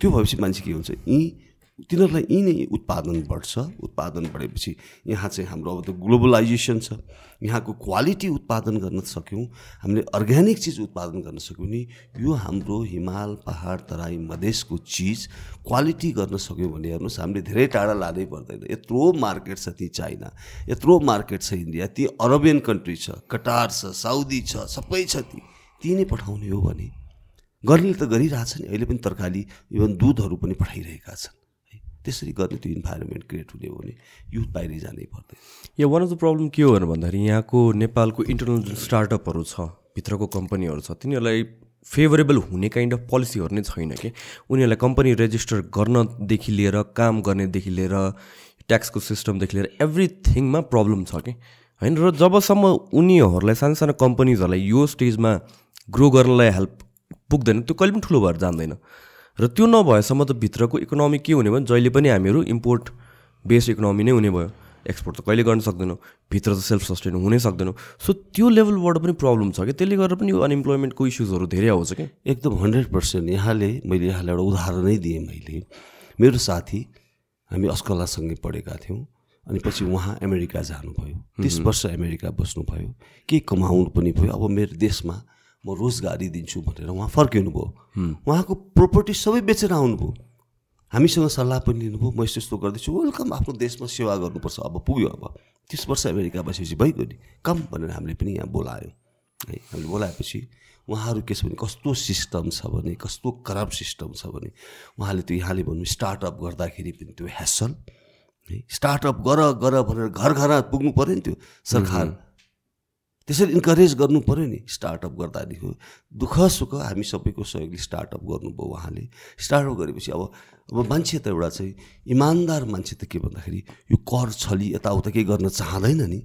त्यो भएपछि मान्छे के हुन्छ? यहीँ तिनीहरूलाई यहीँ नै उत्पादन बढ्छ। उत्पादन बढेपछि यहाँ चाहिँ हाम्रो अब त ग्लोबलाइजेसन छ। यहाँको क्वालिटी उत्पादन गर्न सक्यौँ। हामीले अर्ग्यानिक चिज उत्पादन गर्न सक्यौँ भने यो हाम्रो हिमाल पहाड तराई मधेसको चिज क्वालिटी गर्न सक्यौँ भने हेर्नुहोस् हामीले धेरै टाढा लाँदै पर्दैन। यत्रो मार्केट छ ती चाइना यत्रो मार्केट छ इन्डिया ती अरबियन कन्ट्री छ कटार छ साउदी छ सबै छ ती। ती नै पठाउने हो भने गर्नेले त गरिरहेछ नि। अहिले पनि तरकारी इभन दुधहरू पनि पठाइरहेका छन्। त्यसरी गर्ने त्यो इन्भाइरोमेन्ट क्रिएट हुने हो भने युथ बाहिर जानै पर्दैन। या वान अफ द प्रब्लम के हो भन्दाखेरि यहाँको नेपालको इन्टरनल जुन स्टार्टअपहरू छ भित्रको कम्पनीहरू छ तिनीहरूलाई फेभरेबल हुने काइन्ड अफ पोलिसीहरू नै छैन कि? उनीहरूलाई कम्पनी रेजिस्टर गर्नदेखि लिएर काम गर्नेदेखि लिएर ट्याक्सको सिस्टमदेखि लिएर एभ्रिथिङमा प्रब्लम छ कि? होइन? र जबसम्म उनीहरूलाई सानो सानो कम्पनीजहरूलाई यो स्टेजमा ग्रो गर्नलाई हेल्प पुग्दैन त्यो कहिले पनि ठुलो भएर जान्दैन र त्यो नभएसम्म त भित्रको इकोनोमी के हुने भयो? जहिले पनि हामीहरू इम्पोर्ट बेस्ड इकोनोमी नै हुने भयो। एक्सपोर्ट त कहिले गर्न सक्दैनौँ। भित्र त सेल्फ सस्टेन हुनै सक्दैनौँ। सो त्यो लेभलबाट पनि प्रब्लम छ कि? त्यसले गर्दा पनि यो अनइम्प्लोइमेन्टको इस्युजहरू धेरै आउँछ कि? एकदम हन्ड्रेड पर्सेन्ट यहाँले मैले यहाँलाई एउटा उदाहरणै दिएँ मैले। मेरो साथी हामी अस्कलासँगै पढेका थियौँ अनि पछि उहाँ अमेरिका जानुभयो। तिस वर्ष अमेरिका बस्नुभयो। केही कमाउनु पनि भयो? अब मेरो देशमा म रोजगारी दिन्छु भनेर उहाँ फर्किनु भयो उहाँको प्रोपर्टी सबै बेचेर आउनुभयो। हामीसँग सल्लाह पनि लिनुभयो। म यस्तो यस्तो गर्दैछु। वेलकम आफ्नो देशमा सेवा गर्नुपर्छ। अब पुग्यो अब। तिस वर्ष अमेरिका बसेपछि भइगयो नि। कम भनेर हामीले पनि यहाँ बोलायौँ। है हामीले बोलाएपछि उहाँहरू के छ भने कस्तो सिस्टम छ भने कस्तो करप्ट सिस्टम छ भने उहाँले त्यो यहाँले भन्नु स्टार्टअप गर्दाखेरि पनि त्यो ह्यासल है स्टार्टअप गर गर भनेर घर घर पुग्नु पऱ्यो नि त्यो सरकार। त्यसरी इन्करेज गर्नु पऱ्यो नि स्टार्टअप गर्दाखेरि दुःख सुख हामी सबैको सहयोगले स्टार्टअप गर्नुभयो उहाँले। स्टार्टअप गरेपछि अब अब मान्छे त एउटा चाहिँ इमान्दार मान्छे त के भन्दाखेरि यो कर छली यताउता केही गर्न चाहँदैन नि।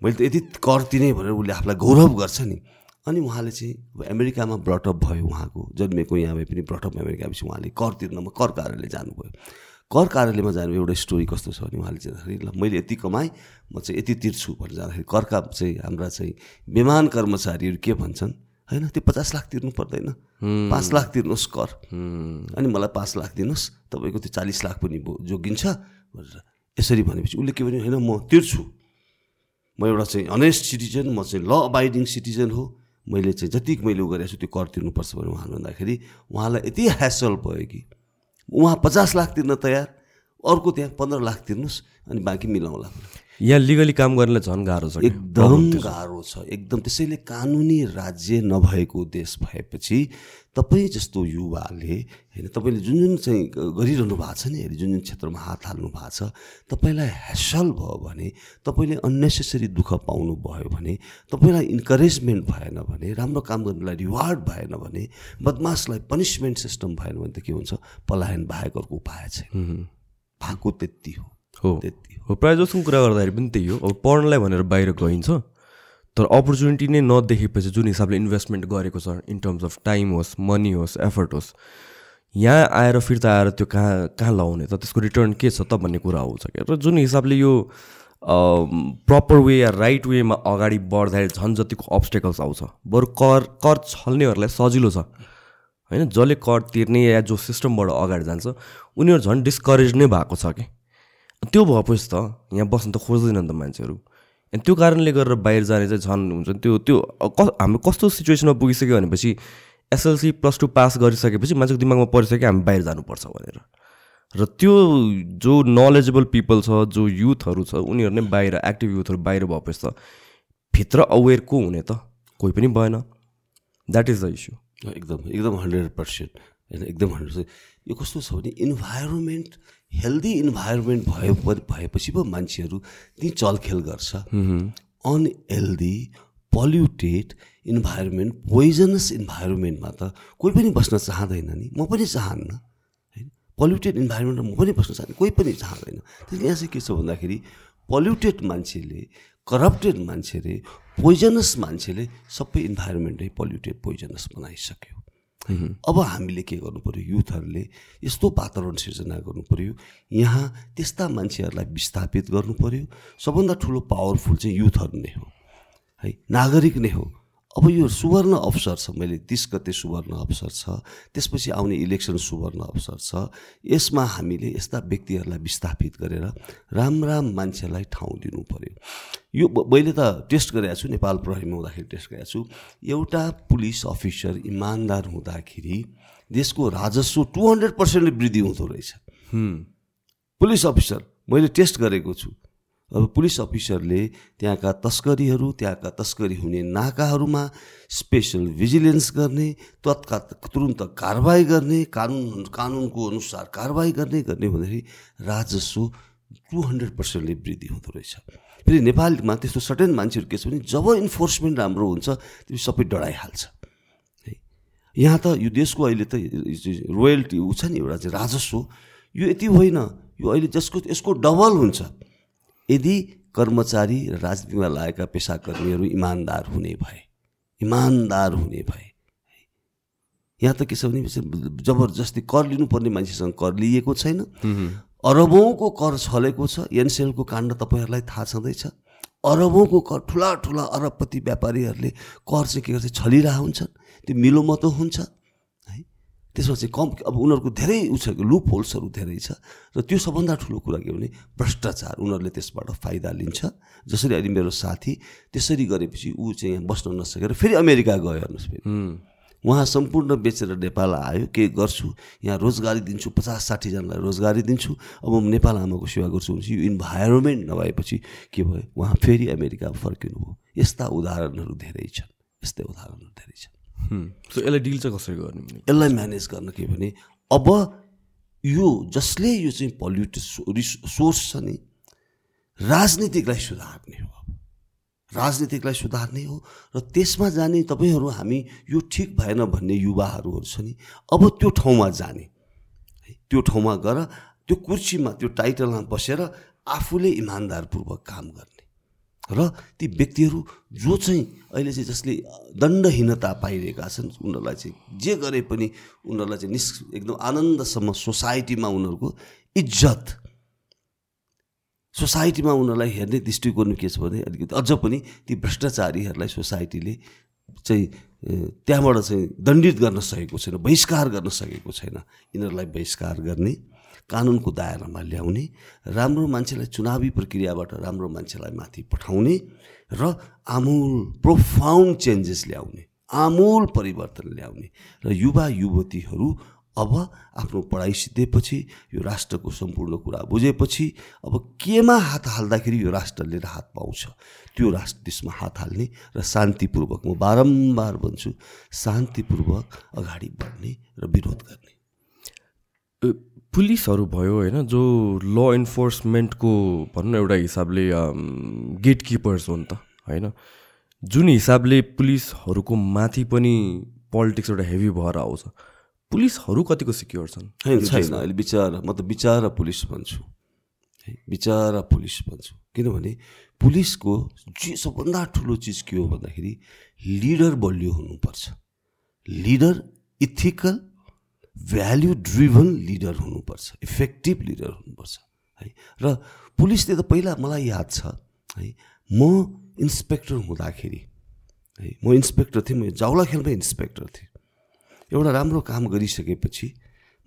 मैले त यति कर तिने भनेर उसले आफूलाई गौरव गर्छ नि। अनि उहाँले चाहिँ अब अमेरिकामा ब्रटअप भयो उहाँको। जन्मेको यहाँ भए पनि ब्रटअप अमेरिका भएपछि उहाँले कर तिर्नमा कर कार्यालय जानुभयो। कर कार्यालयमा जानु एउटा स्टोरी कस्तो छ भने उहाँले चाहिँ ल मैले यति कमाएँ म चाहिँ यति तिर्छु भनेर जाँदाखेरि करका चाहिँ हाम्रा चाहिँ विमान कर्मचारीहरू के भन्छन्? होइन त्यो पचास लाख तिर्नु पर्दैन। पाँच लाख तिर्नुहोस् कर। अनि मलाई पाँच लाख दिनुहोस् तपाईँको त्यो चालिस लाख पनि जोगिन्छ भनेर यसरी भनेपछि उसले के भन्यो होइन म तिर्छु। म एउटा चाहिँ अनेस्ट सिटिजन म चाहिँ ल अबाइडिङ सिटिजन हो। मैले चाहिँ जति मैले उ गरेको छु त्यो कर तिर्नुपर्छ भने उहाँले भन्दाखेरि उहाँलाई यति ह्यासल भयो कि उहाँ पचास लाख तिर्न तयार अर्को त्यहाँ पन्ध्र लाख तिर्नुहोस् अनि बाँकी मिलाउँला। यहाँ लिगली काम गर्नलाई झन् गाह्रो छ एकदम गाह्रो छ। एकदम त्यसैले कानुनी राज्य नभएको देश भएपछि तपाईँ जस्तो युवाले होइन तपाईँले जुन जुन चाहिँ गरिरहनु भएको छ नि जुन जुन क्षेत्रमा हात हाल्नु भएको छ तपाईँलाई ह्यासल भयो भने तपाईँले अन्नेसेसरी दुःख पाउनु भयो भने तपाईँलाई इन्करेजमेन्ट भएन भने राम्रो काम गर्नुलाई रिवार्ड भएन भने बदमासलाई पनिसमेन्ट सिस्टम भएन भने त के हुन्छ? पलायन बाहेक अर्को उपाय छैन। भएको त्यति हो। हो। हो प्रायः जस्तो कुरा गर्दाखेरि पनि त्यही हो। अब पढ्नलाई भनेर बाहिर गइन्छ। तर अपर्च्युनिटी नै नदेखेपछि जुन हिसाबले इन्भेस्टमेन्ट गरेको छ इन टर्म्स अफ टाइम होस् मनी होस् एफर्ट होस् यहाँ आएर फिर्ता आएर त्यो कहाँ कहाँ लगाउने त? त्यसको रिटर्न के छ त भन्ने कुरा आउँछ क्या? र जुन हिसाबले यो प्रपर वे या राइट वेमा अगाडि बढ्दाखेरि झन् जतिको अब्सटेकल्स आउँछ बरु कर कर छल्नेहरूलाई सजिलो छ। होइन जसले कर तिर्ने या जो सिस्टमबाट अगाडि जान्छ उनीहरू झन् डिस्करेज नै भएको छ कि त्यो भएपछि त यहाँ बस्नु त खोज्दैन त मान्छेहरू। अनि त्यो कारणले गरेर बाहिर जाने चाहिँ झन् हुन्छ त्यो त्यो क हाम्रो कस्तो सिचुएसनमा पुगिसक्यो भनेपछि एसएलसी प्लस टू पास गरिसकेपछि मान्छेको दिमागमा परिसक्यो हामी बाहिर जानुपर्छ भनेर। र त्यो जो नलेजेबल पिपल छ जो युथहरू छ उनीहरू नै बाहिर एक्टिभ युथहरू बाहिर भएपछि त भित्र अवेर को हुने त? कोही पनि भएन। द्याट इज द इस्यु एकदम एकदम हन्ड्रेड पर्सेन्ट होइन एकदम हन्ड्रेड यो कस्तो छ भने इन्भाइरोमेन्ट हेल्दी इन्भाइरोमेन्ट भयो भएपछि पो मान्छेहरू त्यहीँ चलखेल गर्छ। अनहेल्दी पल्युटेड इन्भाइरोमेन्ट पोइजनस इन्भाइरोमेन्टमा त कोही पनि बस्न चाहँदैन नि। म पनि चाहन्न होइन? पल्युटेड इन्भाइरोमेन्टमा म पनि बस्न चाहन्न कोही पनि चाहँदैन। त्यसले यहाँ चाहिँ के छ भन्दाखेरि पल्युटेड मान्छेले करप्टेड मान्छेले पोइजनस मान्छेले सबै इन्भाइरोमेन्टै पल्युटेड पोइजनस बनाइसक्यो। अब हामीले के गर्नु पऱ्यो युथहरूले यस्तो वातावरण सिर्जना गर्नु पऱ्यो यहाँ त्यस्ता मान्छेहरूलाई विस्थापित गर्नु पऱ्यो सबभन्दा ठुलो पावरफुल चाहिँ युथहरू नै हो। है नागरिक नै हो। अब यो सुवर्ण अवसर छ मैले तिस गते सुवर्ण अवसर छ त्यसपछि आउने इलेक्सन सुवर्ण अवसर छ यसमा हामीले यस्ता व्यक्तिहरूलाई विस्थापित गरेर राम्रा मान्छेलाई ठाउँ दिनु पऱ्यो यो मैले त टेस्ट गरेको छु नेपाल प्रहरीमा हुँदाखेरि टेस्ट गरेको छु। एउटा पुलिस अफिसर इमान्दार हुँदाखेरि देशको राजस्व टु हन्ड्रेड पर्सेन्टले वृद्धि हुँदो रहेछ। पुलिस अफिसर मैले टेस्ट गरेको छु। अब पुलिस अफिसरले त्यहाँका तस्करीहरू त्यहाँका तस्करी हुने नाकाहरूमा स्पेसल भिजिलेन्स गर्ने तत्काल तुरन्त कारवाही गर्ने कानुन कानुनको अनुसार कारवाही गर्ने गर्ने भन्दाखेरि राजस्व टु हन्ड्रेड पर्सेन्टले वृद्धि हुँदो रहेछ। फेरि नेपालमा त्यस्तो सर्टेन मान्छेहरू के छ भने जब इन्फोर्समेन्ट राम्रो हुन्छ त्यो सबै डढाइहाल्छ। है? यहाँ त यो देशको अहिले त रोयल्टी ऊ छ नि एउटा चाहिँ राजस्व। यो यति होइन यो अहिले जसको यसको डबल हुन्छ। यदि कर्मचारी र राजनीतिमा लागेका पेसाकर्मीहरू इमान्दार हुने भए इमान्दार हुने भए यहाँ त के छ भने जबरजस्ती कर लिनुपर्ने मान्छेसँग कर लिएको छैन। अरबौँको कर छलेको छ एनसेलको काण्ड तपाईँहरूलाई थाहा छँदैछ। अरबौँको कर ठुला ठुला अरबपति व्यापारीहरूले कर चाहिँ के गर्छ छलिरहेको हुन्छन् त्यो मिलोमतो हुन्छ। त्यसमा चाहिँ कम अब उनीहरूको धेरै उ छ लुप होल्सहरू धेरै छ र त्यो सबभन्दा ठुलो कुरा के भने भ्रष्टाचार उनीहरूले त्यसबाट फाइदा लिन्छ। जसरी अहिले मेरो साथी त्यसरी गरेपछि ऊ चाहिँ यहाँ बस्न नसकेर फेरि अमेरिका गयो हेर्नुहोस् फेरि। उहाँ सम्पूर्ण बेचेर नेपाल आयो के गर्छु? यहाँ रोजगारी दिन्छु पचास साठीजनालाई रोजगारी दिन्छु अब म नेपाल आमाको सेवा गर्छु भनेपछि यो इन्भाइरोमेन्ट नभएपछि के भयो? उहाँ फेरि अमेरिका फर्किनु भयो यस्ता उदाहरणहरू धेरै छन् यस्तै उदाहरणहरू धेरै छन्। सो यसलाई डिल चाहिँ कसरी गर्ने यसलाई म्यानेज गर्न के भने अब यो जसले यो चाहिँ पल्युटेड सोर्स छ नि राजनीतिकलाई सुधार्ने हो राजनीतिकलाई सुधार्ने हो र त्यसमा जाने तपाईँहरू हामी यो ठिक भएन भन्ने युवाहरू छ नि अब त्यो ठाउँमा जाने। त्यो ठाउँमा गएर त्यो कुर्सीमा त्यो टाइटलमा बसेर आफूले इमान्दारपूर्वक काम गर्ने। र ती व्यक्तिहरू जो चाहिँ अहिले चाहिँ जसले दण्डहीनता पाइरहेका छन् उनीहरूलाई चाहिँ जे गरे पनि उनीहरूलाई चाहिँ निस् एकदम आनन्दसम्म सोसाइटीमा उनीहरूको इज्जत। सोसाइटीमा उनीहरूलाई हेर्ने दृष्टिकोण के छ भने अलिकति अझ पनि ती भ्रष्टाचारीहरूलाई सोसाइटीले चाहिँ त्यहाँबाट चाहिँ दण्डित गर्न सकेको छैन बहिष्कार गर्न सकेको छैन। यिनीहरूलाई बहिष्कार गर्ने कानुनको दायरामा ल्याउने राम्रो मान्छेलाई चुनावी प्रक्रियाबाट राम्रो मान्छेलाई माथि पठाउने र आमूल प्रोफाउन्ड चेन्जेस ल्याउने आमूल परिवर्तन ल्याउने र युवा युवतीहरू अब आफ्नो पढाइ सिद्धेपछि यो राष्ट्रको सम्पूर्ण कुरा बुझेपछि अब केमा हात हाल्दाखेरि यो राष्ट्रले राहत पाउँछ? त्यो राष्ट्र त्यसमा हात हाल्ने र शान्तिपूर्वक म बारम्बार भन्छु शान्तिपूर्वक अगाडि बढ्ने र विरोध गर्ने। पुलिसहरू भयो होइन जो ल इन्फोर्समेन्टको भनौँ न एउटा हिसाबले गेट किपर्स हो नि त होइन? जुन हिसाबले पुलिसहरूको माथि पनि पोलिटिक्स एउटा हेभी भएर आउँछ। पुलिसहरू कतिको सिक्योर छन्? छैन। अहिले बिचरा म त बिचरा पुलिस भन्छु। है बिचरा पुलिस भन्छु। किनभने पुलिसको जे सबभन्दा ठुलो चिज के हो भन्दाखेरि लिडर बलियो हुनुपर्छ। Leader ethical value driven leader हुनुपर्छ इफेक्टिभ लिडर हुनुपर्छ है? र पुलिसले त पहिला मलाई याद छ है? म इन्सपेक्टर हुँदाखेरि है? म इन्सपेक्टर थिएँ म जाउलाखेलमै इन्सपेक्टर थिएँ। एउटा राम्रो काम गरिसकेपछि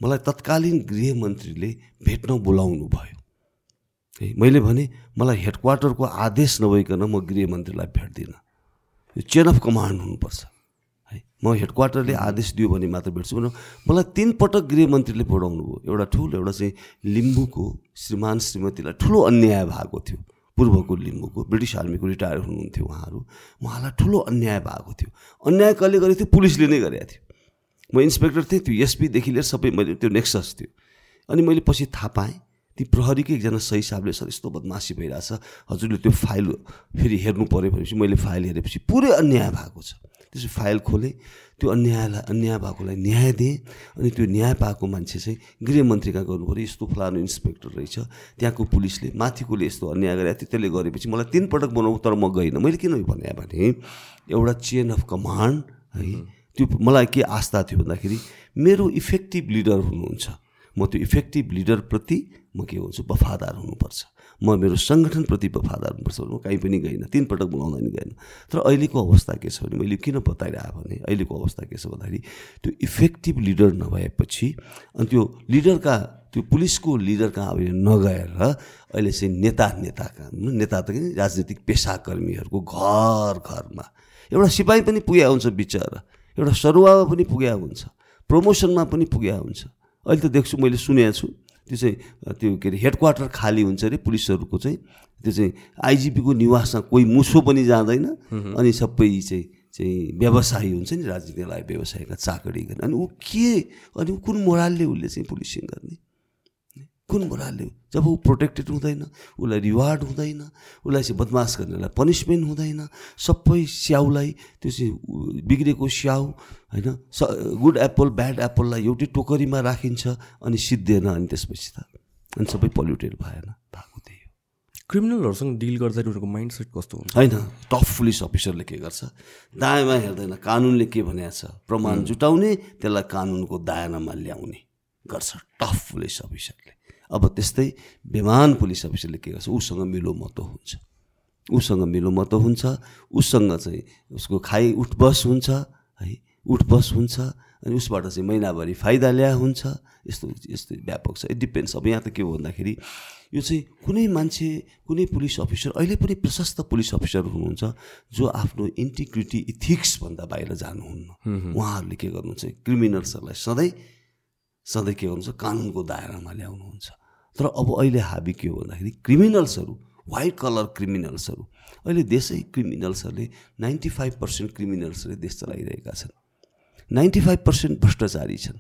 मलाई तत्कालीन गृहमन्त्रीले भेट्न बोलाउनु भयो है? मैले भने मलाई हेडक्वार्टरको आदेश नभइकन म गृहमन्त्रीलाई भेट्दिनँ। यो चेन अफ कमान्ड हुनुपर्छ। म हेडक्वार्टरले आदेश दियो भने मात्र भेट्छु भने मलाई तिन पटक गृहमन्त्रीले बोलाउनु भयो। एउटा ठुलो एउटा चाहिँ लिम्बूको श्रीमान श्रीमतीलाई ठुलो अन्याय भएको थियो। पूर्वको लिम्बूको ब्रिटिस आर्मीको रिटायर हुनुहुन्थ्यो उहाँहरू। उहाँलाई ठुलो अन्याय भएको थियो। अन्याय कसले गरेको थियो? पुलिसले नै गरेको थियो। म इन्सपेक्टर थिएँ त्यो एसपीदेखि लिएर सबै मैले त्यो नेक्सस थियो। अनि मैले पछि थाहा पाएँ ती प्रहरीकै एकजना सही साहबले सर यस्तो बदमासी भइरहेछ। हजुरले त्यो फाइल फेरि हेर्नु पऱ्यो भनेपछि मैले फाइल हेरेपछि पुरै अन्याय भएको छ। त्यसपछि फाइल खोलेँ। त्यो अन्यायलाई अन्याय भएकोलाई न्याय दिएँ अनि त्यो न्याय पाएको मान्छे चाहिँ गृहमन्त्री कहाँ गर्नु पऱ्यो। यस्तो फलानु इन्सपेक्टर रहेछ। त्यहाँको पुलिसले माथिकोले यस्तो अन्याय गरेको थियो त्यसले गरेपछि मलाई तिन पटक बनाऊ तर म गइनँ। मैले किन भने भने एउटा चेन अफ कमान्ड है त्यो मलाई के आस्था थियो भन्दाखेरि मेरो इफेक्टिभ लिडर हुनुहुन्छ। म त्यो इफेक्टिभ लिडरप्रति म के हुन्छु? वफादार हुनुपर्छ। म मेरो सङ्गठनप्रति वफादार हुनुपर्छ म कहीँ पनि गइनँ तिन पटक बोलाउँदा पनि गएन तर अहिलेको अवस्था के छ भने मैले किन बताइरहेको भने अहिलेको अवस्था के छ भन्दाखेरि त्यो इफेक्टिभ लिडर नभएपछि अनि त्यो लिडरका त्यो पुलिसको लिडर कहाँ अब नगएर अहिले चाहिँ नेता नेताका नेता त राजनीतिक पेसाकर्मीहरूको घर घरमा। एउटा सिपाही पनि पुगेको हुन्छ बिचरा। एउटा सरुवामा पनि पुगेको हुन्छ। प्रमोसनमा पनि पुगेको हुन्छ। अहिले त देख्छु मैले सुनेको छु। त्यो चाहिँ त्यो के अरे हेडक्वार्टर खाली हुन्छ अरे पुलिसहरूको चाहिँ। त्यो चाहिँ आइजिपीको निवासमा कोही मुसो पनि जाँदैन। अनि सबै चाहिँ चाहिँ व्यवसायी हुन्छ नि राजनीतिलाई व्यवसायका चाकडी गर्ने। अनि ऊ के अनि कुन मोरालले उसले चाहिँ पुलिसिङ गर्ने? कुन मोरालले जब ऊ प्रोटेक्टेड हुँदैन उसलाई रिवार्ड हुँदैन उसलाई चाहिँ बदमास गर्नेलाई पनिसमेन्ट हुँदैन सबै स्याउलाई त्यो चाहिँ बिग्रेको स्याउ होइन स गुड एप्पल ब्याड एप्पललाई एउटै टोकरीमा राखिन्छ अनि सिद्धिएन अनि त्यसपछि त अनि सबै पोल्युटेड भएन भएको त्यही हो। क्रिमिनलहरूसँग डिल गर्दाखेरि उनीहरूको माइन्ड सेट कस्तो हुन्छ? होइन टफ पुलिस अफिसरले के गर्छ? दायाँमा हेर्दैन कानुनले के भनेको छ? प्रमाण जुटाउने त्यसलाई कानुनको दायरामा ल्याउने। गर्छ। टफ पुलिस अफिसरले। अब त्यस्तै बेमान पुलिस अफिसरले के गर्छ? उसँग मिलोमतो हुन्छ। उसँग मिलोमतो हुन्छ। उसँग चाहिँ उसको खाइ उठबस हुन्छ है? उठबस हुन्छ। अनि उसबाट चाहिँ महिनाभरि फाइदा ल्या हुन्छ। यस्तो यस्तो व्यापक छ। इट डिपेन्ड्स अब यहाँ त के हो भन्दाखेरि यो चाहिँ कुनै मान्छे कुनै पुलिस अफिसर अहिले पनि प्रशस्त पुलिस अफिसर हुनुहुन्छ जो आफ्नो इन्टिग्रिटी इथिक्सभन्दा बाहिर जानुहुन्न। उहाँहरूले के गर्नुहुन्छ? क्रिमिनल्सहरूलाई सधैँ सधैँ के गर्नुहुन्छ कानुनको दायरामा ल्याउनुहुन्छ। तर अब अहिले हाबी के हो भन्दाखेरि क्रिमिनल्सहरू व्हाइट कलर क्रिमिनल्सहरू अहिले देशै क्रिमिनल्सहरूले नाइन्टी फाइभ पर्सेन्ट क्रिमिनल्सहरूले देश चलाइरहेका छन्। नाइन्टी फाइभ पर्सेन्ट भ्रष्टाचारी छन्।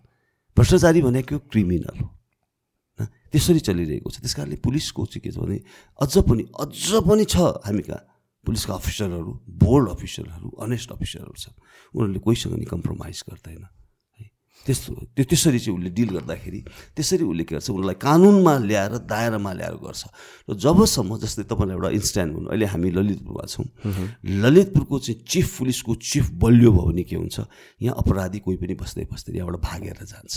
भ्रष्टाचारी भनेको क्रिमिनल हो? त्यसरी चलिरहेको छ। त्यस कारणले पुलिसको चाहिँ के छ भने अझ पनि अझ पनि छ हामी कहाँ? पुलिसका अफिसरहरू बोल्ड अफिसरहरू अनेस्ट अफिसरहरू छन्। उनीहरूले कोहीसँग नि कम्प्रोमाइज गर्दैन। त्यस्तो त्यो त्यसरी चाहिँ उसले डिल गर्दाखेरि त्यसरी उसले के गर्छ उनीहरूलाई कानुनमा ल्याएर दायरामा ल्याएर गर्छ। र जबसम्म जस्तै तपाईँलाई एउटा इन्स्ट्यान्ट भन्नु अहिले हामी ललितपुरमा छौँ। ललितपुरको चाहिँ चिफ पुलिसको चिफ बलियो भयो भने के हुन्छ यहाँ अपराधी कोही पनि बस्दै बस्दै यहाँबाट भागेर जान्छ।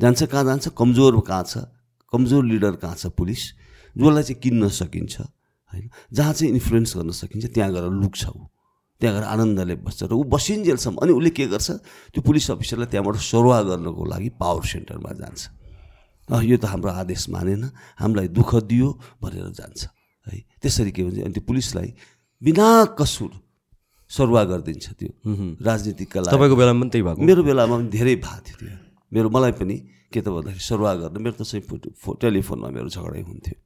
जान्छ कहाँ जान्छ? कमजोर कहाँ छ? कमजोर लिडर कहाँ छ पुलिस? जसलाई चाहिँ किन्न सकिन्छ होइन? जहाँ चाहिँ इन्फ्लुएन्स गर्न सकिन्छ त्यहाँ गएर लुक्छ ऊ। त्यहाँ गएर आनन्दले बस्छ र ऊ बसिन्जेलसम्म अनि उसले के गर्छ? त्यो पुलिस अफिसरलाई त्यहाँबाट सरुवा गर्नको लागि पावर सेन्टरमा जान्छ। यो त हाम्रो आदेश मानेन। हामीलाई दुःख दियो भनेर जान्छ। है त्यसरी के भन्छ? अनि त्यो पुलिसलाई बिना कसुर सरुवा गरिदिन्छ त्यो राजनीतिकका लागि। तपाईँको बेलामा पनि त्यही भएको। मेरो बेलामा पनि धेरै भएको थियो त्यो। मेरो मलाई पनि के त भन्दाखेरि सरुवा गर्न मेरो त चाहिँ फो टेलिफोनमा मेरो झगडै हुन्थ्यो।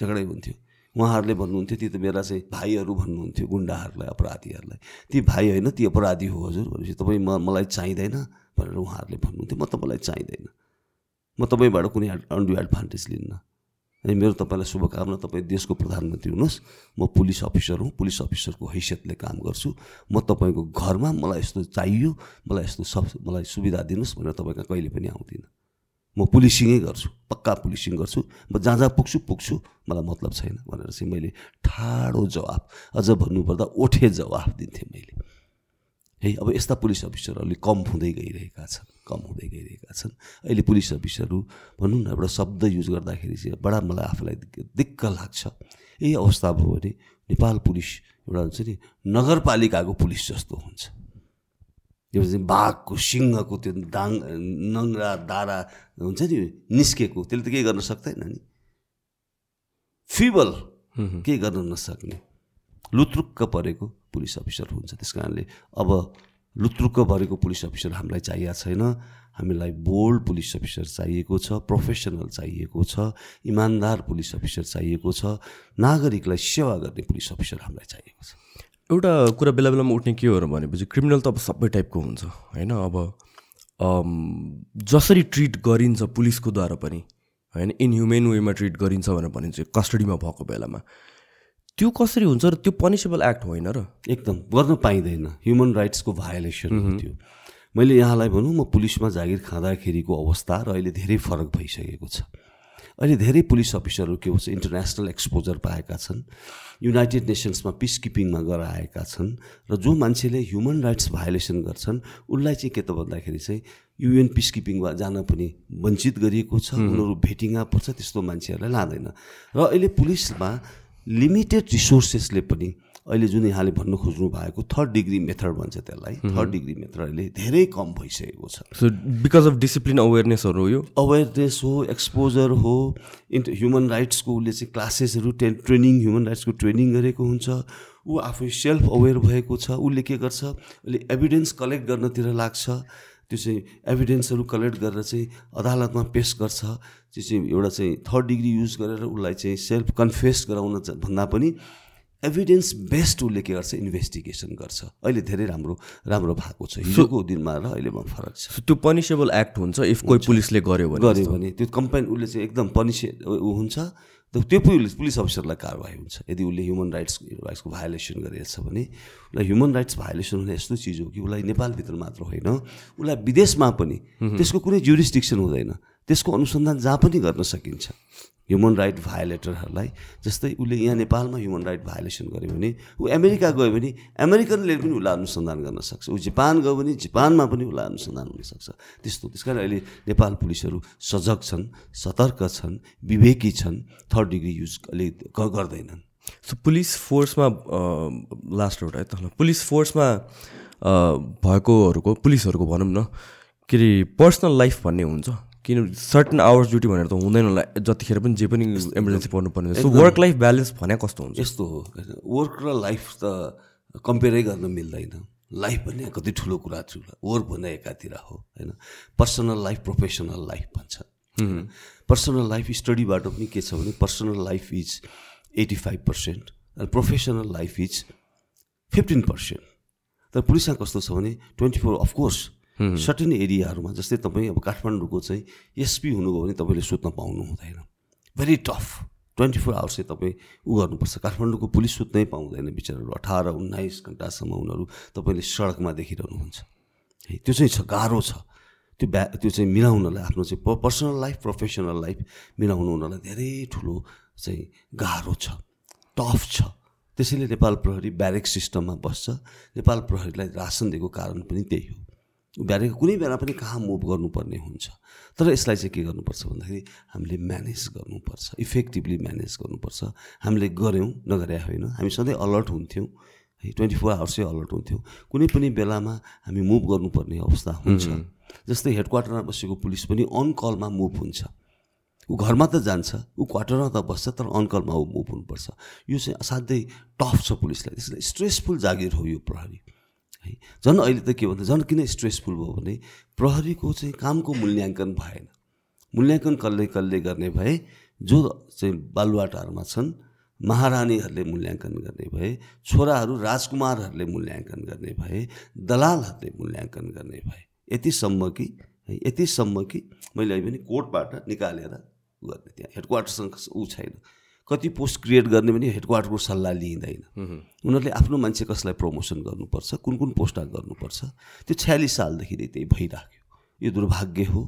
झगडै हुन्थ्यो। उहाँहरूले भन्नुहुन्थ्यो ती त मेरा चाहिँ भाइहरू भन्नुहुन्थ्यो गुन्डाहरूलाई अपराधीहरूलाई। ती भाइ होइन ती अपराधी हो हजुर। भनेपछि तपाईँ म मलाई चाहिँदैन भनेर उहाँहरूले भन्नुहुन्थ्यो। म त मलाई चाहिँदैन। म तपाईँबाट कुनै अन्डु एडभान्टेज लिन्न। अनि मेरो तपाईँलाई शुभकामना। तपाईँ देशको प्रधानमन्त्री हुनुहोस्। म पुलिस अफिसर हुँ। पुलिस अफिसरको हैसियतले काम गर्छु। म तपाईँको घरमा मलाई यस्तो चाहियो मलाई यस्तो सब मलाई सुविधा दिनुहोस् भनेर तपाईँ कहाँ कहिले पनि आउँदिनँ। म पुलिसिङै गर्छु पक्का पुलिसिङ गर्छु। म जहाँ जहाँ पुग्छु पुग्छु। मलाई मतलब छैन भनेर चाहिँ मैले ठाडो जवाब अझ भन्नुपर्दा ओठे जवाब दिन्थेँ मैले। है अब यस्ता पुलिस अफिसरहरूले कम हुँदै गइरहेका छन् कम हुँदै गइरहेका छन्। अहिले पुलिस अफिसरहरू भनौँ न एउटा शब्द युज गर्दाखेरि चाहिँ बडा मलाई आफूलाई दिक्क लाग्छ। यही अवस्था भयो भने नेपाल पुलिस एउटा हुन्छ नि नगरपालिकाको पुलिस जस्तो हुन्छ। चाहिँ बाघको सिंहको त्यो दाङ नङ्ग्रा दारा हुन्छ नि निस्केको। त्यसले त केही गर्न सक्दैन नि। फिबल केही गर्न नसक्ने। लुत्रुक्क परेको पुलिस अफिसर हुन्छ। त्यस कारणले अब लुत्रुक्क परेको पुलिस अफिसर हामीलाई चाहिएको छैन। हामीलाई बोल्ड पुलिस अफिसर चाहिएको छ प्रोफेसनल चाहिएको छ इमान्दार पुलिस अफिसर चाहिएको छ नागरिकलाई सेवा गर्ने पुलिस अफिसर हामीलाई चाहिएको छ। एउटा कुरा बेला बेलामा उठ्ने के हो भनेपछि क्रिमिनल त अब सबै टाइपको हुन्छ होइन? अब जसरी ट्रिट गरिन्छ पुलिसको द्वारा पनि होइन? इनह्युमेन वेमा ट्रिट गरिन्छ भनेर भनिन्छ कस्टडीमा भएको बेलामा। त्यो कसरी हुन्छ र त्यो पनिसेबल एक्ट होइन र? एकदम गर्न पाइँदैन। ह्युमन राइट्सको भायोलेसन त्यो। मैले यहाँलाई भनौँ म पुलिसमा जागिर खाँदाखेरिको अवस्था र अहिले धेरै फरक भइसकेको छ। अहिले धेरै पुलिस अफिसरहरू के भन्छ इन्टरनेसनल एक्सपोजर पाएका छन् युनाइटेड नेसन्समा पिस किपिङमा गएर आएका छन् र जो मान्छेले ह्युमन राइट्स भायोलेसन गर्छन् उसलाई चाहिँ के त भन्दाखेरि चाहिँ युएन पिस किपिङमा जान पनि वञ्चित गरिएको छ उनीहरू भेटिङा पर्छ त्यस्तो मान्छेहरूलाई लाँदैन। र अहिले पुलिसमा लिमिटेड रिसोर्सेसले पनि अहिले जुन यहाँले भन्नु खोज्नु भएको थर्ड डिग्री मेथड भन्छ त्यसलाई थर्ड डिग्री मेथड अहिले धेरै कम भइसकेको छ। सो बिकज अफ डिसिप्लिन अवेरनेसहरू यो? अवेरनेस हो एक्सपोजर हो इन्ट ह्युमन राइट्सको उसले चाहिँ क्लासेसहरू टेन ट्रेनिङ ह्युमन राइट्सको ट्रेनिङ गरेको हुन्छ। ऊ आफै सेल्फ अवेर भएको छ उसले के गर्छ? उसले एभिडेन्स कलेक्ट गर्नतिर लाग्छ। त्यो चाहिँ एभिडेन्सहरू कलेक्ट गरेर चाहिँ अदालतमा पेस गर्छ। त्यो चाहिँ एउटा चाहिँ थर्ड डिग्री युज गरेर उसलाई चाहिँ सेल्फ कन्फेस गराउन भन्दा पनि एभिडेन्स बेस्ड उसले के गर्छ? इन्भेस्टिगेसन गर्छ। अहिले धेरै राम्रो राम्रो भएको छ। हिजोको दिनमा र अहिलेमा फरक छ। त्यो पनिसेबल एक्ट हुन्छ इफ कोही पुलिसले गर्यो भने। गऱ्यो भने त्यो कम्पेन उसले चाहिँ एकदम पनिसे ऊ हुन्छ। त्यो पुलिस पुलिस अफिसरलाई कारवाही हुन्छ। यदि उसले ह्युमन राइट्स राइट्सको भायोलेसन गरेछ भने उसलाई ह्युमन राइट्स भायोलेसन हुने यस्तो चिज हो कि उसलाई नेपालभित्र मात्र होइन। उसलाई विदेशमा पनि त्यसको कुनै जुरिस्टिक्सन हुँदैन। त्यसको अनुसन्धान जहाँ पनि गर्न सकिन्छ। ह्युमन राइट भायोलेटरहरूलाई जस्तै उसले यहाँ नेपालमा ह्युमन राइट भायोलेसन गर्यो भने ऊ अमेरिका गयो भने अमेरिकनले पनि उसलाई अनुसन्धान गर्न सक्छ। ऊ जापान गयो भने जापानमा पनि उसलाई अनुसन्धान हुनसक्छ त्यस्तो त्यस कारण अहिले नेपाल पुलिसहरू सजग छन् सतर्क छन् विवेकी छन् थर्ड डिग्री युज अहिले गर्दैनन्। सो पुलिस फोर्समा लास्ट एउटा है त पुलिस फोर्समा भएकोहरूको पुलिसहरूको भनौँ न के अरे पर्सनल लाइफ भन्ने हुन्छ। किन सर्टन आवर्स ड्युटी भनेर त हुँदैन होला। जतिखेर पनि जे पनि इमर्जेन्सी पर्नुपर्ने सो वर्क लाइफ ब्यालेन्स भने कस्तो हुन्छ? यस्तो हो। वर्क र लाइफ त कम्पेयरै गर्न मिल्दैन। लाइफ भन्ने कति ठुलो कुरा ठुलो वर्क भन्ने एकातिर हो होइन? पर्सनल लाइफ प्रोफेसनल लाइफ भन्छ। पर्सनल लाइफ स्टडीबाट पनि के छ भने personal life is eighty five percent अनि professional life is fifteen percent तर पुलिसमा कस्तो छ भने twenty four of course certain एरियाहरूमा जस्तै तपाईँ अब काठमाडौँको चाहिँ एसपी हुनुभयो भने तपाईँले सुत्न पाउनु हुँदैन। Very tough twenty four hours चाहिँ तपाईँ उ गर्नुपर्छ। काठमाडौँको पुलिस सुत्नै पाउँदैन बिचराहरू। अठार उन्नाइस घन्टासम्म उनीहरू तपाईँले सडकमा देखिरहनुहुन्छ। है त्यो चाहिँ छ गाह्रो छ। त्यो ब्या त्यो चाहिँ मिलाउनलाई आफ्नो चाहिँ पर्सनल लाइफ प्रोफेसनल लाइफ मिलाउनु उनीहरूलाई धेरै ठुलो चाहिँ गाह्रो छ। टफ छ। त्यसैले नेपाल प्रहरी ब्यारेक सिस्टममा बस्छ। नेपाल प्रहरीलाई रासन दिएको कारण पनि त्यही हो। ब्यारेक कुनै बेला पनि कहाँ मुभ गर्नुपर्ने हुन्छ। तर यसलाई चाहिँ के गर्नुपर्छ भन्दाखेरि हामीले म्यानेज गर्नुपर्छ। इफेक्टिभली म्यानेज गर्नुपर्छ। हामीले गऱ्यौँ नगरे होइन। हामी सधैँ अलर्ट हुन्थ्यौँ। है ट्वेन्टी फोर आवर्सै अलर्ट हुन्थ्यौँ। कुनै पनि बेलामा हामी मुभ गर्नुपर्ने अवस्था हुन्छ। जस्तै हेड क्वार्टरमा बसेको पुलिस पनि अन कलमा मुभ हुन्छ। ऊ घरमा त जान्छ ऊ क्वार्टरमा त बस्छ तर अनकलमा ऊ मुभ हुनुपर्छ। यो चाहिँ असाध्यै टफ छ पुलिसलाई। त्यसलाई स्ट्रेसफुल जागिर हो यो प्रहरी। है। झन् अहिले त के भन्दा झन् किन स्ट्रेसफुल भयो भने प्रहरीको चाहिँ कामको मूल्याङ्कन भएन। मूल्याङ्कन कसले कसले गर्ने भए जो चाहिँ बालुवाटारमा छन् महारानीहरूले मूल्याङ्कन गर्ने भए छोराहरू राजकुमारहरूले मूल्याङ्कन गर्ने भए दलालहरूले मूल्याङ्कन गर्ने भए यतिसम्म कि है यतिसम्म कि मैले अहिले पनि कोर्टबाट निकालेर गर्ने त्यहाँ हेडक्वार्टरसँग ऊ छैन। कति पोस्ट क्रिएट गर्ने पनि हेडक्वार्टरको सल्लाह लिइँदैन। उनीहरूले आफ्नो मान्छे कसलाई प्रमोसन गर्नुपर्छ कुन कुन पोस्टमा गर्नुपर्छ त्यो छ्यालिस सालदेखि नै त्यही भइराख्यो। यो दुर्भाग्य हो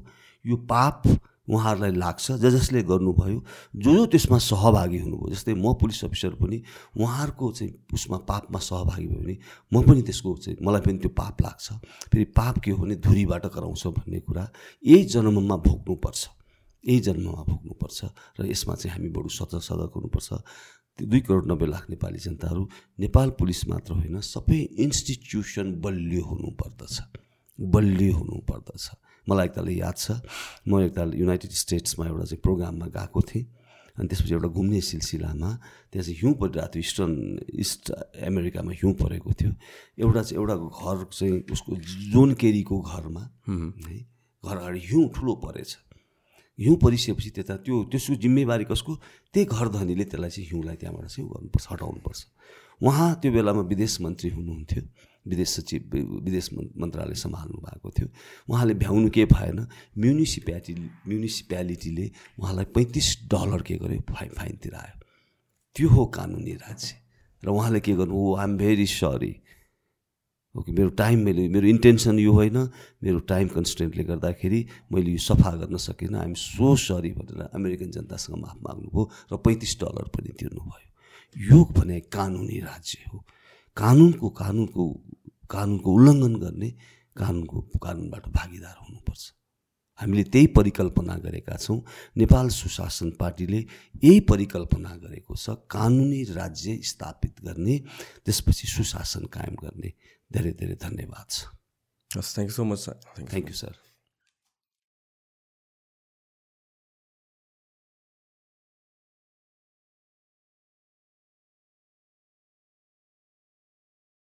यो पाप उहाँहरूलाई लाग्छ ज जसले गर्नुभयो जो जो त्यसमा सहभागी हुनुभयो जस्तै म पुलिस अफिसर पनि उहाँहरूको चाहिँ उसमा पापमा सहभागी भयो भने म पनि त्यसको चाहिँ मलाई पनि त्यो पाप लाग्छ। फेरि पाप के हो भने धुरीबाट कराउँछ भन्ने कुरा यही जन्ममा भोग्नुपर्छ। यही जन्ममा भोग्नुपर्छ र यसमा चाहिँ हामी बरु सतर्क सतर्क हुनुपर्छ। त्यो दुई करोड नब्बे लाख नेपाली जनताहरू नेपाल पुलिस मात्र होइन सबै इन्स्टिट्युसन बलियो हुनुपर्दछ। बलियो हुनुपर्दछ। मलाई एकताल याद छ म एकताल युनाइटेड स्टेट्समा एउटा चाहिँ प्रोग्राममा गएको थिएँ अनि त्यसपछि एउटा घुम्ने सिलसिलामा त्यहाँ चाहिँ हिउँ परिरहेको थियो इस्टर्न इस्ट अमेरिकामा हिउँ परेको थियो। एउटा चाहिँ एउटा घर चाहिँ उसको जोन केरीको घरमा है घर अगाडि हिउँ ठुलो परेछ। हिउँ परिसकेपछि त्यता त्यो त्यसको जिम्मेवारी कसको? त्यही घर धनीले त्यसलाई चाहिँ हिउँलाई त्यहाँबाट चाहिँ गर्नुपर्छ हटाउनुपर्छ। उहाँ त्यो बेलामा विदेश मन्त्री हुनुहुन्थ्यो। विदेश सचिव विदेश मन्त्रालय सम्हाल्नु भएको थियो। उहाँले भ्याउनु के भएन? म्युनिसिप्यालिटी म्युनिसिप्यालिटीले उहाँलाई पैँतिस डलर के गर्यो? फाइन फाइन तिरायो त्यो हो कानुनी राज्य। र उहाँले के गर्नु? हो आइएम भेरी सरी। ओके मेरो टाइम मैले मेरो इन्टेन्सन यो होइन। मेरो टाइम कन्सटेन्टले गर्दाखेरि मैले यो सफा गर्न सकिनँ। आइएम सो सरी भनेर अमेरिकन जनतासँग माफ माग्नुभयो र पैँतिस डलर पनि तिर्नुभयो। योग भने कानुनी राज्य हो। कानुनको कानुनको कानुनको उल्लङ्घन गर्ने कानुनको कानुनबाट भागीदार हुनुपर्छ। हामीले त्यही परिकल्पना गरेका छौँ। नेपाल सुशासन पार्टीले यही परिकल्पना गरेको छ। कानुनी राज्य स्थापित गर्ने त्यसपछि सुशासन कायम गर्ने। धेरै धेरै धन्यवाद छ हस् thank you so much sir thank you sir